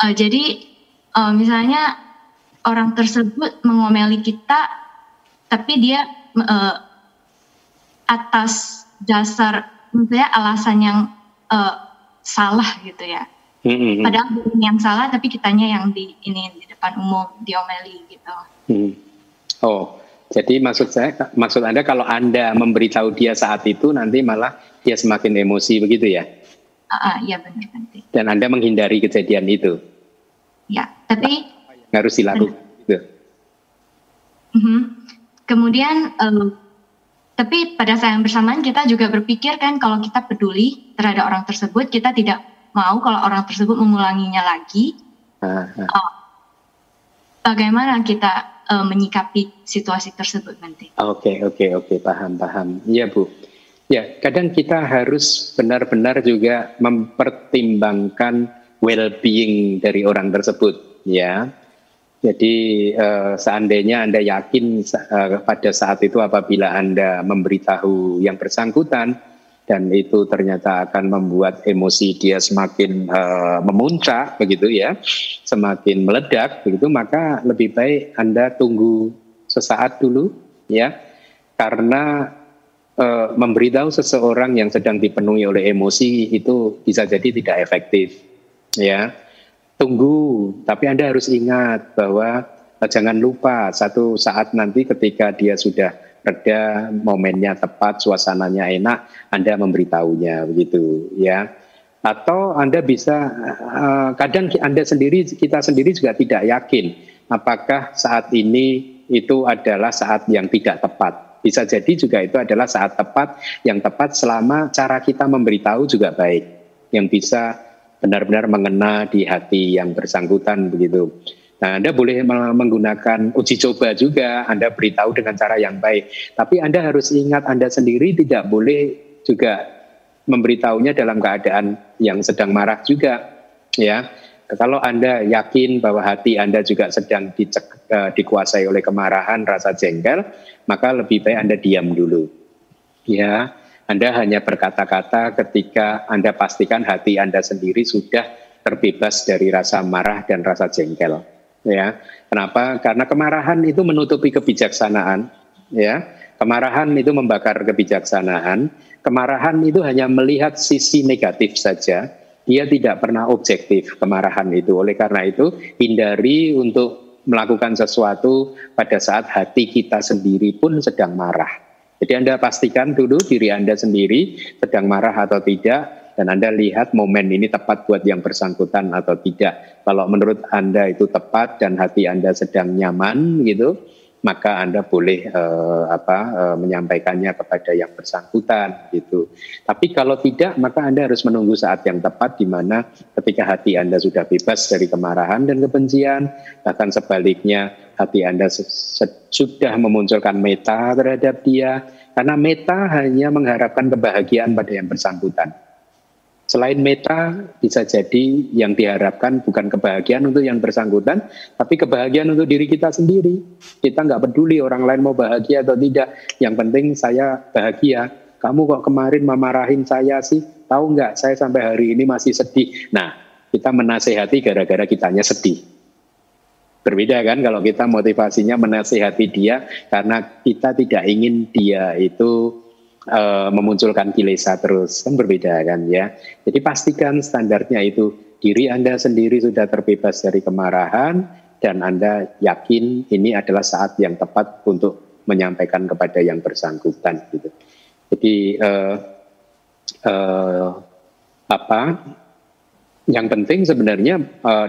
Uh, jadi uh, misalnya orang tersebut mengomeli kita tapi dia uh, atas dasar misalnya alasan yang uh, salah gitu ya. Hmm Padahal yang salah, tapi kitanya yang di ini di depan umum diomeli gitu. Hmm. Oh, jadi maksud saya, maksud anda kalau anda memberitahu dia saat itu nanti malah dia semakin emosi begitu ya? Ah, uh, iya benar nanti. Dan anda menghindari kejadian itu? Ya, tapi nah, harus dilakukan. Gitu. Mm-hmm. Kemudian, um, tapi pada saat yang bersamaan kita juga berpikir kan kalau kita peduli terhadap orang tersebut, kita tidak mau kalau orang tersebut mengulanginya lagi. Uh, uh. Bagaimana kita uh, menyikapi situasi tersebut nanti? Oke, okay, oke, okay, oke, okay. paham, paham. Iya, Bu. Ya, kadang kita harus benar-benar juga mempertimbangkan well-being dari orang tersebut, ya. Jadi uh, seandainya Anda yakin uh, pada saat itu apabila Anda memberitahu yang bersangkutan, dan itu ternyata akan membuat emosi dia semakin uh, memuncak begitu ya, semakin meledak begitu, maka lebih baik Anda tunggu sesaat dulu ya, karena uh, memberitahu seseorang yang sedang dipenuhi oleh emosi itu bisa jadi tidak efektif ya. Tunggu, tapi Anda harus ingat bahwa uh, jangan lupa satu saat nanti ketika dia sudah reda, momennya tepat, suasananya enak, Anda memberitahunya begitu ya. Atau Anda bisa uh, kadang Anda sendiri kita sendiri juga tidak yakin apakah saat ini itu adalah saat yang tidak tepat. Bisa jadi juga itu adalah saat tepat yang tepat selama cara kita memberitahu juga baik yang bisa benar-benar mengena di hati yang bersangkutan begitu. Nah, Anda boleh menggunakan uji coba juga, Anda beritahu dengan cara yang baik. Tapi Anda harus ingat Anda sendiri tidak boleh juga memberitahunya dalam keadaan yang sedang marah juga, ya. Kalau Anda yakin bahwa hati Anda juga sedang dicek, uh, dikuasai oleh kemarahan, rasa jengkel, maka lebih baik Anda diam dulu. Ya, Anda hanya berkata-kata ketika Anda pastikan hati Anda sendiri sudah terbebas dari rasa marah dan rasa jengkel ya. Kenapa? Karena kemarahan itu menutupi kebijaksanaan, ya. Kemarahan itu membakar kebijaksanaan. Kemarahan itu hanya melihat sisi negatif saja. Dia tidak pernah objektif kemarahan itu. Oleh karena itu, hindari untuk melakukan sesuatu pada saat hati kita sendiri pun sedang marah. Jadi Anda pastikan dulu diri Anda sendiri sedang marah atau tidak, dan Anda lihat momen ini tepat buat yang bersangkutan atau tidak. Kalau menurut Anda itu tepat dan hati Anda sedang nyaman gitu, maka Anda boleh uh, apa uh, menyampaikannya kepada yang bersangkutan gitu. Tapi kalau tidak, maka Anda harus menunggu saat yang tepat di mana ketika hati Anda sudah bebas dari kemarahan dan kebencian, bahkan sebaliknya hati Anda sudah memunculkan meta terhadap dia, karena meta hanya mengharapkan kebahagiaan pada yang bersangkutan. Selain meta, bisa jadi yang diharapkan bukan kebahagiaan untuk yang bersangkutan, tapi kebahagiaan untuk diri kita sendiri. Kita nggak peduli orang lain mau bahagia atau tidak. Yang penting saya bahagia. Kamu kok kemarin memarahin saya sih? Tahu nggak? Saya sampai hari ini masih sedih. Nah, kita menasehati gara-gara kitanya sedih. Berbeda kan kalau kita motivasinya menasehati dia karena kita tidak ingin dia itu uh, memunculkan kilesa terus kan berbeda kan ya. Jadi pastikan standarnya itu diri Anda sendiri sudah terbebas dari kemarahan dan Anda yakin ini adalah saat yang tepat untuk menyampaikan kepada yang bersangkutan gitu. Jadi uh, uh, apa yang penting sebenarnya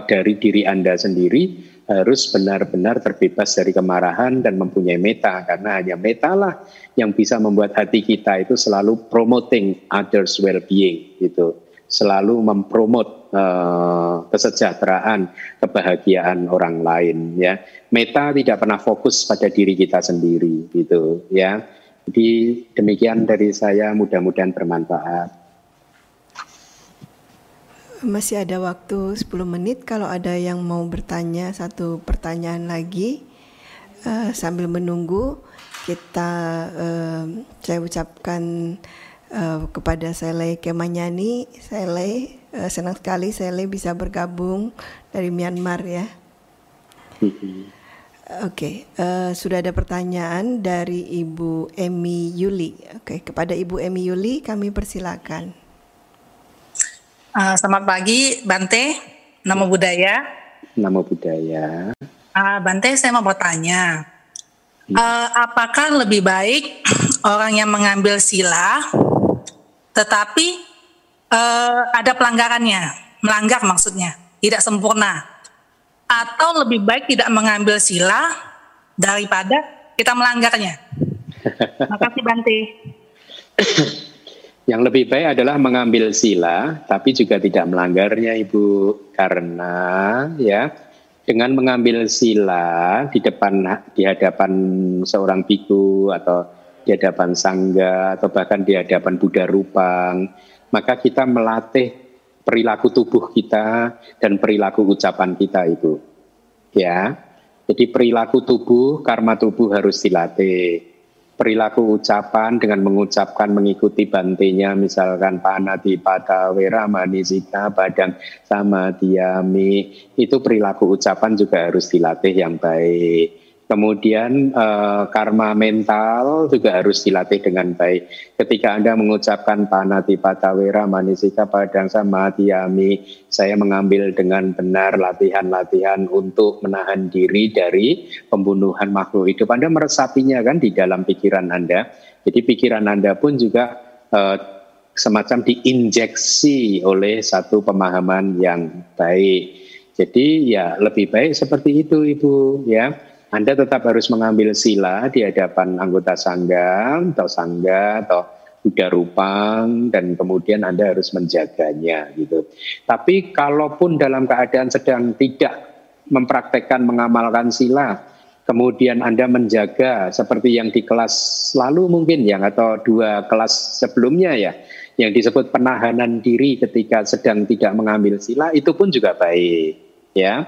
dari diri Anda sendiri harus benar-benar terbebas dari kemarahan dan mempunyai meta karena hanya meta lah yang bisa membuat hati kita itu selalu promoting others well-being gitu. Selalu mempromot uh, kesejahteraan kebahagiaan orang lain ya. Meta tidak pernah fokus pada diri kita sendiri gitu ya. Jadi demikian dari saya mudah-mudahan bermanfaat masih ada waktu 10 menit kalau ada yang mau bertanya satu pertanyaan lagi uh, sambil menunggu kita uh, saya ucapkan uh, kepada Sele Kemanyani Sele uh, senang sekali Sele bisa bergabung dari Myanmar ya. Oke, okay, uh, sudah ada pertanyaan dari Ibu Emi Yuli. Oke, okay, kepada Ibu Emi Yuli kami persilakan. Uh, selamat pagi, Bante. Nama budaya. Nama budaya. Uh, Bante, saya mau bertanya, uh, apakah lebih baik orang yang mengambil sila, tetapi uh, ada pelanggarannya, melanggar maksudnya, tidak sempurna, atau lebih baik tidak mengambil sila daripada kita melanggarnya? Terima kasih, Bante. Yang lebih baik adalah mengambil sila, tapi juga tidak melanggarnya, Ibu, karena ya dengan mengambil sila di depan di hadapan seorang biku atau di hadapan sangga atau bahkan di hadapan Buddha Rupang, maka kita melatih perilaku tubuh kita dan perilaku ucapan kita itu. Ya. Jadi perilaku tubuh, karma tubuh harus dilatih perilaku ucapan dengan mengucapkan mengikuti bantenya misalkan panati pada wera manisita badang sama diami itu perilaku ucapan juga harus dilatih yang baik Kemudian eh, karma mental juga harus dilatih dengan baik. Ketika Anda mengucapkan panati patawera manisika padang sama tiami, saya mengambil dengan benar latihan-latihan untuk menahan diri dari pembunuhan makhluk hidup. Anda meresapinya kan di dalam pikiran Anda. Jadi pikiran Anda pun juga eh, semacam diinjeksi oleh satu pemahaman yang baik. Jadi ya lebih baik seperti itu Ibu ya anda tetap harus mengambil sila di hadapan anggota sangga atau sangga atau Buddha Rupang dan kemudian Anda harus menjaganya gitu. Tapi kalaupun dalam keadaan sedang tidak mempraktekkan mengamalkan sila, kemudian Anda menjaga seperti yang di kelas lalu mungkin yang atau dua kelas sebelumnya ya, yang disebut penahanan diri ketika sedang tidak mengambil sila itu pun juga baik ya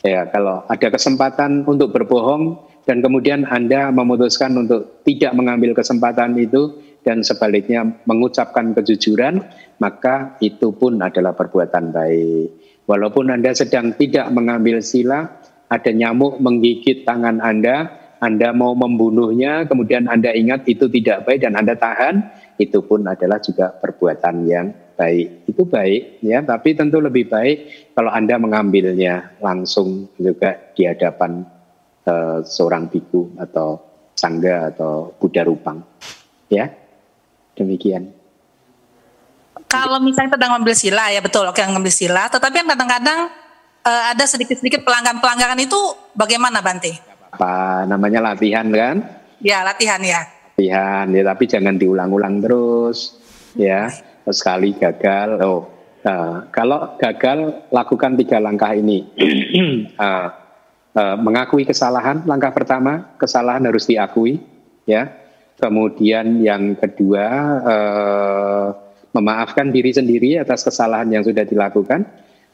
Ya, kalau ada kesempatan untuk berbohong dan kemudian Anda memutuskan untuk tidak mengambil kesempatan itu dan sebaliknya mengucapkan kejujuran, maka itu pun adalah perbuatan baik. Walaupun Anda sedang tidak mengambil sila, ada nyamuk menggigit tangan Anda, Anda mau membunuhnya, kemudian Anda ingat itu tidak baik dan Anda tahan, itu pun adalah juga perbuatan yang baik itu baik ya tapi tentu lebih baik kalau anda mengambilnya langsung juga di hadapan uh, seorang biku atau sangga atau buddha rupang ya demikian kalau misalnya sedang mengambil sila ya betul oke mengambil sila tetapi yang kadang-kadang uh, ada sedikit-sedikit pelanggaran-pelanggaran itu bagaimana Bante? apa namanya latihan kan? Ya latihan ya. Latihan ya tapi jangan diulang-ulang terus ya. Sekali gagal oh uh, kalau gagal lakukan tiga langkah ini. Uh, uh, mengakui kesalahan langkah pertama kesalahan harus diakui ya. Kemudian yang kedua uh, memaafkan diri sendiri atas kesalahan yang sudah dilakukan.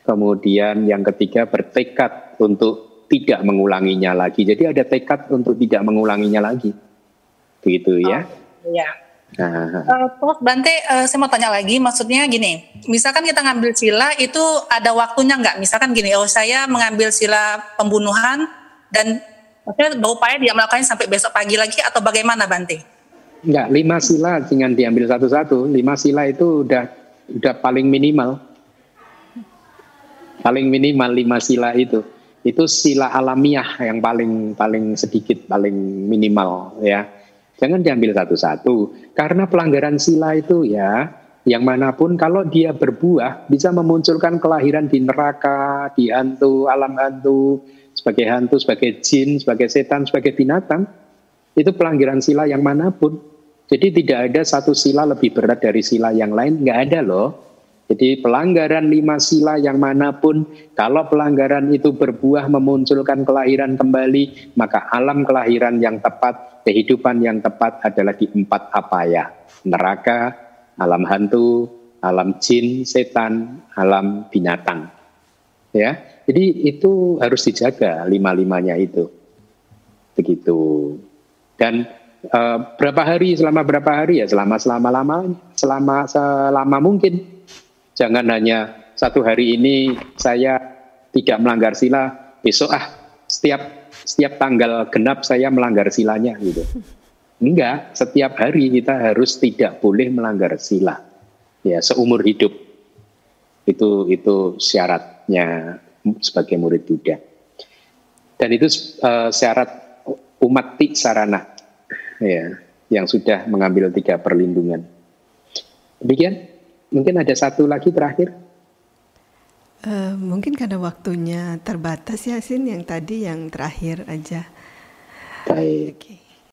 Kemudian yang ketiga bertekad untuk tidak mengulanginya lagi. Jadi ada tekad untuk tidak mengulanginya lagi begitu ya oh, ya Uh, Prof Bante, uh, saya mau tanya lagi, maksudnya gini, misalkan kita ngambil sila itu ada waktunya nggak? Misalkan gini, oh saya mengambil sila pembunuhan dan maksudnya berupaya dia melakukannya sampai besok pagi lagi atau bagaimana Bante? Enggak, lima sila jangan diambil satu-satu. Lima sila itu udah udah paling minimal. Paling minimal lima sila itu. Itu sila alamiah yang paling paling sedikit, paling minimal ya Jangan diambil satu-satu. Karena pelanggaran sila itu ya, yang mana pun kalau dia berbuah bisa memunculkan kelahiran di neraka, di hantu, alam hantu, sebagai hantu, sebagai jin, sebagai setan, sebagai binatang. Itu pelanggaran sila yang mana pun. Jadi tidak ada satu sila lebih berat dari sila yang lain, nggak ada loh. Jadi pelanggaran lima sila yang mana pun, kalau pelanggaran itu berbuah memunculkan kelahiran kembali, maka alam kelahiran yang tepat, kehidupan yang tepat adalah di empat apa ya? Neraka, alam hantu, alam jin, setan, alam binatang. Ya, jadi itu harus dijaga lima-limanya itu. Begitu. Dan uh, berapa hari selama berapa hari ya selama selama lama selama selama mungkin Jangan hanya satu hari ini saya tidak melanggar sila, besok ah setiap setiap tanggal genap saya melanggar silanya gitu. Enggak, setiap hari kita harus tidak boleh melanggar sila. Ya, seumur hidup. Itu itu syaratnya sebagai murid Buddha. Dan itu uh, syarat umat sarana ya, yang sudah mengambil tiga perlindungan. Demikian. Mungkin ada satu lagi terakhir. Uh, mungkin karena waktunya terbatas ya Sin yang tadi yang terakhir aja. Baik. Okay.